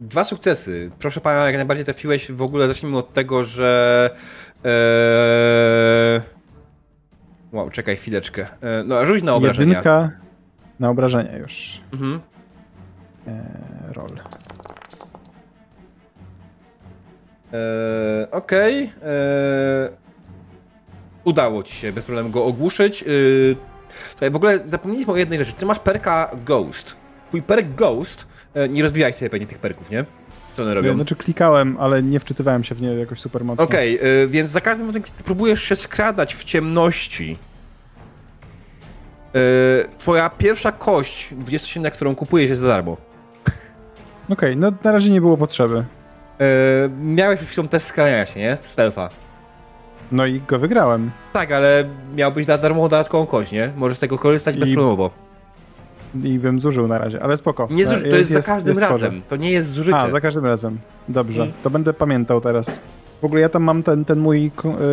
Dwa sukcesy. Proszę pana, jak najbardziej trafiłeś. W ogóle zacznijmy od tego, że. E... Wow, czekaj chwileczkę. E... No, rzuć na obrażenia. Jedynka na obrażenia już. Mhm. E... Roll. E... Okej. Okay. E... Udało ci się bez problemu go ogłuszyć. Yy... Słuchaj, w ogóle zapomnieliśmy o jednej rzeczy. Ty masz perka Ghost. Twój perk Ghost E, nie rozwijaj sobie pewnie tych perków, nie? Co one robią? Znaczy klikałem, ale nie wczytywałem się w nie jakoś super mocno. Okej, okay, więc za każdym razem, kiedy próbujesz się skradać w ciemności, e, twoja pierwsza kość 27, którą kupujesz jest za darmo. Okej, okay, no na razie nie było potrzeby. miałeś w chwilą test skrania się, nie? Stealtha. No i go wygrałem. Tak, ale miałbyś na darmo dodatkową kość, nie? Możesz z tego korzystać I... bezproblemowo i bym zużył na razie, ale spoko. Nie zuży, to jest, jest za każdym jest razem, to nie jest zużycie. A, za każdym razem. Dobrze, hmm. to będę pamiętał teraz. W ogóle ja tam mam ten, ten mój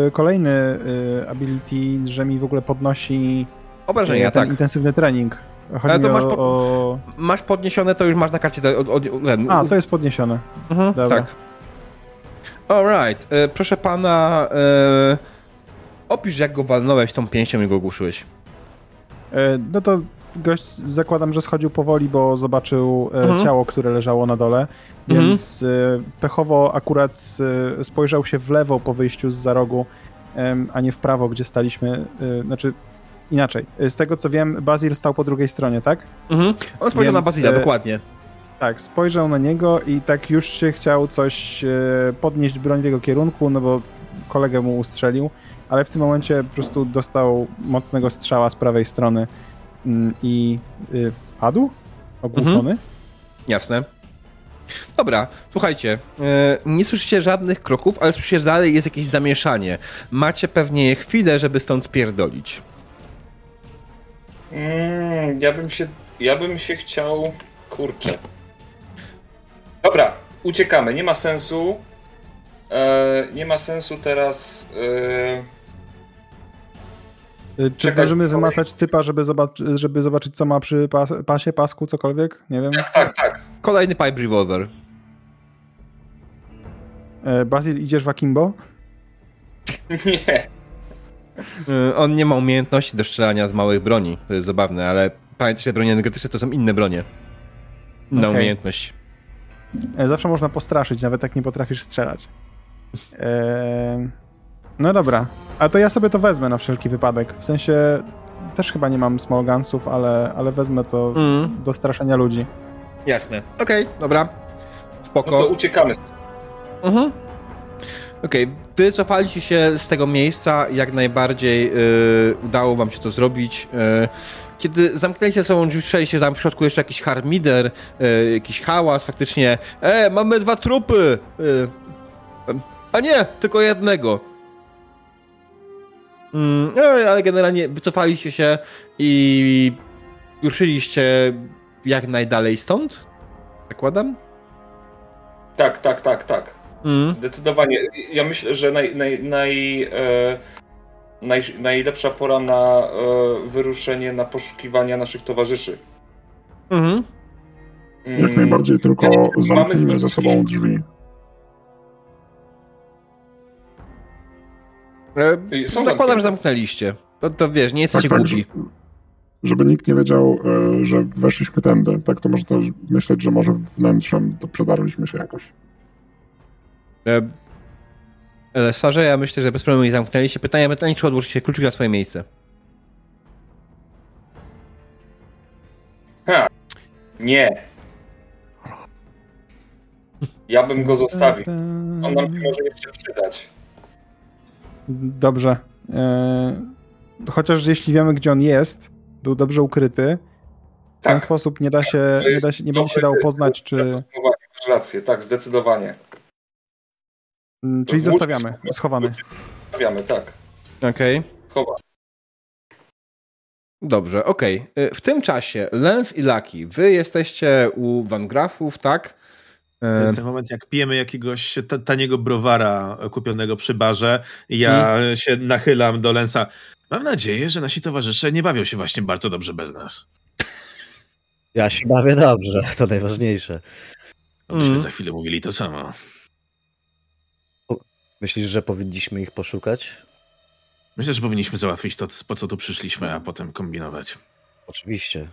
y, kolejny y, ability, że mi w ogóle podnosi obrażenia, y, ten tak. intensywny trening. Chodzi ale to masz, pod... o... masz podniesione, to już masz na karcie. A, to jest podniesione. Mhm, Dobra. Tak. Alright. Proszę pana, opisz jak go walnąłeś tą pięścią i go ogłuszyłeś. No to gość zakładam, że schodził powoli, bo zobaczył e, mhm. ciało, które leżało na dole, mhm. więc mhm. pechowo akurat e, spojrzał się w lewo po wyjściu z za rogu, a nie w prawo, gdzie staliśmy. Znaczy, inaczej. Z tego co wiem, Bazil stał po drugiej stronie, tak? Mhm. On spojrzał Więc, na Bazila, dokładnie. Tak, spojrzał na niego i tak już się chciał coś podnieść broń w jego kierunku, no bo kolegę mu ustrzelił, ale w tym momencie po prostu dostał mocnego strzała z prawej strony i y, padł? Ogłuszony? Mhm. Jasne. Dobra, słuchajcie, e, nie słyszycie żadnych kroków, ale słyszycie, że dalej jest jakieś zamieszanie. Macie pewnie chwilę, żeby stąd spierdolić. Mm, ja bym się, ja bym się chciał, kurczę. Dobra, uciekamy, nie ma sensu. E, nie ma sensu teraz... E, Y, czy Czekaj, zdążymy wymazać typa, żeby, zobac żeby zobaczyć, co ma przy pas pasie, pasku, cokolwiek? Nie wiem. Tak, tak, tak. Kolejny pipe revolver. E, Basil, idziesz w akimbo? Nie. E, on nie ma umiejętności do strzelania z małych broni. To jest zabawne, ale pamiętajcie, że bronie energetyczne to są inne bronie. Inna okay. umiejętność. E, zawsze można postraszyć, nawet jak nie potrafisz strzelać. Eee... No dobra, a to ja sobie to wezmę na wszelki wypadek. W sensie też chyba nie mam small gunsów, ale, ale wezmę to mm. do straszenia ludzi. Jasne. Okej, okay, dobra. Spoko. No to uciekamy. Mhm. Okej, okay. wycofaliście się z tego miejsca, jak najbardziej yy, udało wam się to zrobić. Yy, kiedy zamknęliście sobą drzwi, słyszeliście tam w środku jeszcze jakiś harmider, yy, jakiś hałas, faktycznie e, mamy dwa trupy! Yy, a nie, tylko jednego. Mm, no, ale generalnie wycofaliście się i ruszyliście jak najdalej stąd? Zakładam? Tak, tak, tak, tak. Mm. Zdecydowanie. Ja myślę, że naj, naj, naj, e, naj, najlepsza pora na e, wyruszenie, na poszukiwania naszych towarzyszy. Mhm. Mm. Jak najbardziej, tylko ja zamknijmy za sobą drzwi. E, są zakładam, że zamknęliście. To, to wiesz, nie jesteście tak, głupi. Tak, żeby nikt nie wiedział, e, że weszliśmy tędy. Tak to można myśleć, że może wnętrzem to przedarliśmy się jakoś. E, Sarze, ja myślę, że bez problemu nie zamknęliście. Pytanie, pytanie, czy odłożycie kluczyk na swoje miejsce? Ha. Nie. Ja bym go zostawił. On nam się może jeszcze przydać. Dobrze. E, chociaż jeśli wiemy, gdzie on jest, był dobrze ukryty, w tak. ten sposób nie da się, nie, da się, nie będzie się dało poznać, czy... Masz rację, tak, zdecydowanie. Mm, czyli zostawiamy, schowany. Zostawiamy, tak. Okej. Okay. Chowa. Dobrze, okej. Okay. W tym czasie Lens i Lucky, wy jesteście u Van Grafów, tak? To jest ten moment, jak pijemy jakiegoś taniego browara kupionego przy barze i ja hmm. się nachylam do Lensa. Mam nadzieję, że nasi towarzysze nie bawią się właśnie bardzo dobrze bez nas. Ja się bawię dobrze, to najważniejsze. No, myśmy hmm. za chwilę mówili to samo. Myślisz, że powinniśmy ich poszukać? Myślę, że powinniśmy załatwić to, po co tu przyszliśmy, a potem kombinować. Oczywiście.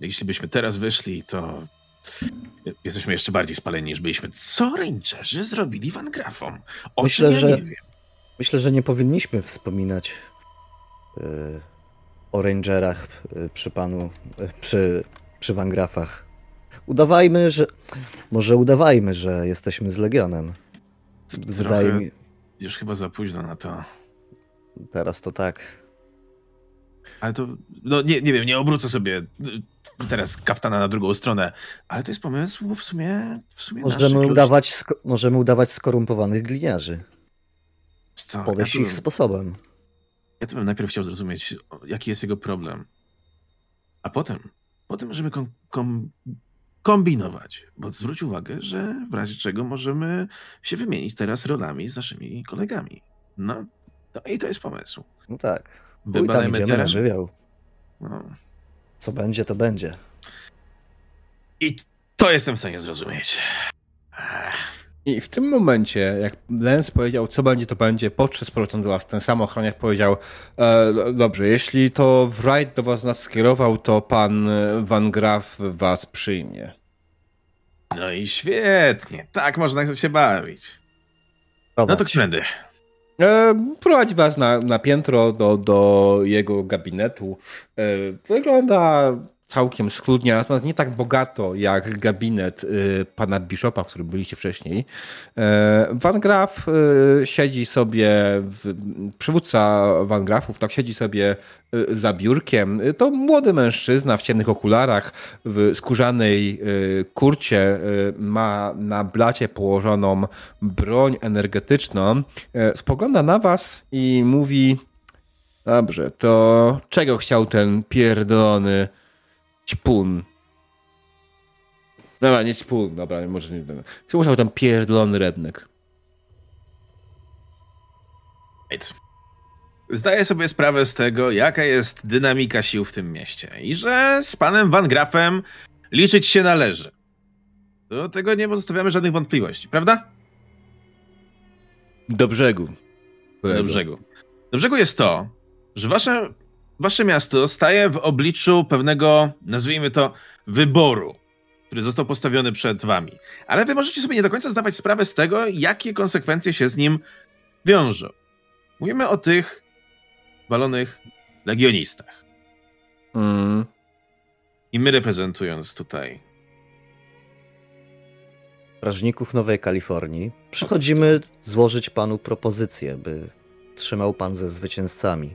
Jeśli byśmy teraz wyszli, to jesteśmy jeszcze bardziej spaleni niż byliśmy. Co Rangerzy zrobili Van Grafom? O myślę, ja że, myślę, że nie powinniśmy wspominać yy, o Rangerach yy, przy panu, yy, przy, przy Van Grafach. Udawajmy, że. Może udawajmy, że jesteśmy z Legionem. Wydaje mi. Już chyba za późno na to. Teraz to tak. Ale to, no nie, nie wiem, nie obrócę sobie teraz kaftana na drugą stronę, ale to jest pomysł w sumie, w sumie możemy udawać, możemy udawać skorumpowanych gliniarzy. Co? Podejść ja ich sposobem. Ja to bym najpierw chciał zrozumieć, jaki jest jego problem. A potem, potem możemy kom, kom, kombinować, bo zwróć uwagę, że w razie czego możemy się wymienić teraz rolami z naszymi kolegami. No, no i to jest pomysł. No tak. Wybadajmy idziemy na żywioł. No. Co będzie, to będzie. I to jestem w stanie zrozumieć. I w tym momencie, jak Lens powiedział, co będzie, to będzie, podszedł z powrotem do was. Ten sam ochroniarz powiedział, e, dobrze, jeśli to Wright do was nas skierował, to pan Van Graf was przyjmie. No i świetnie. Tak można się bawić. No to którędy? E, prowadzi was na, na piętro do, do jego gabinetu. E, wygląda całkiem schludnie, natomiast nie tak bogato jak gabinet y, pana Bishopa, w którym byliście wcześniej. E, Van Graf y, siedzi sobie, przywódca Van Grafów, tak siedzi sobie y, za biurkiem. To młody mężczyzna w ciemnych okularach, w skórzanej kurcie, ma na blacie położoną broń energetyczną. E, spogląda na was i mówi Dobrze, to czego chciał ten pierdolony Ćpun. Dobra, nie ćpun, dobra, może nie. Co musiał tam pierdolony rednek? Zdaję sobie sprawę z tego, jaka jest dynamika sił w tym mieście i że z panem Van Grafem liczyć się należy. Do tego nie pozostawiamy żadnych wątpliwości, prawda? Do brzegu. Do brzegu. Do brzegu jest to, że wasze wasze miasto staje w obliczu pewnego, nazwijmy to, wyboru, który został postawiony przed wami. Ale wy możecie sobie nie do końca zdawać sprawę z tego, jakie konsekwencje się z nim wiążą. Mówimy o tych balonych legionistach. Mm. I my reprezentując tutaj strażników Nowej Kalifornii, przychodzimy złożyć panu propozycję, by trzymał pan ze zwycięzcami.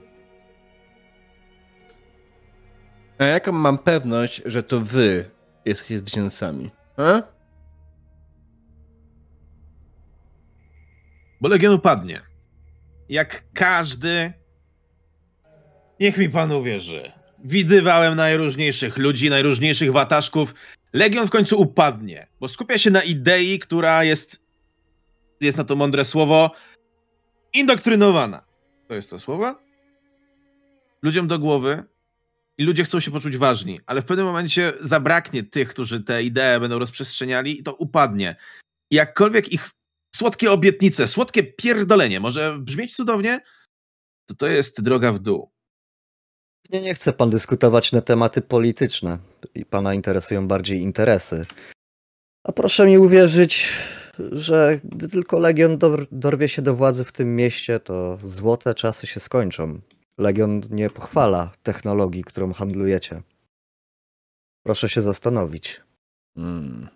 A jaką mam pewność, że to wy jesteście zwycięzcami? A? Bo Legion upadnie. Jak każdy. Niech mi pan uwierzy. Widywałem najróżniejszych ludzi, najróżniejszych wataszków. Legion w końcu upadnie, bo skupia się na idei, która jest. Jest na to mądre słowo. Indoktrynowana. To jest to słowo? Ludziom do głowy i ludzie chcą się poczuć ważni, ale w pewnym momencie zabraknie tych, którzy te idee będą rozprzestrzeniali i to upadnie. I jakkolwiek ich słodkie obietnice, słodkie pierdolenie może brzmieć cudownie, to to jest droga w dół. Nie, nie chce pan dyskutować na tematy polityczne i pana interesują bardziej interesy. A proszę mi uwierzyć, że gdy tylko Legion dorwie się do władzy w tym mieście, to złote czasy się skończą. Legion nie pochwala technologii, którą handlujecie. Proszę się zastanowić. Hmm.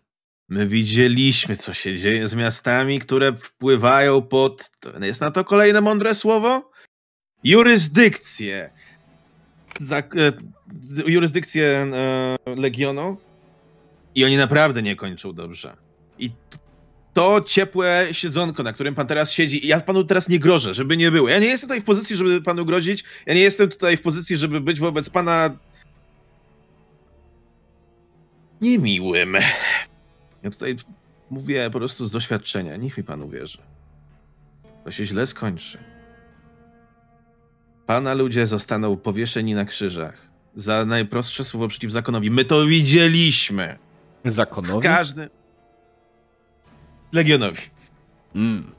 My widzieliśmy, co się dzieje z miastami, które wpływają pod. Jest na to kolejne mądre słowo? Jurysdykcję. Za, e, jurysdykcję e, Legionu. I oni naprawdę nie kończą dobrze. I to ciepłe siedzonko, na którym pan teraz siedzi, ja panu teraz nie grożę, żeby nie było. Ja nie jestem tutaj w pozycji, żeby panu grozić. Ja nie jestem tutaj w pozycji, żeby być wobec pana niemiłym. Ja tutaj mówię po prostu z doświadczenia. Niech mi pan uwierzy. To się źle skończy. Pana ludzie zostaną powieszeni na krzyżach za najprostsze słowo przeciw zakonowi. My to widzieliśmy. Zakonowi? W każdym. Legionowi. Mm.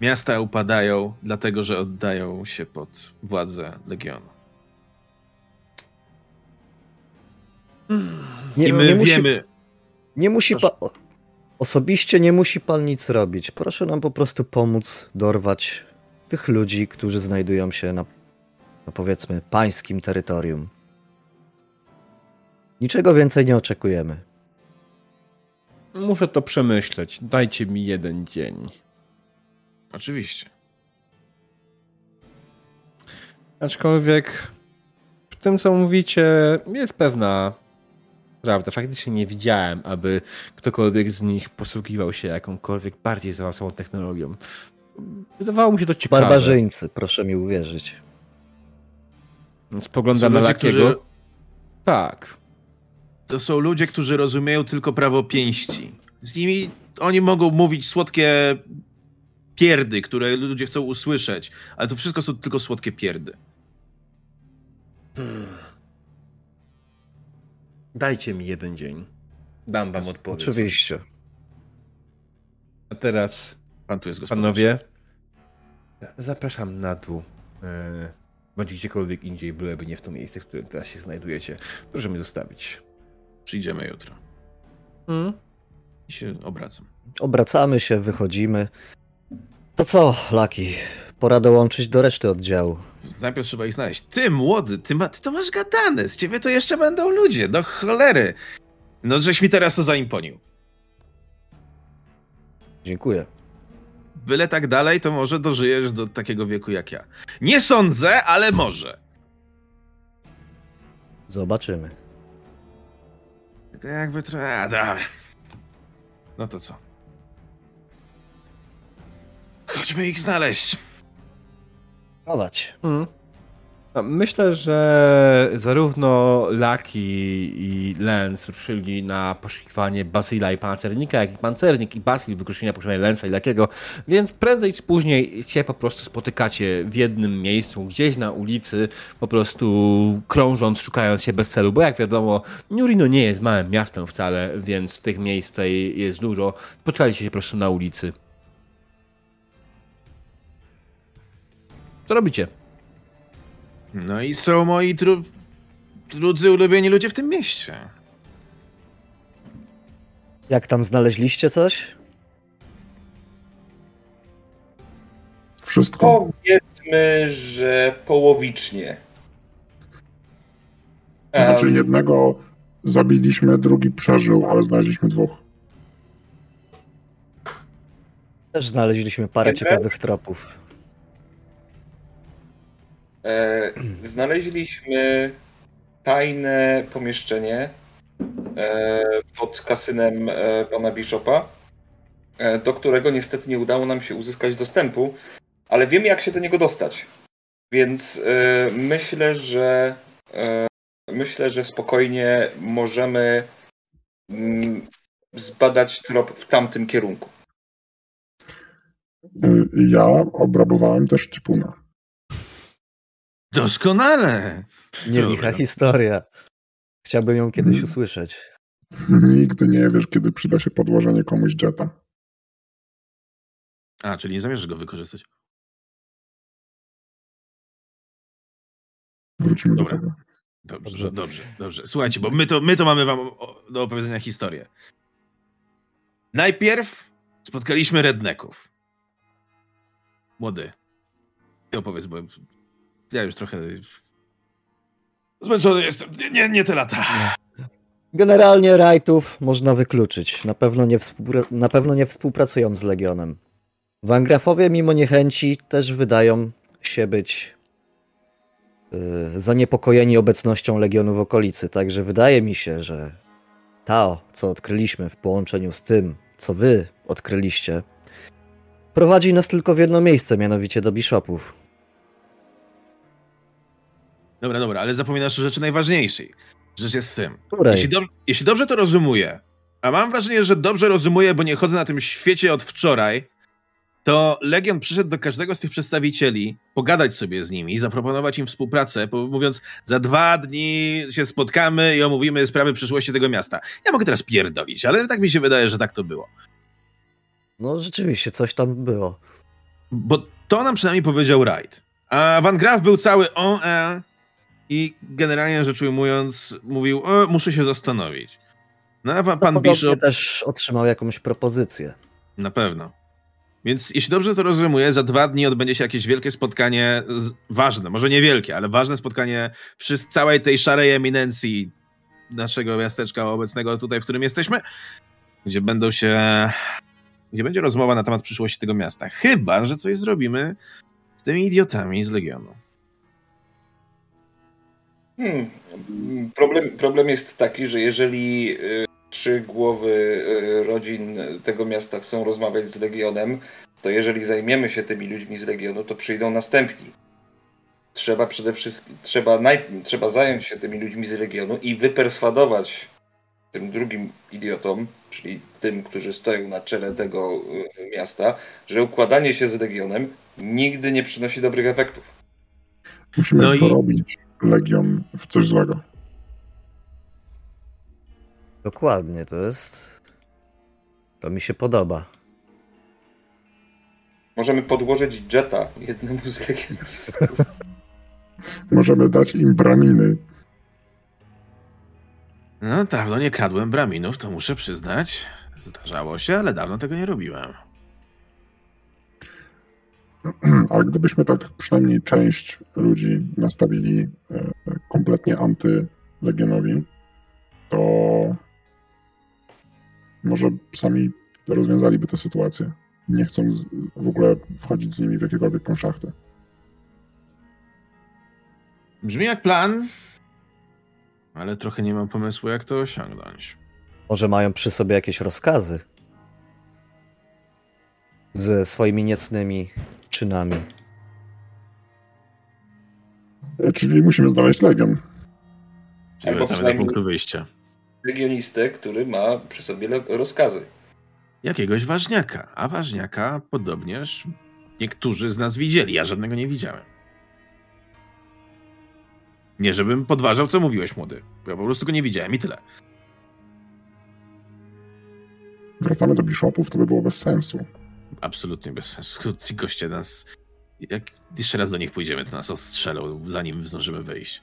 Miasta upadają, dlatego że oddają się pod władzę Legionu. Nie, I my nie wiemy. Musi, nie musi pan. Osobiście nie musi pan nic robić. Proszę nam po prostu pomóc dorwać tych ludzi, którzy znajdują się na, na powiedzmy pańskim terytorium. Niczego więcej nie oczekujemy. Muszę to przemyśleć. Dajcie mi jeden dzień. Oczywiście. Aczkolwiek w tym, co mówicie, jest pewna prawda. Faktycznie nie widziałem, aby ktokolwiek z nich posługiwał się jakąkolwiek bardziej zaawansowaną technologią. Wydawało mi się to ciekawe. Barbarzyńcy, proszę mi uwierzyć. Spoglądam na Lakiego. Którzy... Tak. To są ludzie, którzy rozumieją tylko prawo pięści. Z nimi oni mogą mówić słodkie pierdy, które ludzie chcą usłyszeć, ale to wszystko są tylko słodkie pierdy. Hmm. Dajcie mi jeden dzień. Dam wam odpowiedź. Oczywiście. A teraz, Pan tu jest panowie, zapraszam na dół. E, bądź gdziekolwiek indziej, byleby nie w to miejsce, w którym teraz się znajdujecie. Proszę mnie zostawić. Przyjdziemy jutro. Hmm? I się obracam. Obracamy się, wychodzimy. To co, Laki? Pora dołączyć do reszty oddziału. Najpierw trzeba ich znaleźć. Ty, młody, ty, ma, ty to masz gadane. Z ciebie to jeszcze będą ludzie. Do cholery. No, żeś mi teraz to zaimponił. Dziękuję. Byle tak dalej, to może dożyjesz do takiego wieku jak ja. Nie sądzę, ale może. Zobaczymy. Tylko jakby trochę... A, dobra. No to co? Chodźmy ich znaleźć. Prowadź. Mhm. Myślę, że zarówno Lucky i Lens ruszyli na poszukiwanie Basila i pancernika, jak i pancernik i Basil wykorzystania poszukiwania Lensa i Lakiego, więc prędzej czy później się po prostu spotykacie w jednym miejscu, gdzieś na ulicy, po prostu krążąc, szukając się bez celu, bo jak wiadomo, Nurino nie jest małym miastem wcale, więc tych miejsc tutaj jest dużo. Spotkaliście się po prostu na ulicy. Co robicie? No i są moi dru... drudzy ulubieni ludzie w tym mieście. Jak tam znaleźliście coś? Wszystko. Powiedzmy, że połowicznie. Znaczy jednego zabiliśmy, drugi przeżył, ale znaleźliśmy dwóch. Też znaleźliśmy parę ciekawych tropów. E, znaleźliśmy tajne pomieszczenie e, pod kasynem e, pana Bishopa, do którego niestety nie udało nam się uzyskać dostępu, ale wiemy jak się do niego dostać. Więc myślę, że myślę, że spokojnie możemy mm, zbadać trop w tamtym kierunku. Ja obrabowałem też Cipuna. Doskonale. Nie licha historia. Chciałbym ją kiedyś hmm. usłyszeć. Nigdy nie wiesz, kiedy przyda się podłożenie komuś jeta. A, czyli nie zamierzasz go wykorzystać? Wrócimy Dobra. do tego. Dobrze, dobrze, dobrze, dobrze. Słuchajcie, bo my to, my to mamy wam do opowiedzenia historię. Najpierw spotkaliśmy redneków. Młody. Ty opowiedz, bo ja już trochę zmęczony jestem. Nie, nie, nie te lata. Generalnie rajtów można wykluczyć. Na pewno, nie na pewno nie współpracują z Legionem. Wangrafowie mimo niechęci też wydają się być yy, zaniepokojeni obecnością Legionu w okolicy. Także wydaje mi się, że to, co odkryliśmy w połączeniu z tym, co wy odkryliście, prowadzi nas tylko w jedno miejsce, mianowicie do Bishopów. Dobra, dobra, ale zapominasz o rzeczy najważniejszej. Rzecz jest w tym. Jeśli, do, jeśli dobrze to rozumuję, a mam wrażenie, że dobrze rozumuję, bo nie chodzę na tym świecie od wczoraj, to Legion przyszedł do każdego z tych przedstawicieli, pogadać sobie z nimi, zaproponować im współpracę, mówiąc, za dwa dni się spotkamy i omówimy sprawy przyszłości tego miasta. Ja mogę teraz pierdolić, ale tak mi się wydaje, że tak to było. No rzeczywiście, coś tam było. Bo to nam przynajmniej powiedział Wright. A Van Graaf był cały on, e, i generalnie rzecz ujmując mówił, o, muszę się zastanowić. No a pan no, Bishop... też otrzymał jakąś propozycję. Na pewno. Więc jeśli dobrze to rozumuję, za dwa dni odbędzie się jakieś wielkie spotkanie, ważne, może niewielkie, ale ważne spotkanie przy całej tej szarej eminencji naszego miasteczka obecnego tutaj, w którym jesteśmy, gdzie będą się, gdzie będzie rozmowa na temat przyszłości tego miasta. Chyba, że coś zrobimy z tymi idiotami z Legionu. Hmm. Problem, problem jest taki, że jeżeli y, trzy głowy y, rodzin tego miasta chcą rozmawiać z Legionem, to jeżeli zajmiemy się tymi ludźmi z Legionu, to przyjdą następni. Trzeba przede wszystkim, trzeba, naj, trzeba zająć się tymi ludźmi z Legionu i wyperswadować tym drugim idiotom, czyli tym, którzy stoją na czele tego y, miasta, że układanie się z Legionem nigdy nie przynosi dobrych efektów. Musimy no to i... robić. Legion w coś złego. Dokładnie, to jest. To mi się podoba. Możemy podłożyć Jetta jednemu z legionistów. Możemy dać im braminy. No, dawno nie kradłem braminów, to muszę przyznać. Zdarzało się, ale dawno tego nie robiłem. Ale gdybyśmy tak przynajmniej część ludzi nastawili e, kompletnie antylegionowi, to może sami rozwiązaliby tę sytuację, nie chcąc w ogóle wchodzić z nimi w jakiekolwiek konszachty. Brzmi jak plan, ale trochę nie mam pomysłu, jak to osiągnąć. Może mają przy sobie jakieś rozkazy ze swoimi niecnymi czynami. E, czyli musimy znaleźć legion. Czyli wracamy do punktu wyjścia. Legionistę, który ma przy sobie rozkazy. Jakiegoś ważniaka. A ważniaka podobnież niektórzy z nas widzieli. Ja żadnego nie widziałem. Nie, żebym podważał, co mówiłeś, młody. Ja po prostu go nie widziałem i tyle. Wracamy do biszopów, to by było bez sensu. Absolutnie bez sensu. Ci goście nas. Jak jeszcze raz do nich pójdziemy, to nas ostrzelą, zanim zdążymy wyjść.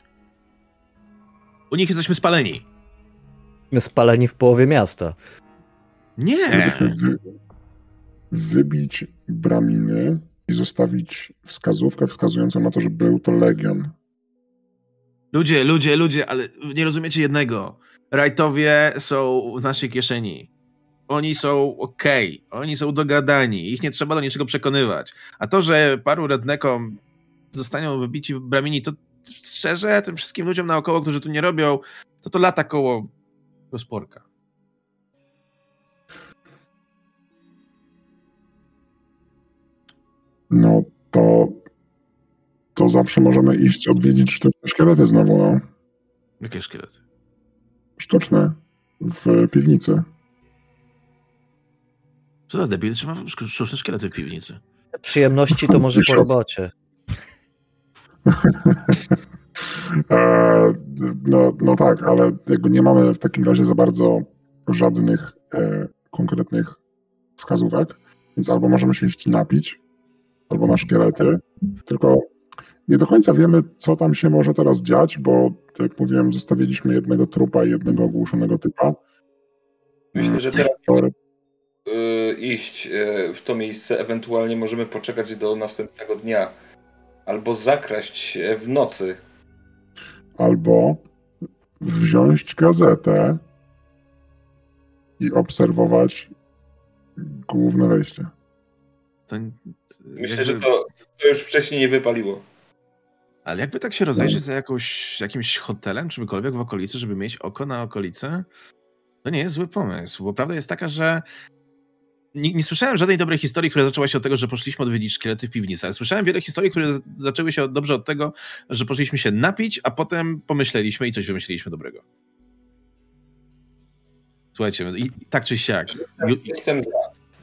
U nich jesteśmy spaleni. My spaleni w połowie miasta. Nie! Wy, wybić braminy i zostawić wskazówkę wskazującą na to, że był to legion. Ludzie, ludzie, ludzie, ale nie rozumiecie jednego. Rajtowie są w naszej kieszeni. Oni są ok, oni są dogadani, ich nie trzeba do niczego przekonywać. A to, że paru rednekom zostaną wybici w bramini, to szczerze, tym wszystkim ludziom naokoło, którzy tu nie robią, to to lata koło rozporka. No to to zawsze możemy iść odwiedzić sztuczne szkielety znowu, no. Jakie szkielety? Sztuczne w piwnicy. Co za debil, trzyma sztuczne szkielety w piwnicy. Przyjemności to może po robocie. e, no, no tak, ale jakby nie mamy w takim razie za bardzo żadnych e, konkretnych wskazówek, więc albo możemy się iść napić, albo na szkielety, tylko nie do końca wiemy, co tam się może teraz dziać, bo tak jak mówiłem, zostawiliśmy jednego trupa i jednego ogłuszonego typa. Myślę, że teraz Y, iść y, w to miejsce, ewentualnie możemy poczekać do następnego dnia. Albo zakraść się w nocy. Albo wziąć gazetę i obserwować główne wejście. To, Myślę, jakby... że to, to już wcześniej nie wypaliło. Ale jakby tak się rozejrzeć za jakąś, jakimś hotelem, czymkolwiek w okolicy, żeby mieć oko na okolicę, to nie jest zły pomysł, bo prawda jest taka, że nie, nie, słyszałem żadnej dobrej historii, która zaczęła się od tego, że poszliśmy odwiedzić szkielety w piwnicy, ale słyszałem wiele historii, które zaczęły się dobrze od tego, że poszliśmy się napić, a potem pomyśleliśmy i coś wymyśliliśmy dobrego. Słuchajcie, i, tak czy siak. Jestem za.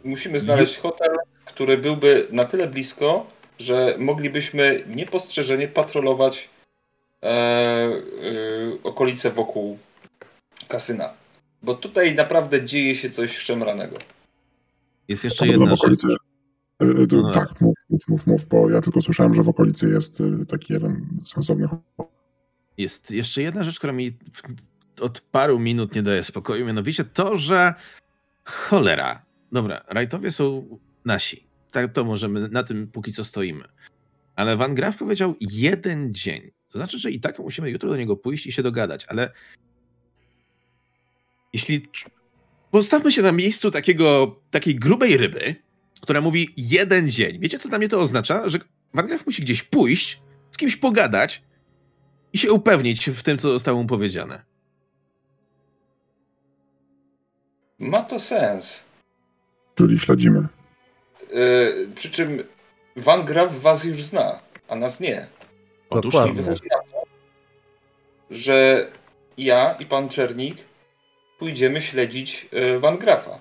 Musimy znaleźć hotel, który byłby na tyle blisko, że moglibyśmy niepostrzeżenie patrolować e, e, okolice wokół kasyna. Bo tutaj naprawdę dzieje się coś szemranego. Jest jeszcze jedna rzecz. E, e, no. Tak, mów, mów, mów, mów, bo ja tylko słyszałem, że w okolicy jest e, taki jeden sensowny Jest jeszcze jedna rzecz, która mi od paru minut nie daje spokoju, mianowicie to, że cholera. Dobra, rajtowie są nasi. Tak to możemy, na tym póki co stoimy. Ale Van Graaf powiedział jeden dzień. To znaczy, że i tak musimy jutro do niego pójść i się dogadać, ale jeśli postawmy się na miejscu takiego, takiej grubej ryby, która mówi jeden dzień. Wiecie, co dla mnie to oznacza? Że Van musi gdzieś pójść, z kimś pogadać i się upewnić w tym, co zostało mu powiedziane. Ma to sens. Czyli śledzimy. Yy, przy czym Van Graaf was już zna, a nas nie. Otóż wychodzi na to, że ja i pan Czernik pójdziemy śledzić yy, Van Grafa.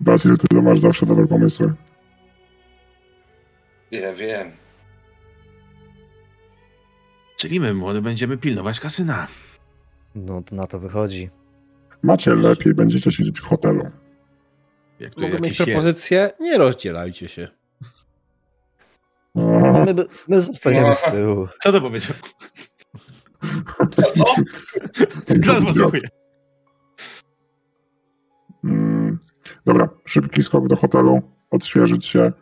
Basil, ty masz zawsze dobre pomysły. Ja wiem. Czyli my, młody, będziemy pilnować kasyna. No, na to wychodzi. Macie lepiej, będziecie siedzieć w hotelu. Jak Mogę mieć propozycję? Jest. Nie rozdzielajcie się. My, my zostajemy z tyłu. Co to powiedział? Co? co? Teraz posłuchuję. Mm, dobra, szybki skok do hotelu, odświeżyć się,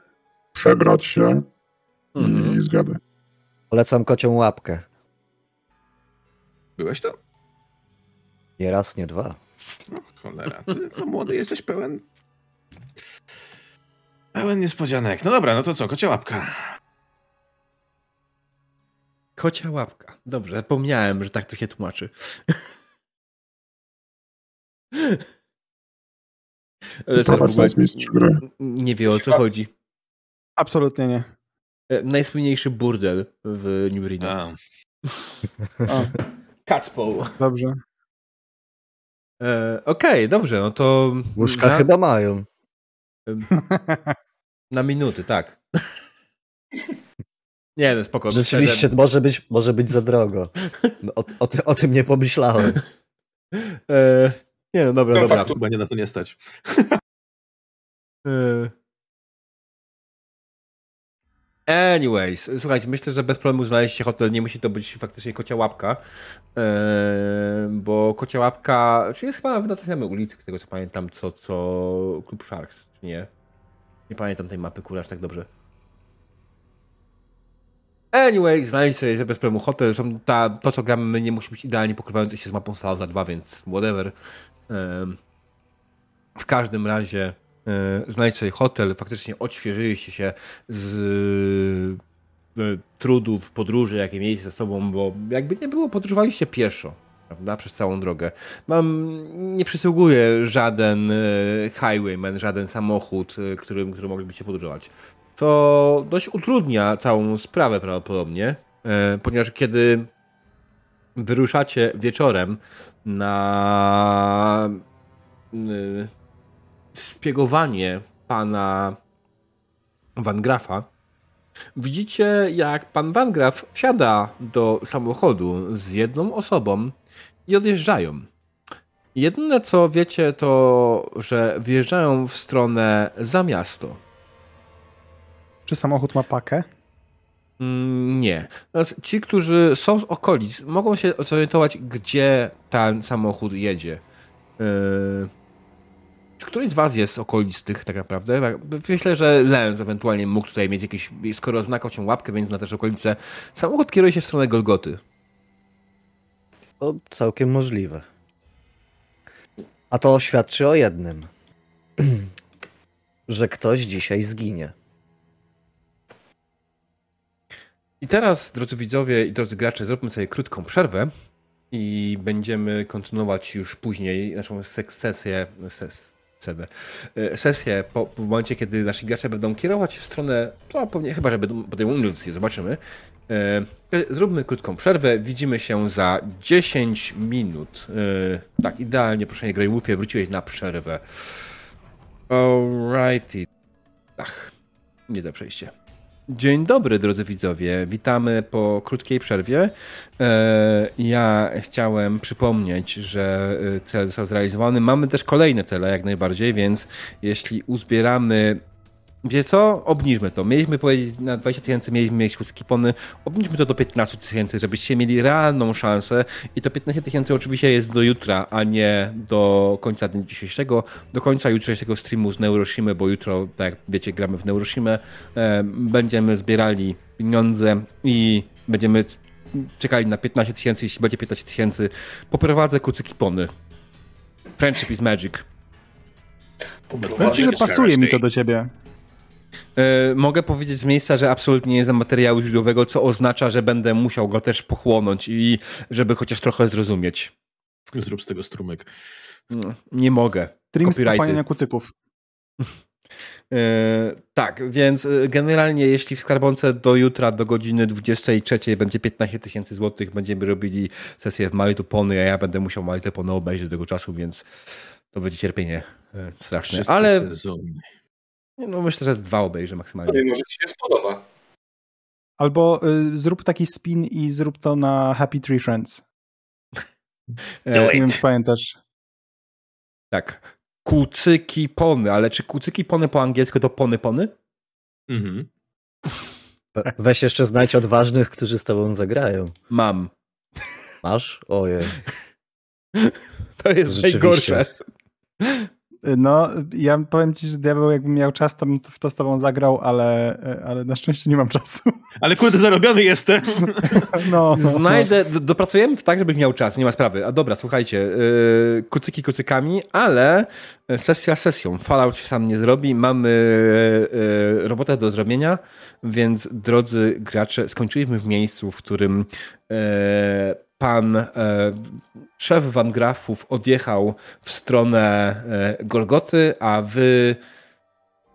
przebrać się mhm. i zwiady. Polecam kocią łapkę. Byłeś to? Nie raz, nie dwa. No, cholera, ty to młody jesteś pełen Pełen niespodzianek. No dobra, no to co, kocia łapka. Kocia łapka. Dobrze, zapomniałem, że tak to się tłumaczy. Ale to w ogóle nie wie o co chodzi. Absolutnie nie. E, najsłynniejszy burdel w New Reno. Catspaw. Dobrze. E, Okej, okay, dobrze, no to... Łóżka za... chyba mają. Na minuty, tak. Nie, no spoko. Rzeczywiście może być, może być za drogo. No, o, o, o tym nie pomyślałem. E, nie, no dobra, no, dobra. Faktu, chyba nie na to nie stać. E, anyways, słuchajcie, myślę, że bez problemu znaleźć hotel. Nie musi to być faktycznie kocia łapka, e, bo kocia łapka, czy jest chyba na tej ulicy, tego co pamiętam, co, co Klub Sharks, czy nie? Nie pamiętam tej mapy, kuraż tak dobrze. Anyway, znajdź sobie bez problemu hotel. Zresztą ta, to, co gramy, my nie musi być idealnie pokrywające się z mapą Salza 2, więc whatever. W każdym razie e, znajdź sobie hotel, faktycznie odświeżyliście się z e, trudów podróży, jakie mieliście ze sobą, bo jakby nie było, podróżowaliście pieszo prawda, przez całą drogę. Mam, nie przysługuje żaden e, highwayman, żaden samochód, którym, którym moglibyście podróżować. Co dość utrudnia całą sprawę prawdopodobnie, e, ponieważ kiedy wyruszacie wieczorem na szpiegowanie pana Van Grafa, widzicie jak pan Van Graf wsiada do samochodu z jedną osobą, i odjeżdżają. Jedyne co wiecie to, że wjeżdżają w stronę za miasto. Czy samochód ma pakę? Mm, nie. ci, którzy są z okolic, mogą się zorientować, gdzie ten samochód jedzie. Yy... Czy któryś z was jest z okolic tych tak naprawdę? Myślę, że Lens ewentualnie mógł tutaj mieć jakieś, skoro znakał się łapkę, więc na też okolice. Samochód kieruje się w stronę Golgoty. To całkiem możliwe. A to świadczy o jednym, że ktoś dzisiaj zginie. I teraz, drodzy widzowie i drodzy gracze, zróbmy sobie krótką przerwę i będziemy kontynuować już później naszą sesję, ses, sesję po, w momencie, kiedy nasi gracze będą kierować w stronę, to pewnie chyba, że będą podejmują decyzję, zobaczymy. E, zróbmy krótką przerwę, widzimy się za 10 minut. E, tak, idealnie, proszę nie Grey Wolfie, wróciłeś na przerwę. Alrighty. Ach, nie do przejścia. Dzień dobry, drodzy widzowie. Witamy po krótkiej przerwie. E, ja chciałem przypomnieć, że e, cel został zrealizowany. Mamy też kolejne cele, jak najbardziej, więc jeśli uzbieramy Wie co? Obniżmy to. Mieliśmy powiedzieć na 20 tysięcy, mieliśmy mieć skipony. Obniżmy to do 15 tysięcy, żebyście mieli realną szansę. I to 15 tysięcy oczywiście jest do jutra, a nie do końca dnia dzisiejszego. Do końca jutrzejszego streamu z Neuroshimy, bo jutro, tak jak wiecie, gramy w Neuroshimę. E, będziemy zbierali pieniądze i będziemy czekali na 15 tysięcy. Jeśli będzie 15 tysięcy, poprowadzę kucyki pony. Friendship is magic. Że pasuje mi to do ciebie. E, mogę powiedzieć z miejsca, że absolutnie nie znam materiału źródłowego, co oznacza, że będę musiał go też pochłonąć i żeby chociaż trochę zrozumieć. Zrób z tego strumyk. No, nie mogę. Stream z kucyków. Yy, tak, więc e, generalnie jeśli w skarbonce do jutra, do godziny 23 będzie 15 tysięcy złotych, będziemy robili sesję w Malitopony, a ja będę musiał Malitopony obejrzeć do tego czasu, więc to będzie cierpienie straszne. Wszyscy Ale. No myślę, że z dwa obejrzę maksymalnie. Ale może ci się spodoba. Albo y, zrób taki spin i zrób to na Happy Tree Friends. Do Nie wiem, czy pamiętasz. Tak. Kucyki pony, ale czy kucyki pony po angielsku to pony pony? Mhm. Weź jeszcze znajdź odważnych, którzy z tobą zagrają. Mam. Masz? Ojej. To jest najgorsze. No, ja powiem ci, że diabeł jakbym miał czas, to bym w to z tobą zagrał, ale, ale na szczęście nie mam czasu. Ale kurde, zarobiony jestem. No, Znajdę, no. dopracujemy to tak, żebyś miał czas, nie ma sprawy. A dobra, słuchajcie, yy, kucyki kucykami, ale sesja sesją. Fallout się sam nie zrobi, mamy yy, robotę do zrobienia, więc drodzy gracze, skończyliśmy w miejscu, w którym yy, pan e, szef Van Grafów odjechał w stronę e, Golgoty, a wy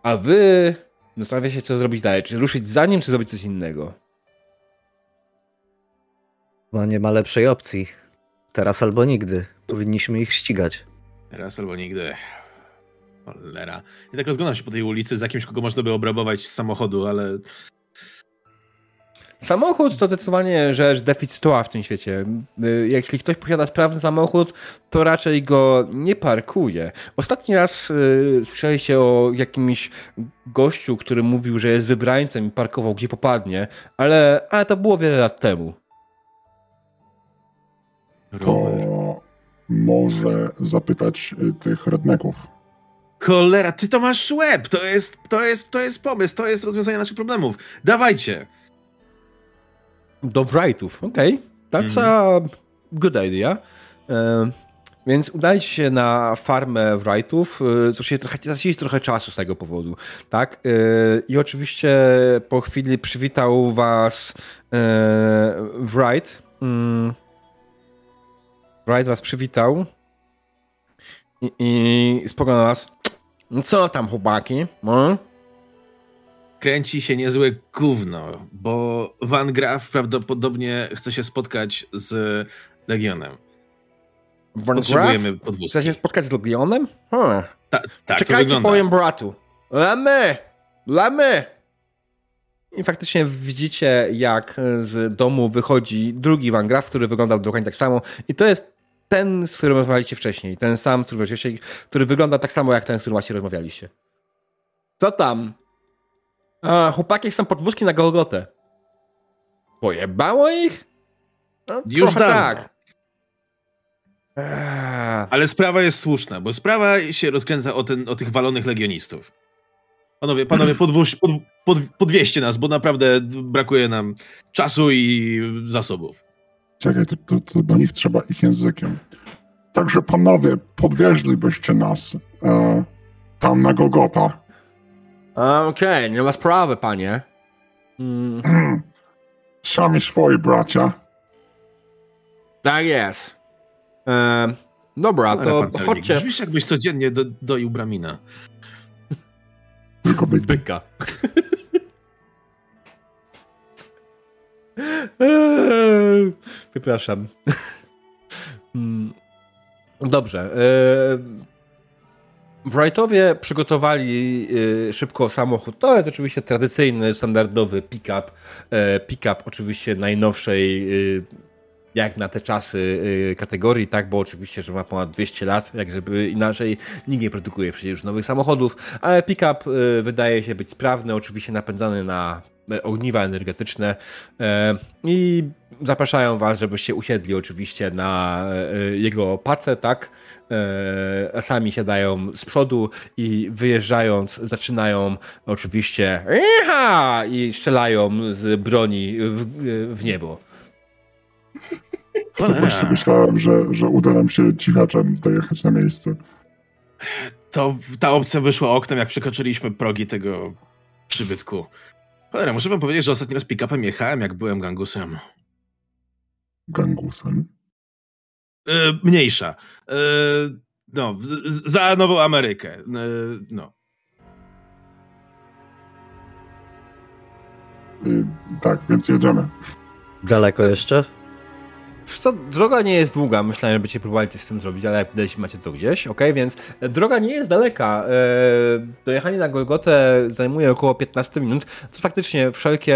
a wy zastanawia się, co zrobić dalej. Czy ruszyć za nim, czy zrobić coś innego? Chyba nie ma lepszej opcji. Teraz albo nigdy. Powinniśmy ich ścigać. Teraz albo nigdy. Cholera. I tak rozglądam się po tej ulicy za kimś, kogo można by obrabować z samochodu, ale Samochód to zdecydowanie rzecz deficytowa w tym świecie. Y, jeśli ktoś posiada sprawny samochód, to raczej go nie parkuje. Ostatni raz yy, słyszeliście o jakimś gościu, który mówił, że jest wybrańcem i parkował gdzie popadnie, ale, ale to było wiele lat temu. To może zapytać y, tych redneków. Cholera, ty to masz łeb! To jest, to jest, to jest pomysł, to jest rozwiązanie naszych problemów. Dawajcie! Do Wrightów. Okej, okay. that's a good idea. E, więc udajcie się na farmę Wrightów. E, się trochę, zaczęliście trochę czasu z tego powodu, tak? E, I oczywiście po chwili przywitał was e, Wright. Mm. Wright was przywitał i, i spoglądał na was. Co tam, chłopaki? No? Kręci się niezłe gówno, bo Van Graaf prawdopodobnie chce się spotkać z Legionem. Van Potrzebujemy podwózki. Chce się spotkać z Legionem? Hmm. Ta, tak, Czekajcie, powiem bratu. Lemy! Lemy! I faktycznie widzicie, jak z domu wychodzi drugi Van Graaf, który wyglądał dokładnie tak samo. I to jest ten, z którym rozmawialiście wcześniej. Ten sam, który, który wygląda tak samo, jak ten, z którym właśnie rozmawialiście. Co tam? A, chłopaki są podwózki na Golgotę. Pojebało ich? No, Już tak. Eee. Ale sprawa jest słuszna, bo sprawa się rozkręca o, ten, o tych walonych legionistów. Panowie, panowie, podwóź, pod, pod, podwieźcie nas, bo naprawdę brakuje nam czasu i zasobów. Czekaj, to, to, to do nich trzeba ich językiem. Także panowie, podwieźlibyście nas e, tam na Gogota. Okej, okay, nie ma sprawy, panie. Mm. Sami swoi bracia. Tak jest. E, dobra, to chodźcie. Brzmisz jakbyś codziennie do, doił bramina. Tylko byka. byka. Przepraszam. Mm. Dobrze. E, Wrightowie przygotowali y, szybko samochód. To jest oczywiście tradycyjny, standardowy pick-up. E, pick-up oczywiście najnowszej, y, jak na te czasy, y, kategorii, tak, bo oczywiście, że ma ponad 200 lat, jak żeby inaczej nikt nie produkuje przecież nowych samochodów, ale pick-up wydaje się być sprawny, oczywiście napędzany na ogniwa energetyczne e, i zapraszają was, żebyście usiedli oczywiście na jego pacę, tak, e, sami siadają z przodu i wyjeżdżając zaczynają oczywiście Iha! i strzelają z broni w, w niebo. To właśnie myślałem, że, że uda nam się cichaczem dojechać na miejsce. To ta opcja wyszła oknem, jak przekroczyliśmy progi tego przybytku. Cholera, muszę wam powiedzieć, że ostatni raz pick-upem jechałem, jak byłem gangusem. Gangusem? E, mniejsza. E, no, za Nową Amerykę. E, no. tak, więc jedziemy. Daleko jeszcze? Co, droga nie jest długa. Myślałem, że będziecie próbowali coś z tym zrobić, ale jak macie to gdzieś, ok? Więc droga nie jest daleka. E, dojechanie na Golgotę zajmuje około 15 minut. To faktycznie wszelkie,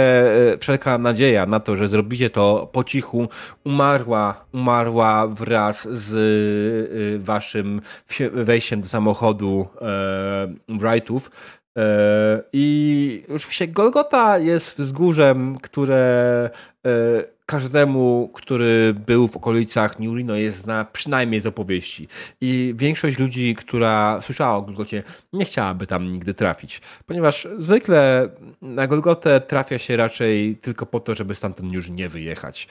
e, wszelka nadzieja na to, że zrobicie to po cichu, umarła, umarła wraz z e, waszym wejściem do samochodu Wrightów. I oczywiście Golgota jest wzgórzem, które każdemu, który był w okolicach New Reno jest zna przynajmniej z opowieści. I większość ludzi, która słyszała o Golgocie, nie chciałaby tam nigdy trafić. Ponieważ zwykle na Golgotę trafia się raczej tylko po to, żeby stamtąd już nie wyjechać.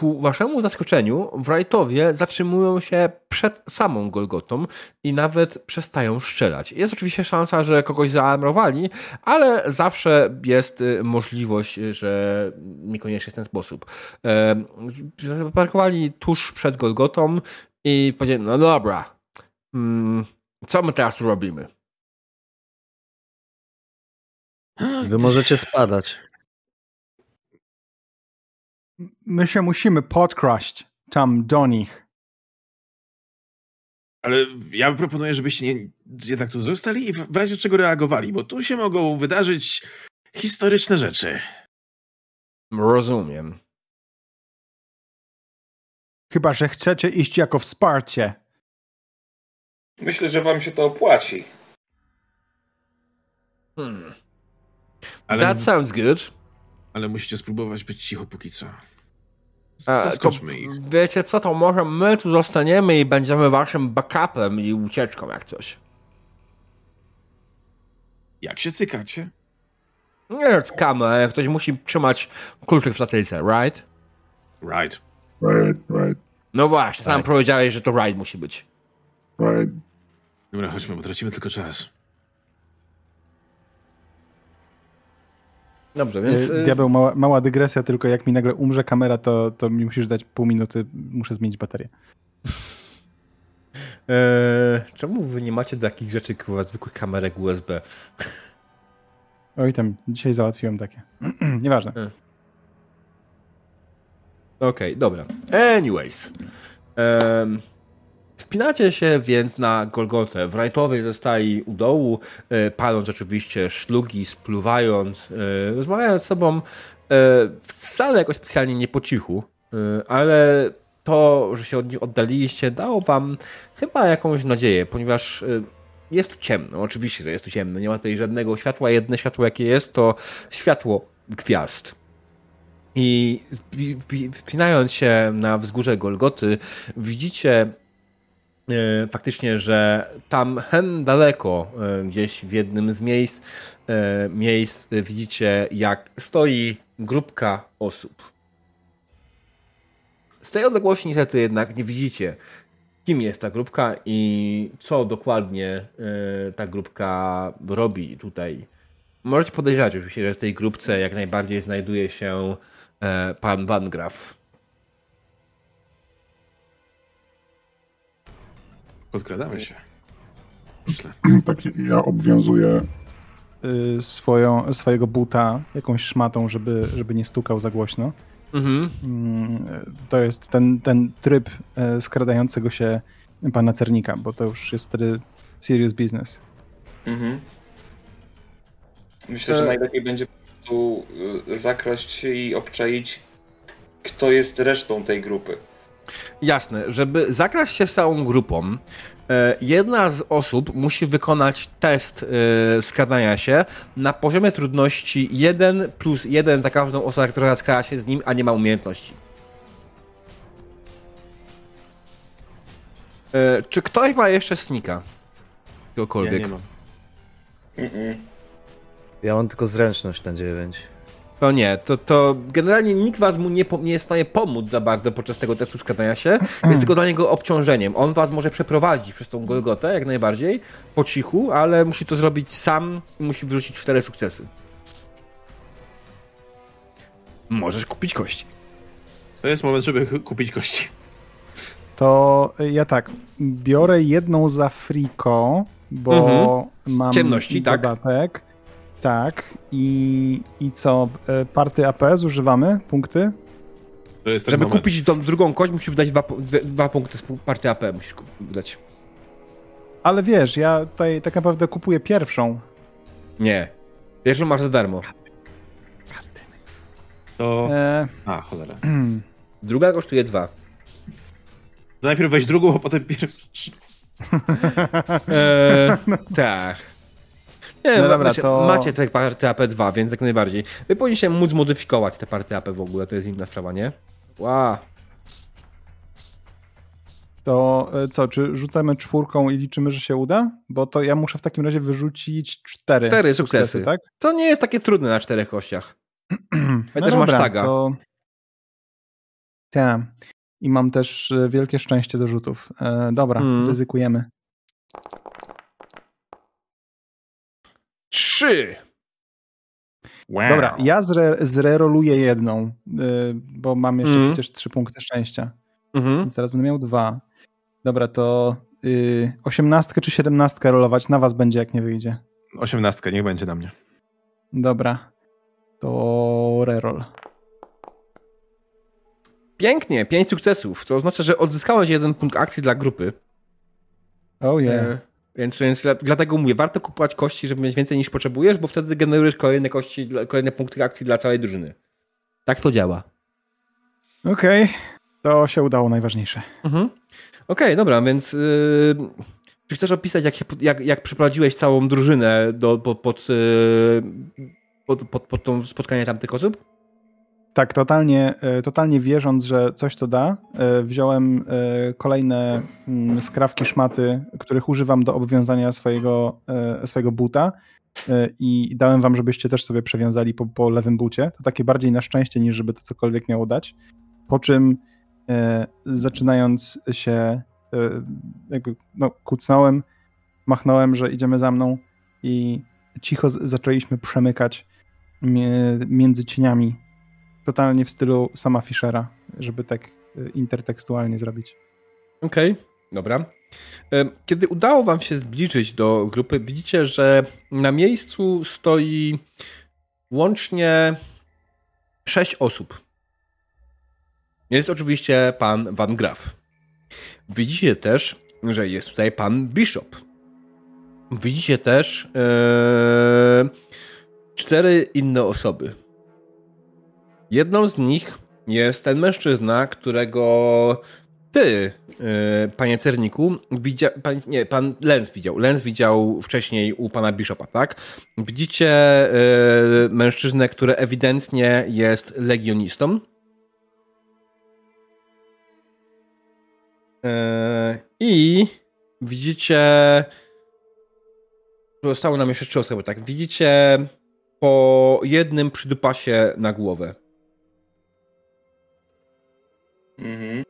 Ku waszemu zaskoczeniu, Wrightowie zatrzymują się przed samą Golgotą i nawet przestają strzelać. Jest oczywiście szansa, że kogoś zaalarmowali, ale zawsze jest y, możliwość, y, że niekoniecznie w ten sposób. Zaparkowali tuż przed Golgotą i powiedzieli, no dobra, mm, co my teraz tu robimy? Wy możecie spadać my się musimy podkraść tam do nich. Ale ja proponuję, żebyście nie, jednak tu zostali i w razie czego reagowali, bo tu się mogą wydarzyć historyczne rzeczy. Rozumiem. Chyba, że chcecie iść jako wsparcie. Myślę, że wam się to opłaci. Hmm. Ale... That sounds good. Ale musicie spróbować być cicho póki co. Zaskoczmy ich. Wiecie co, to może my tu zostaniemy i będziemy waszym backupem i ucieczką jak coś. Jak się cykacie? Nie ale ktoś musi trzymać kluczyk w satelice, right? Right. Right, right. No właśnie, sam right. powiedziałeś, że to right musi być. Right. Dobra, chodźmy, bo tracimy tylko czas. Dobrze, więc... Y, Diabeł, mała, mała dygresja, tylko jak mi nagle umrze kamera, to, to mi musisz dać pół minuty, muszę zmienić baterię. Eee, czemu wy nie macie takich rzeczy kurwa, zwykłych kamerek USB? Oj tam, dzisiaj załatwiłem takie. Nieważne. E. Okej, okay, dobra. Anyways. Um, Wspinacie się więc na Golgotę. Wrightowie zostali u dołu, e, paląc oczywiście szlugi, spluwając, e, rozmawiając z sobą e, wcale jakoś specjalnie nie po cichu, ale to, że się od nich oddaliliście, dało wam chyba jakąś nadzieję, ponieważ jest tu ciemno. Oczywiście, że jest tu ciemno. Nie ma tutaj żadnego światła. Jedne światło, jakie jest, to światło gwiazd. I wspinając się na wzgórze Golgoty, widzicie faktycznie, że tam hen daleko, e, gdzieś w jednym z miejsc, e, miejsc widzicie, jak stoi grupka osób. Z tej odległości niestety jednak nie widzicie, kim jest ta grupka i co dokładnie ta grupka robi tutaj. Możecie podejrzewać oczywiście, że w tej grupce jak najbardziej znajduje się pan Van Graf. Podkradamy się. Myślę. Tak, ja obwiązuję y, swoją, swojego buta jakąś szmatą, żeby, żeby nie stukał za głośno. Mhm. Mm, to jest ten, ten tryb e, skradającego się pana Cernika, bo to już jest wtedy serious business. Mhm. Myślę, że e- najlepiej będzie tu y, zakraść się i obczaić, kto jest resztą tej grupy. Jasne, żeby zakraść się z całą grupą, e, jedna z osób musi wykonać test e, skradania się na poziomie trudności 1 plus 1 za każdą osobę, która skrada się z nim, a nie ma umiejętności. E, czy ktoś ma jeszcze snika? Kogokolwiek. Ja nie mam. Ja mam tylko zręczność na 9. To nie, to, to generalnie nikt was mu nie, nie jest w stanie pomóc za bardzo podczas tego testu składania się, jest tylko dla niego obciążeniem. On was może przeprowadzić przez tą Golgotę, jak najbardziej, po cichu, ale musi to zrobić sam i musi wrzucić cztery sukcesy. Możesz kupić kości. To jest moment, żeby kupić kości. To ja tak, biorę jedną za friko, bo mhm. mam Ciemności, tak. dodatek. Tak tak, i, i co? E, party AP zużywamy? Punkty? Żeby moment. kupić tą drugą kość, musisz wydać dwa, dwa punkty z party AP. Musisz wydać. Ale wiesz, ja tutaj tak naprawdę kupuję pierwszą. Nie. Pierwszą masz za darmo. To. E... A, cholera. Druga kosztuje dwa. To najpierw weź drugą, a potem pierwszą. eee, tak. Nie, no dobra, macie, to... macie te party AP2, więc jak najbardziej. Wy powinniście móc modyfikować te party AP w ogóle, to jest inna sprawa, nie? Wow. To e, co, czy rzucamy czwórką i liczymy, że się uda? Bo to ja muszę w takim razie wyrzucić cztery, cztery sukcesy. sukcesy tak? To nie jest takie trudne na czterech kościach. no też masz taga. To... Tak. I mam też e, wielkie szczęście do rzutów. E, dobra, mm. ryzykujemy. Trzy. Wow. Dobra, ja zre, zreroluję jedną, yy, bo mam jeszcze mm. przecież trzy punkty szczęścia. Mm -hmm. Więc teraz będę miał dwa. Dobra, to yy, osiemnastkę czy siedemnastkę rolować na was będzie, jak nie wyjdzie. Osiemnastkę, niech będzie na mnie. Dobra, to reroll. Pięknie, pięć sukcesów. To oznacza, że odzyskałeś jeden punkt akcji dla grupy. Oh yeah. E więc, więc dlatego mówię, warto kupować kości, żeby mieć więcej niż potrzebujesz, bo wtedy generujesz kolejne kości, kolejne punkty akcji dla całej drużyny. Tak to działa. Okej, okay. to się udało najważniejsze. Mhm. Okej, okay, dobra, więc yy, czy chcesz opisać, jak, jak, jak przeprowadziłeś całą drużynę do, pod, pod, yy, pod, pod, pod to spotkanie tamtych osób? Tak, totalnie, e, totalnie wierząc, że coś to da, e, wziąłem e, kolejne mm, skrawki szmaty, których używam do obwiązania swojego, swojego buta i dałem wam, żebyście też sobie przewiązali po, po lewym bucie. To takie bardziej na szczęście, niż żeby to cokolwiek miało dać. Po czym zaczynając się jakby no, kucnąłem, machnąłem, że idziemy za mną i cicho zaczęliśmy przemykać między cieniami totalnie w stylu sama Fischera, żeby tak e, intertekstualnie zrobić. Okej, okay, dobra. E, kiedy udało wam się zbliżyć do grupy, widzicie, że na miejscu stoi łącznie sześć osób. Jest oczywiście pan Van Graf. Widzicie też, że jest tutaj pan Bishop. Widzicie też ee, cztery inne osoby. Jedną z nich jest ten mężczyzna, którego ty, yy, panie Cerniku, widział, pan, nie, pan Lenz widział. Lenz widział wcześniej u pana Bishopa, tak? Widzicie yy, mężczyznę, który ewidentnie jest legionistą. Yy, I widzicie. Zostało nam jeszcze trzy osoby, tak? Widzicie po jednym przydupasie na głowę. Mhm.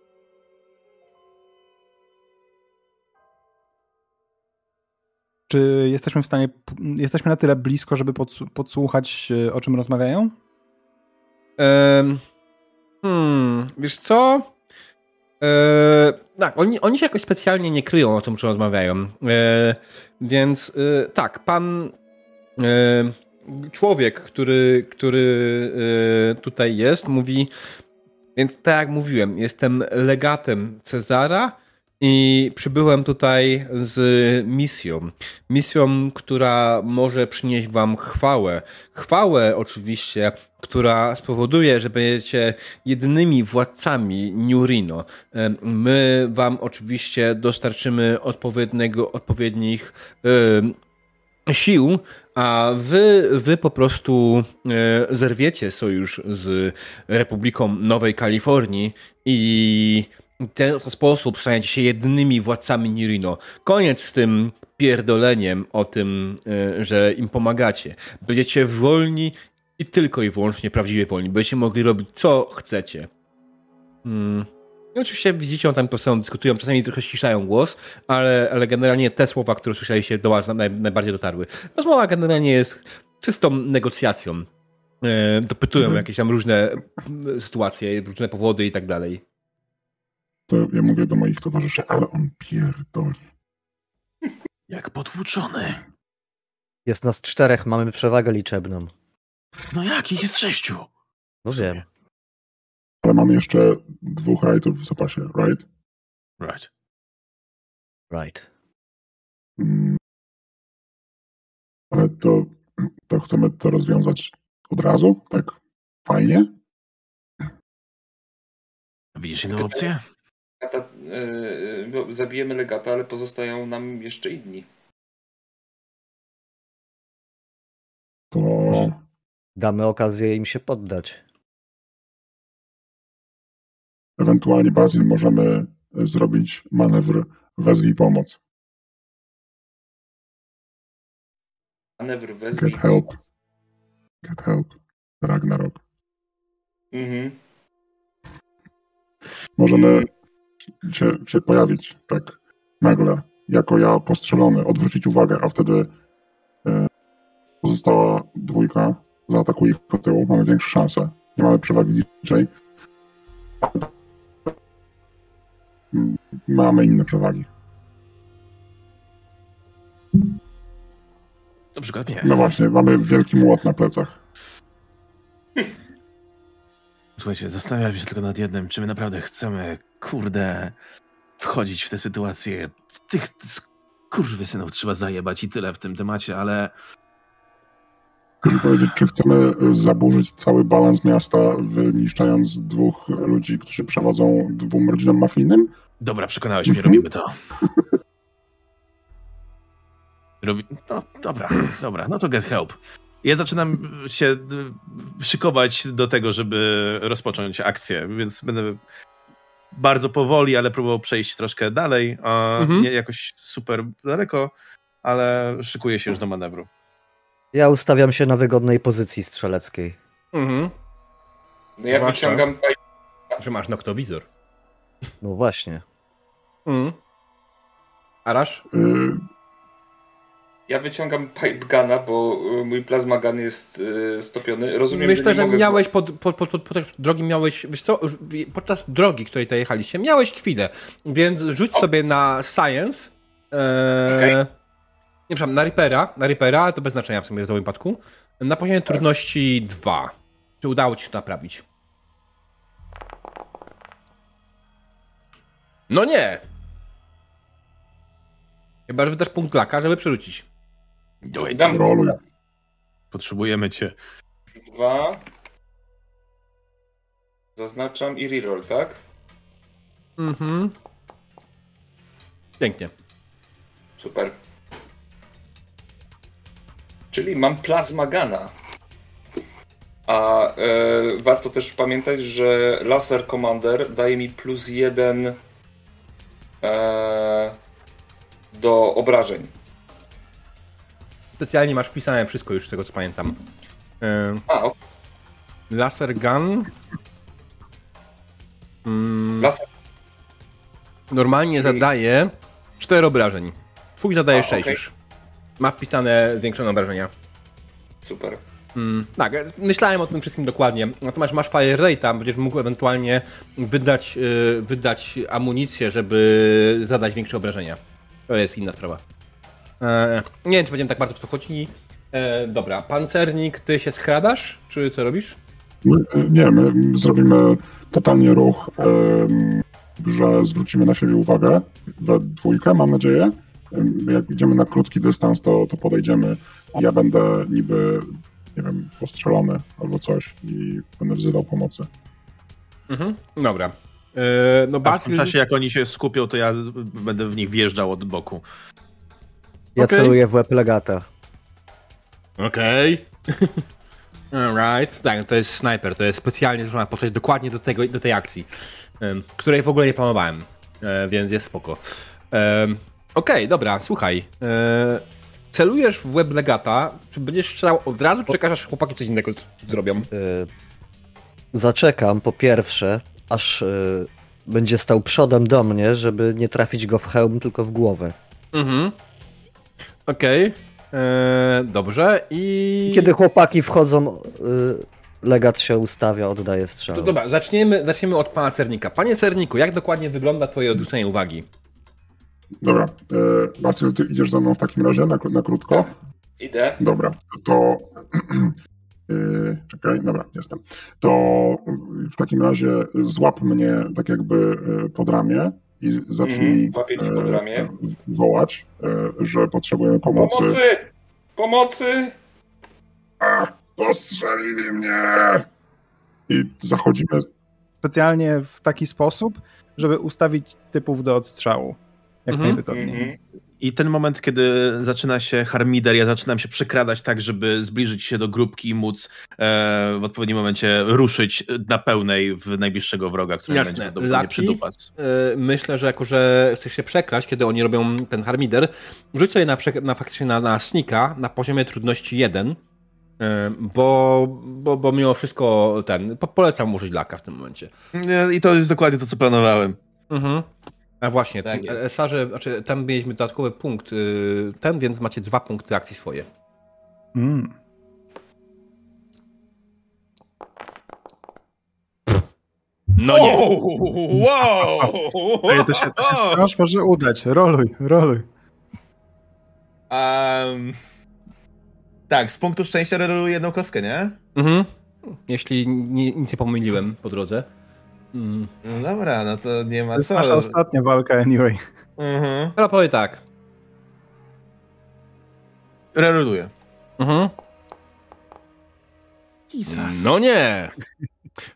Czy jesteśmy w stanie, jesteśmy na tyle blisko, żeby podsłuchać, e, o czym rozmawiają? Um, hmm, wiesz co? Eee, tak, oni, oni się jakoś specjalnie nie kryją o tym, czym rozmawiają. Eee, więc e, tak, pan e, człowiek, który, który e, tutaj jest, mówi, więc tak jak mówiłem, jestem legatem Cezara i przybyłem tutaj z misją. Misją, która może przynieść wam chwałę. Chwałę oczywiście, która spowoduje, że będziecie jedynymi władcami Nurino. My wam oczywiście dostarczymy odpowiedniego, odpowiednich sił, a wy, wy po prostu e, zerwiecie sojusz z Republiką Nowej Kalifornii i w ten sposób staniecie się jedynymi władcami Nirino. Koniec z tym pierdoleniem o tym, e, że im pomagacie. Będziecie wolni i tylko i wyłącznie prawdziwie wolni. Będziecie mogli robić co chcecie. Hmm. I oczywiście widzicie, on tam to samo dyskutują, czasami trochę ściszają głos, ale, ale generalnie te słowa, które słyszeliście do was naj, najbardziej dotarły. Rozmowa generalnie jest czystą negocjacją. E, dopytują mhm. jakieś tam różne sytuacje, różne powody i tak dalej. To ja mówię do moich towarzyszy, ale on pierdoli. Jak potłuczony. Jest nas czterech, mamy przewagę liczebną. No jak? Ich jest sześciu. No wiem. Ale mamy jeszcze dwóch rightów w zapasie, right? Right. Right. Mm. Ale to, to chcemy to rozwiązać od razu? Tak fajnie? Widzisz inną opcję? Legata, yy, zabijemy legata, ale pozostają nam jeszcze inni. To... Damy okazję im się poddać. Ewentualnie Bazil możemy zrobić manewr wezwij pomoc. Manewr wezwij. Get help. Get help. Ragnarok. Mhm. Możemy się, się pojawić tak nagle, jako ja postrzelony, odwrócić uwagę, a wtedy e, pozostała dwójka zaatakuje ich po tyłu, mamy większe szanse. Nie mamy przewagi liczej. Mamy inne przewagi. To przykład nie. No właśnie, mamy wielki młot na plecach. Słuchajcie, zastanawiam się tylko nad jednym, czy my naprawdę chcemy, kurde, wchodzić w tę sytuację. Tych synów trzeba zajebać i tyle w tym temacie, ale... Chcę powiedzieć, czy chcemy zaburzyć cały balans miasta, wyniszczając dwóch ludzi, którzy przewodzą dwóm rodzinom mafijnym? Dobra, przekonałeś mnie, robimy to. Robi... No, dobra, dobra, no to get help. Ja zaczynam się szykować do tego, żeby rozpocząć akcję, więc będę bardzo powoli, ale próbował przejść troszkę dalej. Mhm. Nie jakoś super daleko, ale szykuję się już do manewru. Ja ustawiam się na wygodnej pozycji strzeleckiej. Mhm. No ja wyciągam... Że masz noktowizor. No właśnie. Mhm. Arasz? Y ja wyciągam pipeguna, bo y, mój plasma gun jest y, stopiony. Rozumiem, Myślę, że, że miałeś pod, pod, pod, pod, podczas drogi miałeś, wiesz co, podczas drogi, której tutaj jechaliście, miałeś chwilę, więc rzuć o. sobie na science. E, okay. Nie, przepraszam, na Reapera, na Reapera, to bez znaczenia w sumie w tym wypadku. Na poziomie tak. trudności 2. Czy udało ci się to naprawić? No nie! Chyba, że wydasz punkt laka, żeby przerzucić. Dam roluj. Potrzebujemy cię. Dwa. Zaznaczam i reroll, tak? Mhm. Pięknie. Super. Czyli mam plazmagana. A e, warto też pamiętać, że Laser Commander daje mi plus jeden e, do obrażeń specjalnie masz wpisane wszystko już z tego, co pamiętam. Yy, A, Laser gun. Mm, normalnie Czyli... zadaje 4 obrażeń. Twój zadaje A, 6 okay. już. Ma wpisane zwiększone obrażenia. Super. Mm, tak, myślałem o tym wszystkim dokładnie. Natomiast masz Fire Rate, będziesz mógł ewentualnie wydać, yy, wydać amunicję, żeby zadać większe obrażenia. To jest inna sprawa. E, nie wiem, czy będziemy tak bardzo w to chodzili. E, dobra, pancernik, ty się skradasz, czy co robisz? Nie, my zrobimy totalnie ruch, że zwrócimy na siebie uwagę we dwójkę, mam nadzieję. Jak idziemy na krótki dystans, to, to podejdziemy. Ja będę niby, nie wiem, postrzelony albo coś i będę wzywał pomocy. Mhm, dobra. Yy, no Basil... A w tym czasie, jak oni się skupią, to ja będę w nich wjeżdżał od boku. Ja okay. celuję w łeb legata. Okej. Okay. Alright. Tak, to jest sniper, to jest specjalnie złożona postać dokładnie do, tego, do tej akcji, której w ogóle nie planowałem, e, więc jest spoko. Okej, okay, dobra, słuchaj. E, celujesz w web legata, czy będziesz strzelał od razu, czy czekasz, aż chłopaki coś innego zrobią? E, zaczekam po pierwsze, aż e, będzie stał przodem do mnie, żeby nie trafić go w hełm, tylko w głowę. Mhm. Okej. Okay. Dobrze i... Kiedy chłopaki wchodzą, legat się ustawia, oddaje strzał. To dobra, zaczniemy, zaczniemy od pana Cernika. Panie Cerniku, jak dokładnie wygląda twoje odwrócenie uwagi? Dobra, e, Basyl, ty idziesz ze mną w takim razie na, na krótko? Tak, idę. Dobra, to... e, czekaj, dobra, jestem. To w takim razie złap mnie tak jakby e, pod ramię i zacznij mm, e, wołać, e, że potrzebujemy pomocy. Pomocy! Pomocy! A, postrzelili mnie! I zachodzimy. Specjalnie w taki sposób, żeby ustawić typów do odstrzału. Jak mhm. najwygodniej. Mhm. I ten moment, kiedy zaczyna się harmider, ja zaczynam się przekradać tak, żeby zbliżyć się do grupki i móc e, w odpowiednim momencie ruszyć na pełnej w najbliższego wroga, który Jasne. będzie prawdopodobnie przydupas. E, myślę, że jako, że chcesz się przekraść, kiedy oni robią ten harmider, rzuć sobie na, na faktycznie na, na snika na poziomie trudności 1, e, bo, bo, bo mimo wszystko ten, polecam użyć laka w tym momencie. I to jest dokładnie to, co planowałem. Mhm. A właśnie, tak Sarze, znaczy, tam mieliśmy dodatkowy punkt, y, ten, więc macie dwa punkty akcji swoje. Mm. No nie. Wow! Ej, to się, to się może udać. Roluj, roluj. Um, tak, z punktu szczęścia roluję jedną kostkę, nie? Mhm. Jeśli nie, nic nie pomyliłem po drodze. Mm. No dobra, no to nie ma to jest co. nasza ostatnia walka anyway. Mhm. Ale powiem tak. Reroduję. Mhm. No nie!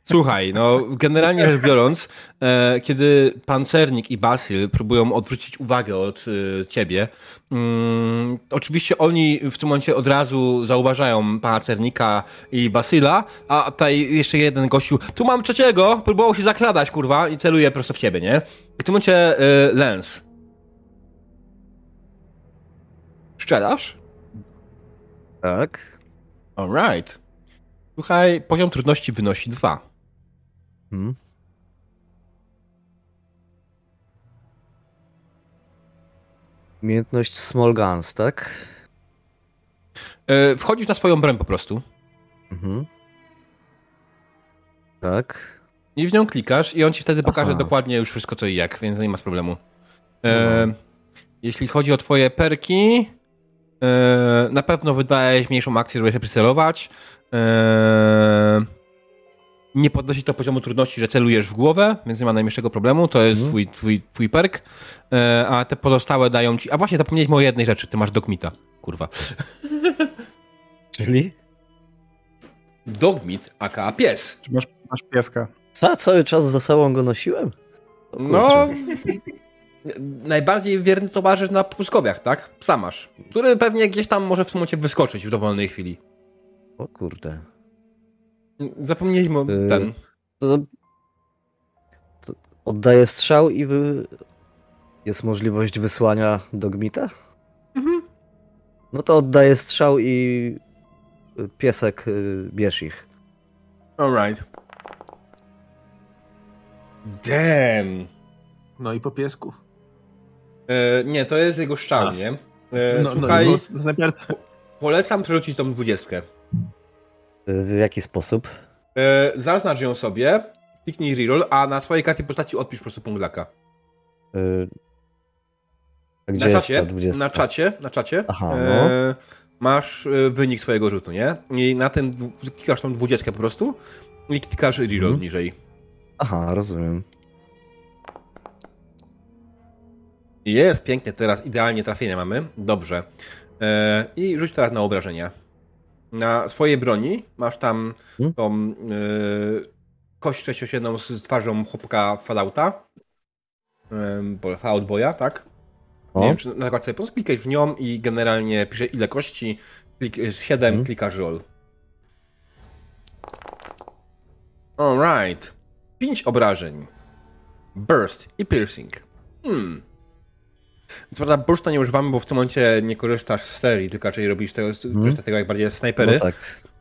Słuchaj, no generalnie rzecz biorąc, e, kiedy pancernik i Basil próbują odwrócić uwagę od e, ciebie, mm, oczywiście oni w tym momencie od razu zauważają pancernika i Basila, a tutaj jeszcze jeden gościu, tu mam trzeciego, próbował się zakradać, kurwa, i celuje prosto w ciebie, nie? I w tym momencie e, Lens. Szczelasz? Tak. Alright. Słuchaj, poziom trudności wynosi dwa. Hmm. Umiejętność Small Guns, tak? Yy, wchodzisz na swoją broń po prostu. Mhm. Tak. I w nią klikasz i on ci wtedy pokaże Aha. dokładnie już wszystko co i jak, więc nie ma problemu. Yy, jeśli chodzi o twoje perki, yy, na pewno wydajesz mniejszą akcję, żeby się przycelować. Eee, nie podnosi to poziomu trudności, że celujesz w głowę, więc nie ma najmniejszego problemu. To jest mm. twój, twój, twój perk. Eee, a te pozostałe dają ci. A właśnie, zapomnieliśmy o jednej rzeczy. Ty masz dogmita. Kurwa. Czyli? Dogmit, aka pies. Czy masz, masz pieska? Co? Cały czas za sobą go nosiłem? No. najbardziej wierny towarzysz na puskowiach, tak? Psa masz. Który pewnie gdzieś tam może w momencie wyskoczyć w dowolnej chwili. O kurde. Zapomnieliśmy o yy, ten. To, to oddaję strzał i wy... jest możliwość wysłania dogmita? Mhm. No to oddaję strzał i piesek y, bierz ich. Alright. Damn! No i po piesku. E, nie, to jest jego szczał, nie? E, no, no słuchaj, no, polecam przerzucić tą dwudziestkę. W jaki sposób? E, zaznacz ją sobie, kliknij reroll, a na swojej karcie postaci odpisz po prostu punkt laka. E, gdzie na czacie, jest ta 20? Na czacie, na czacie. Aha, e, no. e, masz wynik swojego rzutu, nie? I na ten klikasz tą dwudziestkę po prostu i klikasz reroll hmm. niżej. Aha, rozumiem. Jest pięknie teraz, idealnie trafienie mamy. Dobrze. E, I rzuć teraz na obrażenia. Na swojej broni masz tam hmm? tą e, kość 67 z twarzą chłopka Fallouta. E, Fallout Boya, tak? O. Nie wiem, czy na sobie klikać w nią i generalnie pisze ile kości. Klik, 7, hmm? klikasz roll. Alright. 5 obrażeń. Burst i piercing. Hmm. Co prawda nie używamy, bo w tym momencie nie korzystasz z serii, tylko raczej robisz tego, hmm. tego jak bardziej snajpery. No tak.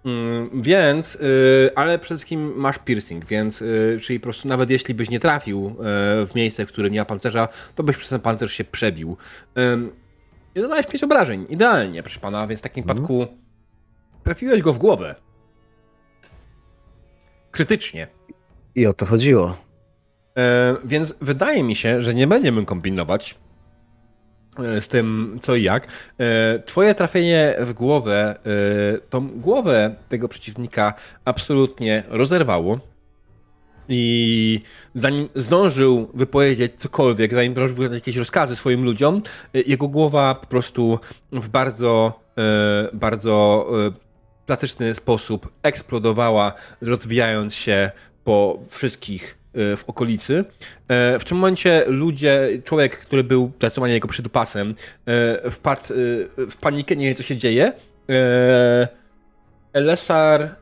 Mm, więc, y, ale przede wszystkim masz piercing, więc, y, czyli po prostu nawet jeśli byś nie trafił y, w miejsce, w którym nie ma pancerza, to byś przez ten pancerz się przebił. I zadałeś 5 obrażeń, idealnie, proszę pana, więc w takim hmm. przypadku trafiłeś go w głowę. Krytycznie. I o to chodziło. Więc wydaje mi się, że nie będziemy kombinować E, z tym co i jak. E, twoje trafienie w głowę, e, tą głowę tego przeciwnika absolutnie rozerwało. I zanim zdążył wypowiedzieć cokolwiek, zanim zdążył wydać jakieś rozkazy swoim ludziom, jego głowa po prostu w bardzo, bardzo plastyczny sposób eksplodowała, rozwijając się po wszystkich E, w okolicy. E, w tym momencie ludzie, człowiek, który był zdecydowanie jego przydupasem, e, wpadł w panikę, nie wie co się dzieje. Elesar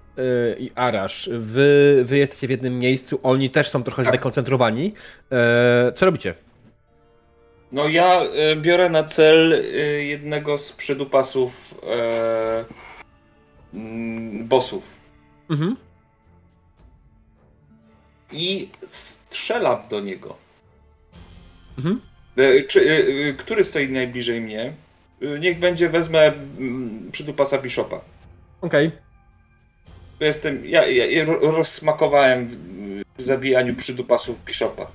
i Arash, wy, wy jesteście w jednym miejscu, oni też są trochę zdekoncentrowani. Co robicie? No ja biorę na cel jednego z przydupasów bossów. Mhm i strzelam do niego. Mhm. E, czy, e, e, który stoi najbliżej mnie? Niech będzie, wezmę mm, przydupasa Bishopa. Okej. Okay. Jestem, ja, ja rozsmakowałem w zabijaniu przydupasów Bishopa.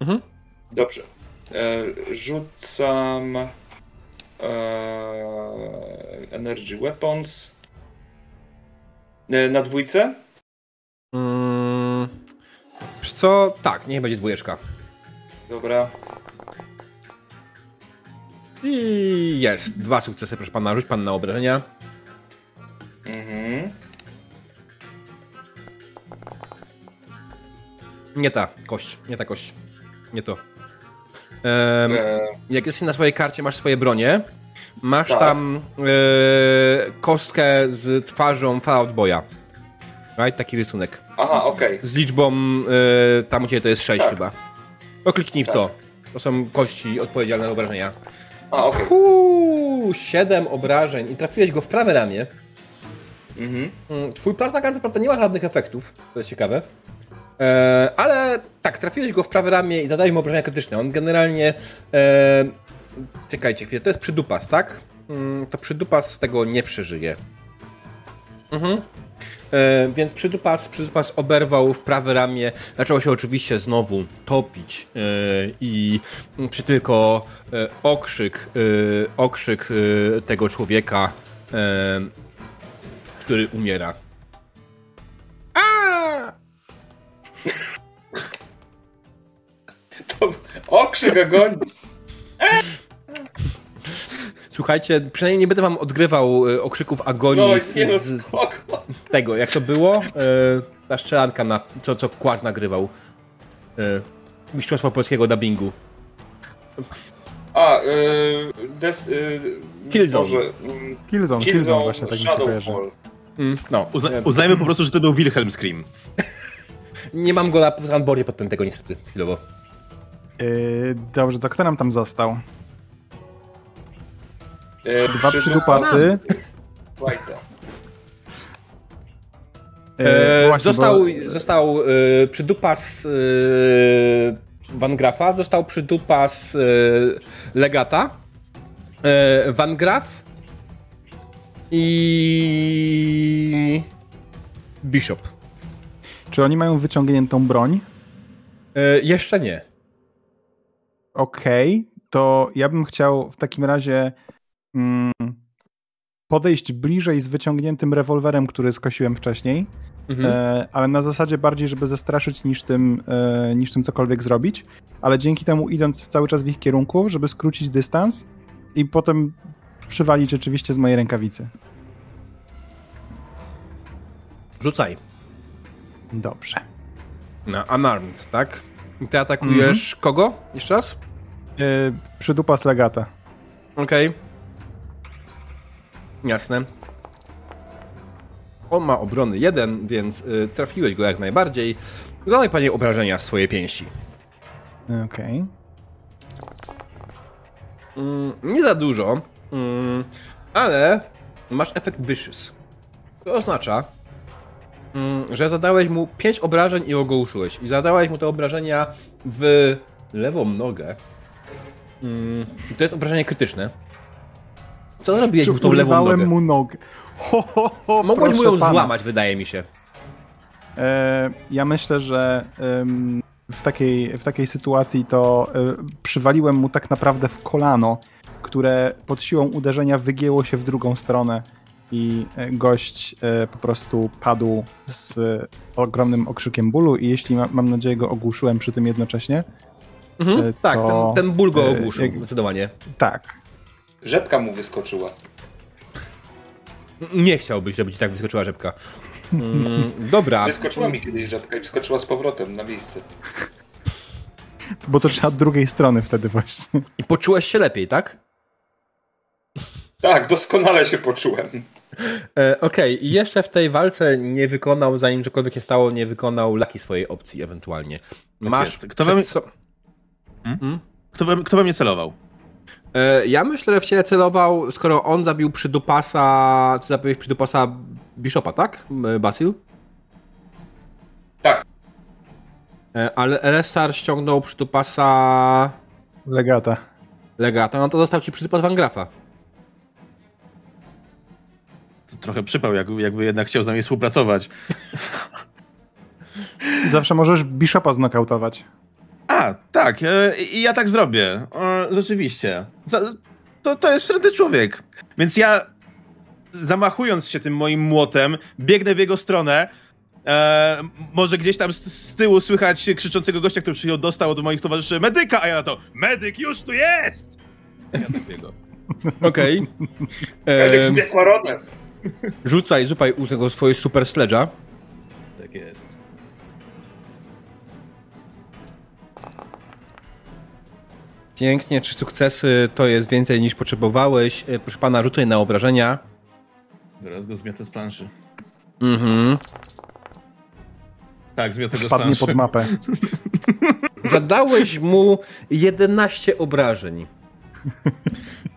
Mhm. Dobrze. E, rzucam e, Energy Weapons e, na dwójce. Hmm, co? Tak, niech będzie dwójeczka. Dobra. I jest. Dwa sukcesy, proszę pana. Rzuć pan na obrażenia. Mhm. Nie ta kość, nie ta kość. Nie to. Ehm, Jak jesteś na swojej karcie, masz swoje bronie. Masz tak. tam e, kostkę z twarzą Fallout Boya. Right? Taki rysunek. Aha, okej. Okay. Z liczbą, y, tam u ciebie to jest 6 tak. chyba. No kliknij tak. w to. To są kości odpowiedzialne za obrażenia. A, okej. Okay. 7 obrażeń i trafiłeś go w prawe ramię. Mhm. Mm, twój plasma gun prawda nie ma żadnych efektów, to jest ciekawe. E, ale tak, trafiłeś go w prawe ramię i zadałeś mu obrażenia krytyczne. On generalnie... E, czekajcie chwilę, to jest przydupas, tak? Mm, to przydupas z tego nie przeżyje. Mhm. E, więc przydupas, przydupas oberwał w prawe ramię. Zaczęło się oczywiście znowu topić e, i przy tylko e, okrzyk, okrzyk tego człowieka, który umiera. A! To okrzyk agonii. Słuchajcie, przynajmniej nie będę wam odgrywał okrzyków agonii no, z, z, z, tego, jak to było. Y, ta strzelanka, na, co, co wkład nagrywał. Y, Mistrzostwo polskiego dubbingu. A, y, des, y, Killzone. Może, mm, Killzone, Killzone, właśnie tak Shadowfall. Mm, no. Uzna, uznajmy po prostu, że to był Wilhelm Scream. nie mam go na runboardzie pod tego niestety, chwilowo. Yy, dobrze, to kto nam tam został? E, Dwa przydupasy. E, właśnie, został bo... został e, przydupas e, Van Grafa, został przydupas e, Legata, e, Van Graf i Bishop. Czy oni mają wyciągniętą broń? E, jeszcze nie. Okej, okay, to ja bym chciał w takim razie mm, podejść bliżej z wyciągniętym rewolwerem, który skosiłem wcześniej, mhm. e, ale na zasadzie bardziej, żeby zastraszyć niż tym, e, niż tym cokolwiek zrobić, ale dzięki temu idąc cały czas w ich kierunku, żeby skrócić dystans i potem przywalić oczywiście z mojej rękawicy. Rzucaj. Dobrze. Na unarmed, tak? I ty atakujesz mhm. kogo? Jeszcze raz? Yy, przydupas legata. Okej. Okay. Jasne. On ma obrony jeden, więc y, trafiłeś go jak najbardziej. Zadaj panie obrażenia z swojej pięści. Okej. Okay. Mm, nie za dużo, mm, ale masz efekt vicious. To oznacza, mm, że zadałeś mu 5 obrażeń i ogłuszyłeś. I zadałeś mu te obrażenia w lewą nogę. Mm, to jest obrażenie krytyczne. Co zrobiłeś mu tą lewą nogę? mu nogę. Ho, ho, ho, Mogłeś mu ją pana. złamać, wydaje mi się. E, ja myślę, że w, takiej, w takiej sytuacji to e, przywaliłem mu tak naprawdę w kolano, które pod siłą uderzenia wygięło się w drugą stronę i e, gość e, po prostu padł z ogromnym okrzykiem bólu i jeśli ma, mam nadzieję go ogłuszyłem przy tym jednocześnie. Mhm, to, tak, ten, ten ból go ogłuszył, zdecydowanie. Tak. Rzepka mu wyskoczyła. Nie chciałbyś, żeby ci tak wyskoczyła rzepka. Mm, dobra. Wyskoczyła mi kiedyś rzepka i wyskoczyła z powrotem na miejsce. Bo to trzeba od drugiej strony wtedy właśnie. I poczułeś się lepiej, tak? Tak, doskonale się poczułem. E, Okej, okay. i jeszcze w tej walce nie wykonał, zanim cokolwiek się stało, nie wykonał laki swojej opcji ewentualnie. Tak Masz. Tak kto, we mnie... Hmm? Hmm? Kto, we... Kto we mnie celował? E, ja myślę, że w ciebie celował, skoro on zabił przydupasa, czy zabiłeś przydupasa Bishopa, tak? Basil? Tak. E, ale Elessar ściągnął przydupasa... Legata. Legata, no to został ci przydupas Van Grafa. trochę przypał, jakby, jakby jednak chciał z nami współpracować. Zawsze możesz Bishopa znokautować. A, tak, e, i ja tak zrobię. Rzeczywiście. To, to jest wtedy człowiek. Więc ja, zamachując się tym moim młotem, biegnę w jego stronę. E, może gdzieś tam z, z, tyłu słychać krzyczącego gościa, który przyjął, dostał od moich towarzyszy medyka, a ja na to, medyk już tu jest! Ja tak. Okej. Okay. Medyk z piekłarodem. Rzucaj, rzucaj u tego swojego super sledge'a. Tak jest. Pięknie, trzy sukcesy to jest więcej niż potrzebowałeś. E, proszę pana, rzucaj na obrażenia. Zaraz go zmiotę z planszy. Mhm. Tak, zmiotę go z planszy. pod mapę. Zadałeś mu 11 obrażeń.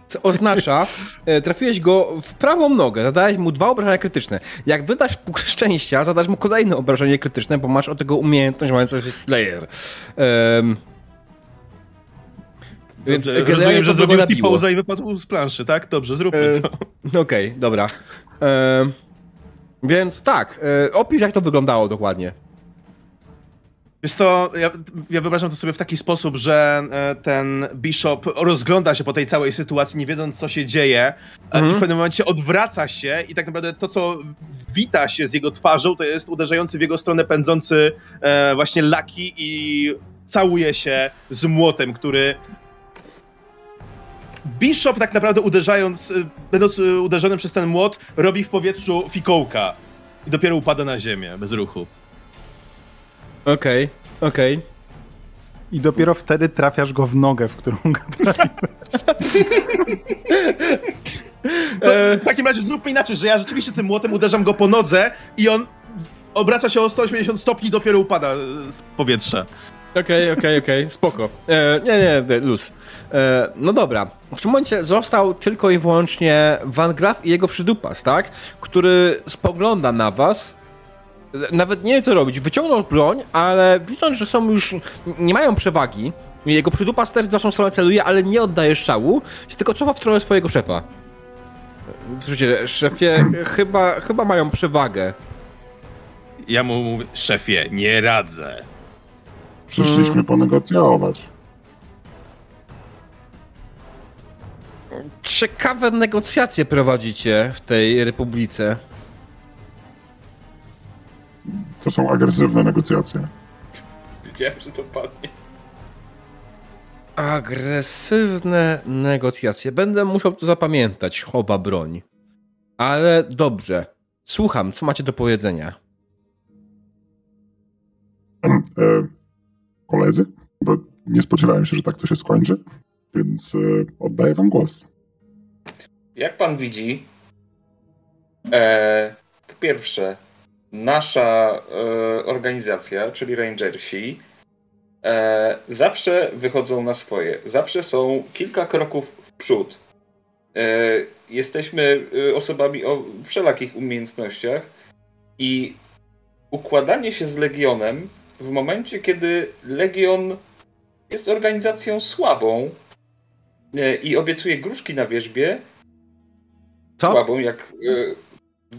Co oznacza, e, trafiłeś go w prawą nogę, zadałeś mu dwa obrażenia krytyczne. Jak wydasz punkt szczęścia, zadasz mu kolejne obrażenie krytyczne, bo masz od tego umiejętność mającą się Slayer. Um, więc Dobrze, rozumiem, że zrobił pauza i wypadł z planszy, tak? Dobrze, zróbmy e, to. Okej, okay, dobra. E, więc tak, e, opisz jak to wyglądało dokładnie. Wiesz co, ja, ja, wyobrażam to sobie w taki sposób, że e, ten Bishop rozgląda się po tej całej sytuacji, nie wiedząc co się dzieje mhm. i w pewnym momencie odwraca się i tak naprawdę to, co wita się z jego twarzą, to jest uderzający w jego stronę pędzący właśnie Laki i całuje się z młotem, który Bishop tak naprawdę uderzając, będąc uderzonym przez ten młot, robi w powietrzu fikołka i dopiero upada na ziemię bez ruchu. Okej, okay, okej. Okay. I dopiero wtedy trafiasz go w nogę, w którą go w takim razie zróbmy inaczej, że ja rzeczywiście tym młotem uderzam go po nodze i on obraca się o 180 stopni i dopiero upada z powietrza. Okej, okay, okej, okay, okej, okay. spoko. E, nie, nie, luz. E, no dobra. W tym momencie został tylko i wyłącznie Van Graff i jego przydupas, tak? Który spogląda na was nawet nie wie co robić. Wyciągnął broń, ale widząc, że są już, nie mają przewagi, jego przydupa ster w naszą stronę celuje, ale nie oddaje strzału, się tylko cofa w stronę swojego szefa. Słuchajcie, szefie, chyba, chyba mają przewagę. Ja mu mówię, szefie, nie radzę. Przyszliśmy hmm. ponegocjować. Ciekawe negocjacje prowadzicie w tej republice. To są agresywne negocjacje. Wiedziałem, że to padnie. Agresywne negocjacje. Będę musiał to zapamiętać, chowa broń. Ale dobrze. Słucham, co macie do powiedzenia? Koledzy, bo nie spodziewałem się, że tak to się skończy, więc e, oddaję wam głos. Jak pan widzi, e, po pierwsze, nasza e, organizacja, czyli Rangersi, e, zawsze wychodzą na swoje. Zawsze są kilka kroków w przód. E, jesteśmy e, osobami o wszelakich umiejętnościach i układanie się z Legionem w momencie, kiedy Legion jest organizacją słabą e, i obiecuje gruszki na wierzbie, Co? słabą jak...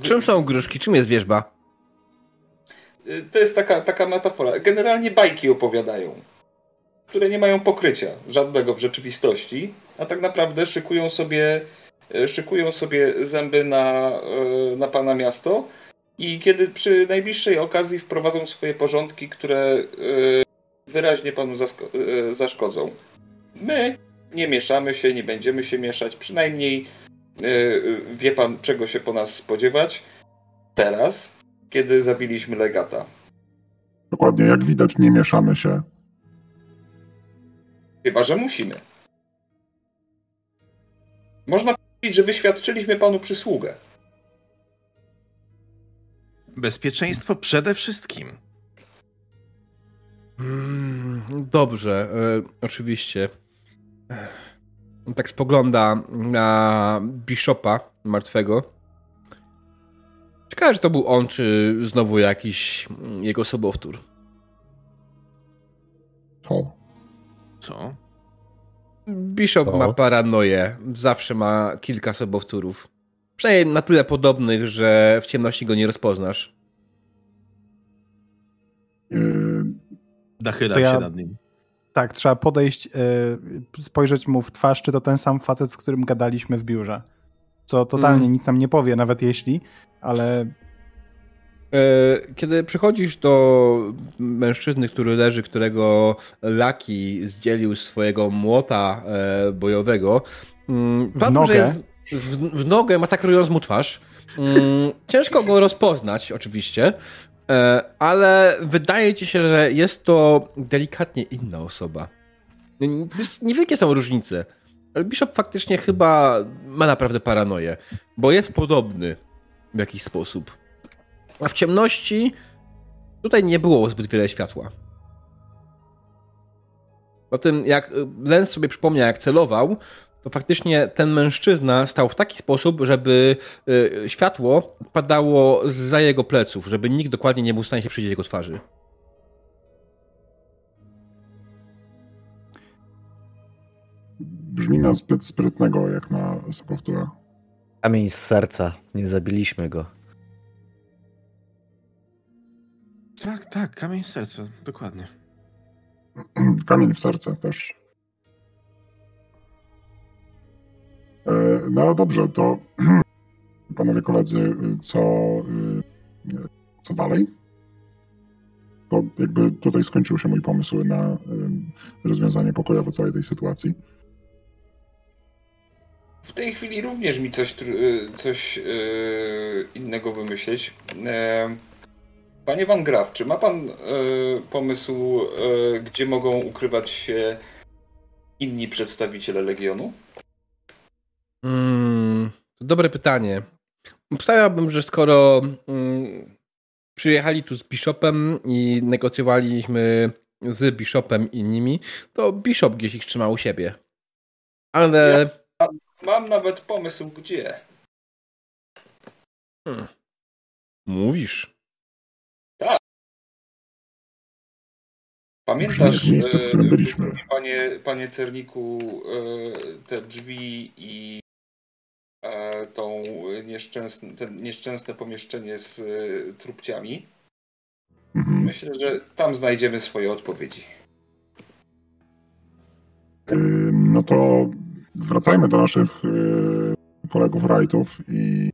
Czym są gruszki? Czym jest wierzba? Y, to jest taka, taka metafora. Generalnie bajki opowiadają, które nie mają pokrycia żadnego w rzeczywistości, a tak naprawdę szykują sobie, szykują sobie zęby na, na pana miasto i kiedy przy najbliższej okazji wprowadzą swoje porządki, które wyraźnie panu zaszkodzą. My nie mieszamy się, nie będziemy się mieszać, przynajmniej wie pan, czego się po nas spodziewać. Teraz kiedy zabiliśmy legata. Dokładnie, jak widać, nie mieszamy się. Chyba, że musimy. Można powiedzieć, że wyświadczyliśmy panu przysługę. Bezpieczeństwo przede wszystkim. Mm, dobrze, e, oczywiście. tak spogląda na Bishopa martwego. Ciekawe, że to był on, czy znowu jakiś jego sobowtór. Co? Co? Bishop ma paranoję. Zawsze ma kilka sobowtórów. Przynajmniej na tyle podobnych, że w ciemności go nie rozpoznasz. Yy, Nachylam ja... się nad nim. Tak, trzeba podejść, yy, spojrzeć mu w twarz, czy to ten sam facet, z którym gadaliśmy w biurze. Co totalnie mm. nic nam nie powie, nawet jeśli ale e, kiedy przychodzisz do mężczyzny, który leży, którego Laki zdzielił swojego młota bojowego, mm, w nogę. Jest w, w, nogę, masakrując mu twarz. Mm, ciężko go rozpoznać, oczywiście, e, ale wydaje ci się, że jest to delikatnie inna osoba. Niewielkie są różnice. Ale Bishop faktycznie chyba ma naprawdę paranoję, bo jest podobny w jakiś sposób. A w ciemności tutaj nie było zbyt wiele światła. Po tym, jak Lens sobie przypomniał, jak celował, to faktycznie ten mężczyzna stał w taki sposób, żeby y, światło padało za jego pleców, żeby nikt dokładnie nie był w stanie się przyjrzeć jego twarzy. Brzmi na zbyt sprytnego, jak na sobowtóra. Kamień z serca. Nie zabiliśmy go. Tak, tak, kamień z serca, dokładnie. Kamień w serce też. No dobrze, to panowie koledzy, co, e, co dalej? To jakby tutaj skończył się mój pomysł na e, rozwiązanie pokojowo całej tej sytuacji. W tej chwili również mi coś, coś innego wymyśleć. E, panie Van Graf, czy ma pan pomysł, gdzie mogą ukrywać się inni przedstawiciele Legionu? Mm, dobre pytanie. Obstawiałbym, że skoro mm, przyjechali tu z Bishopem i negocjowaliśmy z Bishopem i nimi, to Bishop gdzieś ich trzymał u siebie. Ale... Ja Mam nawet pomysł, gdzie. Hmm. Mówisz. Pamiętasz, miejsce, w którym byliśmy. Panie, panie Cerniku, te drzwi i tą nieszczęsne, ten nieszczęsne pomieszczenie z trupciami? Mhm. Myślę, że tam znajdziemy swoje odpowiedzi. No to wracajmy do naszych kolegów Wrightów i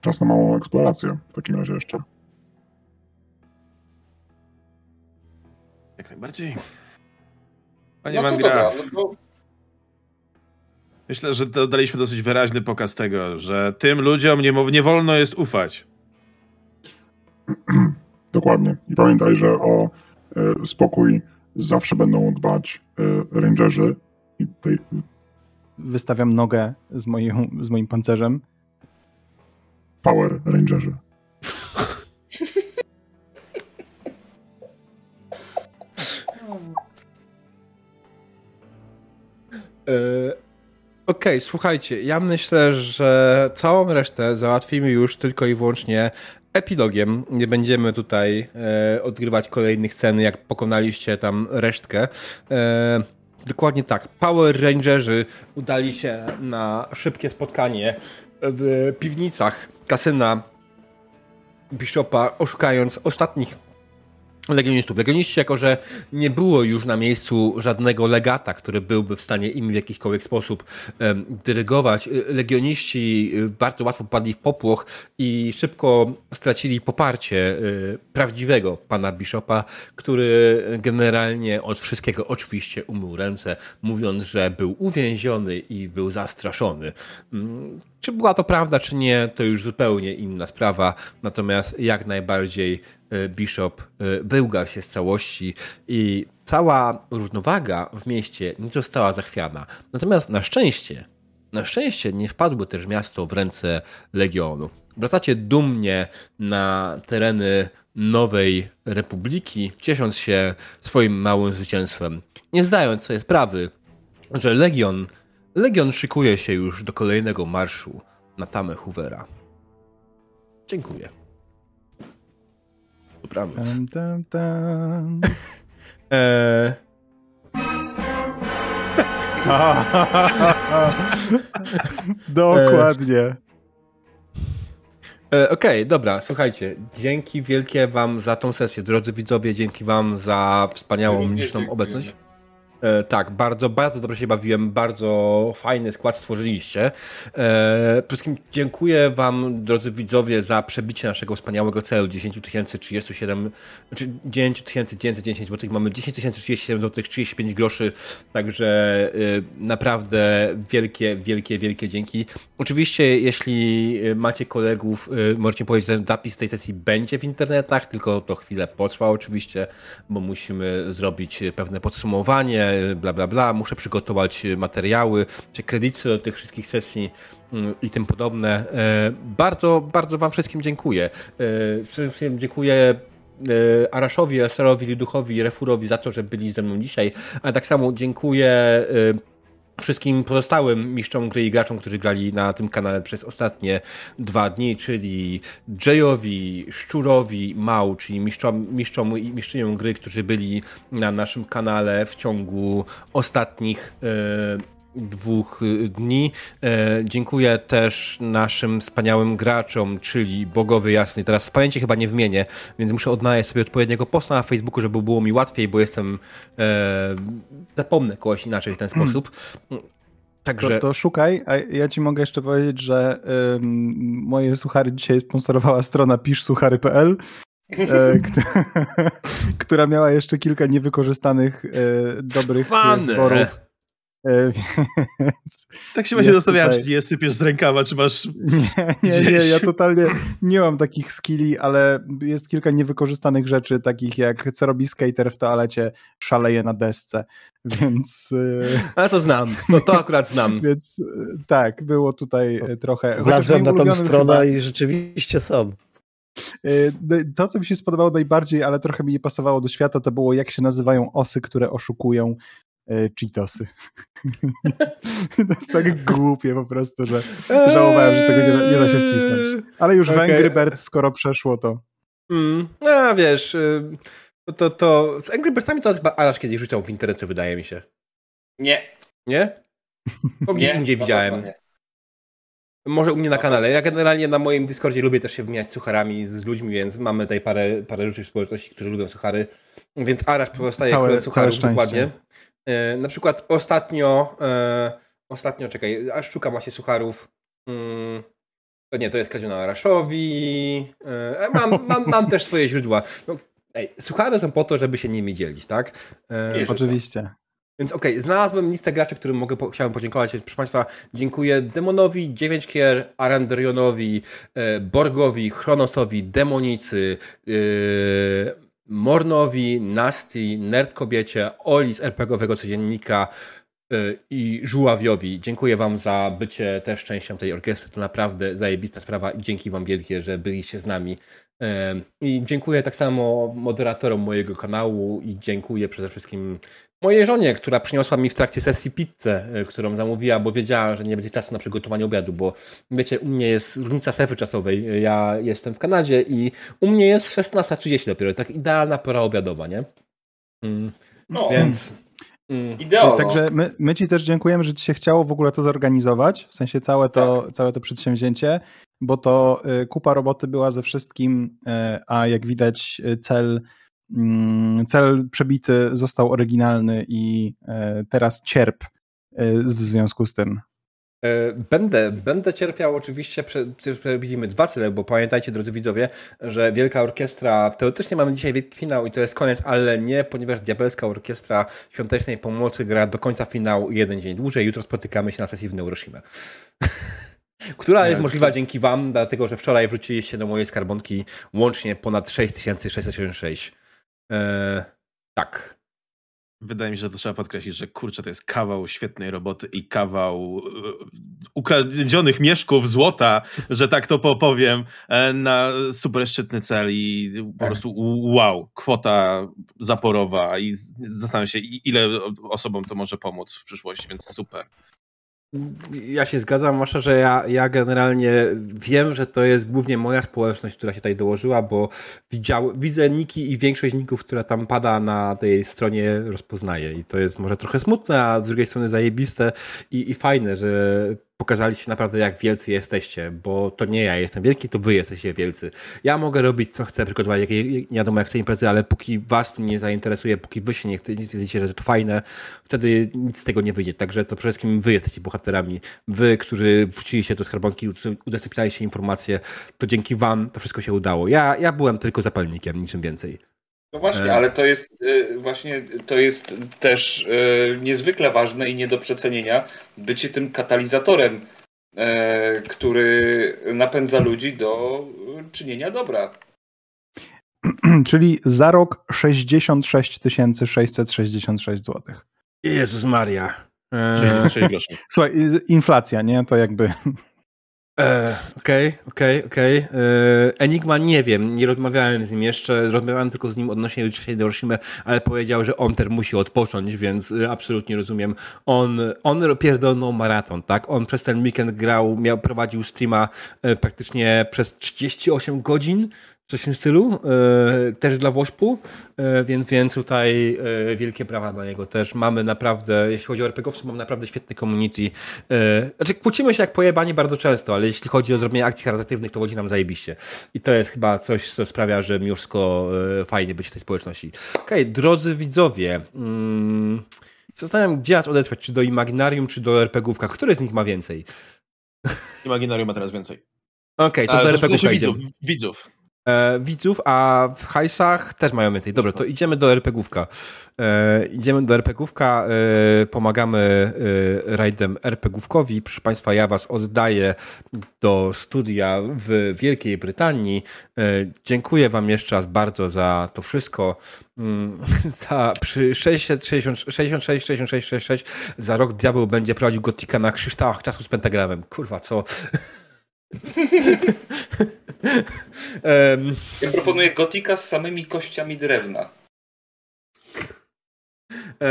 czas na małą eksplorację w takim razie jeszcze. Jak najbardziej. Panie no Mangra, no to... myślę, że daliśmy dosyć wyraźny pokaz tego, że tym ludziom nie, nie wolno jest ufać. Dokładnie. I pamiętaj, że o e, spokój zawsze będą dbać e, rangerzy. I tutaj... Wystawiam nogę z, moją, z moim pancerzem. Power Rangerzy. E, okej, okay, słuchajcie, ja myślę, że całą resztę załatwimy już tylko i wyłącznie epilogiem. Nie będziemy tutaj e, odgrywać kolejnych scen, jak pokonaliście tam resztkę. E, dokładnie tak. Power Rangerzy udali się na szybkie spotkanie w piwnicach kasyna Bishopa, oszukając ostatnich legionistów. Legioniści, jako że nie było już na miejscu żadnego legata, który byłby w stanie im w jakikolwiek sposób um, dyrygować, y, legioniści y, bardzo łatwo padli w popłoch i szybko stracili poparcie y, prawdziwego pana Bishopa, który generalnie od wszystkiego oczywiście umył ręce, mówiąc, że był uwięziony i był zastraszony. Um, czy była to prawda, czy nie, to już zupełnie inna sprawa. Natomiast jak najbardziej Bishop e, wyłgał się z całości i cała równowaga w mieście nie została zachwiana. Natomiast na szczęście, na szczęście nie wpadło też miasto w ręce Legionu. Wracacie dumnie na tereny nowej republiki, ciesząc się swoim małym zwycięstwem. Nie zdając sobie sprawy, że Legion Legion szykuje się już do kolejnego marszu na tamę Hoovera. Dziękuję. Dobranoc. Tam, tam, tam. eee... Dokładnie. E, Okej, okay, dobra, słuchajcie. Dzięki wielkie Wam za tą sesję, drodzy widzowie. Dzięki Wam za wspaniałą, liczną obecność. E, tak, bardzo, bardzo dobrze się bawiłem, bardzo fajny skład stworzyliście. E, wszystkim dziękuję Wam, drodzy widzowie, za przebicie naszego wspaniałego celu 10 037, znaczy 9 910, bo tych mamy 10 037 zł, 35 groszy, także e, naprawdę wielkie, wielkie, wielkie dzięki. Oczywiście, jeśli macie kolegów, możecie powiedzieć, że zapis tej sesji będzie w internetach, tylko to chwilę potrwa oczywiście, bo musimy zrobić pewne podsumowanie, bla, bla, bla, muszę przygotować materiały, czy kredyty do tych wszystkich sesji mm, i tym podobne. E, bardzo, bardzo Wam wszystkim dziękuję. E, wszystkim dziękuję e, Araszowi, Eserowi, Liduchowi, Refurowi za to, że byli ze mną dzisiaj, a tak samo dziękuję wszystkim pozostałym mistrzom gry i graczom, którzy grali na tym kanale przez ostatnie dwa dni, czyli Jayowi, Szczurowi, Mał, czyli mistrzom, mistrzom i mistrzyniom gry, którzy byli na naszym kanale w ciągu ostatnich e, dwóch y, dni. E, dziękuję też naszym wspaniałym graczom, czyli Bogowy Jasny. Teraz w pamięci chyba nie wymienię, więc muszę odnaleźć sobie odpowiedniego posta na Facebooku, żeby było mi łatwiej, bo jestem e, zapomnę kogoś inaczej w ten hmm. sposób. Także... To, to, szukaj, a ja ci mogę jeszcze powiedzieć, że moje suchary dzisiaj sponsorowała strona piszsuchary.pl, e, która miała jeszcze kilka niewykorzystanych e, dobrych wyborów E, więc tak się właśnie zastanawiałem, tutaj... czy je sypiesz z rękawa, czy masz. Nie, nie, nie, ja totalnie nie mam takich skilli, ale jest kilka niewykorzystanych rzeczy, takich jak co robi skater w toalecie, szaleje na desce, więc. E, ale to znam, to, to akurat znam. więc e, tak, było tutaj trochę. Wlazłem na tą stronę chyba... i rzeczywiście są. To, co mi się spodobało najbardziej, ale trochę mi nie pasowało do świata, to było jak się nazywają osy, które oszukują e, Cheetosy. to jest tak głupie po prostu, że żałowałem, że tego nie da, nie da się wcisnąć. Ale już okay. Węgry Bird skoro przeszło, to... Mm, no wiesz... Y To, to, z Angry Birdsami to chyba Arash kiedyś rzucał w internecie, wydaje mi się. Nie. Nie? To gdzieś indziej widziałem. Nie. Może u mnie na kanale. Ja generalnie na moim Discordzie lubię też się wymieniać sucharami z ludźmi, więc mamy tutaj parę, parę ludzi w społeczności, którzy lubią suchary. Więc Arash pozostaje królem sucharów dokładnie. E, na przykład ostatnio, e, ostatnio, czekaj, aż szukam właśnie sucharów. Mm, to nie, to jest Kaziona Araszowi. E, mam, mam, mam też swoje źródła. No, ej, suchary są po to, żeby się nimi dzielić, tak? E, Oczywiście. Więc okej, okay, znalazłem listę graczy, którym mogę, po, chciałem podziękować. Proszę Państwa, dziękuję Demonowi, 9Kier, Arandrionowi, e, Borgowi, Chronosowi, Demonicy, e, Mornowi, Nasti, Nerd Kobiecie, Oli z RPGowego Codziennika e, i Żuławiowi. Dziękuję Wam za bycie też częścią tej orkiestry. To naprawdę zajebista sprawa i dzięki Wam wielkie, że byliście z nami. I dziękuję tak samo moderatorom mojego kanału i dziękuję przede wszystkim mojej żonie, która przyniosła mi w trakcie sesji pizzę, e, którą zamówiła, bo wiedziała, że nie będzie czasu na przygotowanie obiadu, bo wiecie, u mnie jest różnica strefy czasowej. Ja jestem w Kanadzie i u mnie jest 16.30 dopiero. Tak idealna pora obiadowa, nie? Mm. No. Więc... Mm. Idealno. Także my, my Ci też dziękujemy, że Ci się chciało w ogóle to zorganizować, w sensie całe to, tak. całe to przedsięwzięcie, bo to y, kupa roboty była ze wszystkim, y, a jak widać cel cel przebity został oryginalny i e, teraz cierp e, w związku z tym. E, będę, będę cierpiał oczywiście, widzimy dwa cele, bo pamiętajcie drodzy widzowie, że Wielka Orkiestra, teoretycznie mamy dzisiaj wielki finał i to jest koniec, ale nie, ponieważ Diabelska Orkiestra Świątecznej Pomocy gra do końca finału jeden dzień dłużej. Jutro spotykamy się na sesji w Neuroshima. która jest możliwa dzięki Wam, dlatego że wczoraj wróciliście do mojej skarbonki łącznie ponad 6676 E, tak. Wydaje mi się, że to trzeba podkreślić, że kurczę, to jest kawał świetnej roboty i kawał e, ukradzionych mieszków złota, że tak to powiem, e, na super szczytny cel i po tak. prostu wow, kwota zaporowa i zastanawiam się, ile osobom to może pomóc w przyszłości, więc super. Ja się zgadzam, Masza, że ja, ja generalnie wiem, że to jest głównie moja społeczność, która się tutaj dołożyła, bo widział, widzę niki i większość ników, która tam pada na tej stronie rozpoznaję i to jest może trochę smutne, a z drugiej strony zajebiste i, i fajne, że pokazaliście naprawdę, jak wielcy jesteście, bo to nie ja jestem wielki, to wy jesteście wielcy. Ja mogę robić, co chcę, przygotować jakie, nie wiadomo, jak chcę imprezy, ale póki was nie zainteresuje, póki wy się nie chcecie, że to fajne, wtedy nic z tego nie wyjdzie. Także to przede wszystkim wy jesteście bohaterami. Wy, którzy wróciliście do skarbonki, udostępnialiście informacje, to dzięki wam to wszystko się udało. Ja, ja byłem tylko zapalnikiem, niczym więcej. No właśnie, e. ale to jest y, właśnie to jest też y, niezwykle ważne i nie do przecenienia bycie tym katalizatorem, e, który napędza ludzi do czynienia dobra. Czyli za rok 66 666 zł. Jezus Maria. E... Słuchaj, inflacja, nie? To jakby E, okej, okej, okej. E, Enigma nie wiem, nie rozmawiałem z nim jeszcze, rozmawiałem tylko z nim odnośnie jutrzejszej Hiroshimy, ale powiedział, że on też musi odpocząć, więc e, absolutnie rozumiem. On, on pierdolnął maraton, tak? On przez ten weekend grał, miał, prowadził streama praktycznie przez 38 godzin, coś w tym stylu, e, też dla Wośpu, e, więc, więc tutaj e, wielkie brawa dla niego też. Mamy naprawdę, jeśli chodzi o RPGowców, mamy naprawdę świetne community. Znaczy, kłócimy się jak pojebani bardzo często, ale jeśli chodzi o zrobienie akcji charytatywnych, to chodzi nam zajebiście. I to jest chyba coś, co sprawia, że wszystko fajnie być w tej społeczności. Okej, okay, drodzy widzowie, mm, zastanawiam, gdzie nas odesłać, czy do Imaginarium, czy do RPGówka. Który z nich ma więcej? Imaginarium ma teraz więcej. Okej, okay, to do RPGówka widzów, widzów e, widzów, a w hajsach też mają więcej. Dobra, to idziemy do RPGówka. E, idziemy do RPGówka, e, pomagamy e, rajdem RPGówkowi. Proszę Państwa, ja Was oddaję do studia w Wielkiej Brytanii. E, dziękuję Wam jeszcze raz bardzo za to wszystko. Mm, za przy 66, 66, 66, 66 za rok diabeł będzie prowadził gotika na kryształach czasu z pentagramem. Kurwa, co? Ja proponuję gotika z samymi kościami drewna.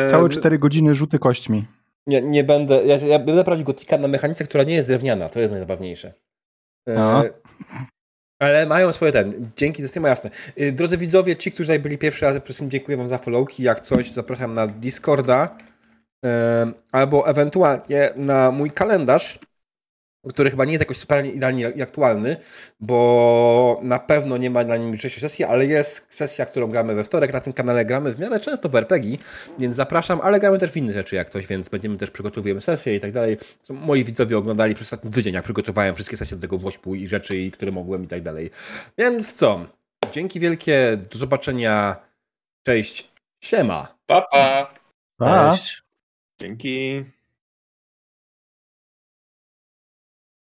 Całe 4 godziny rzuty kośćmi. Nie, nie będę. Ja, ja będę prowadził gotika na mechanice, która nie jest drewniana. To jest najzabawniejsze. E, Ale mają swoje ten. Dzięki za streama, jasne. Y, drodzy widzowie, ci, którzy tutaj byli pierwszy raz, przede dziękuję wam za followki. Jak coś, zapraszam na Discorda albo ewentualnie na mój kalendarz który chyba nie jest jakoś zupełnie idealnie aktualny, bo na pewno nie ma na nim sześciu sesji, ale jest sesja, którą gramy we wtorek. Na tym kanale gramy w miarę często w RPG, więc zapraszam, ale gramy też w inne rzeczy jak coś, więc będziemy też przygotowujemy sesje i tak dalej. Moi widzowie oglądali przez ostatni tydzień, jak przygotowałem wszystkie sesje do tego Wośpu i rzeczy, które mogłem i tak dalej. Więc co? Dzięki wielkie, do zobaczenia. Cześć. Siema. Pa, pa. pa. Cześć. Dzięki.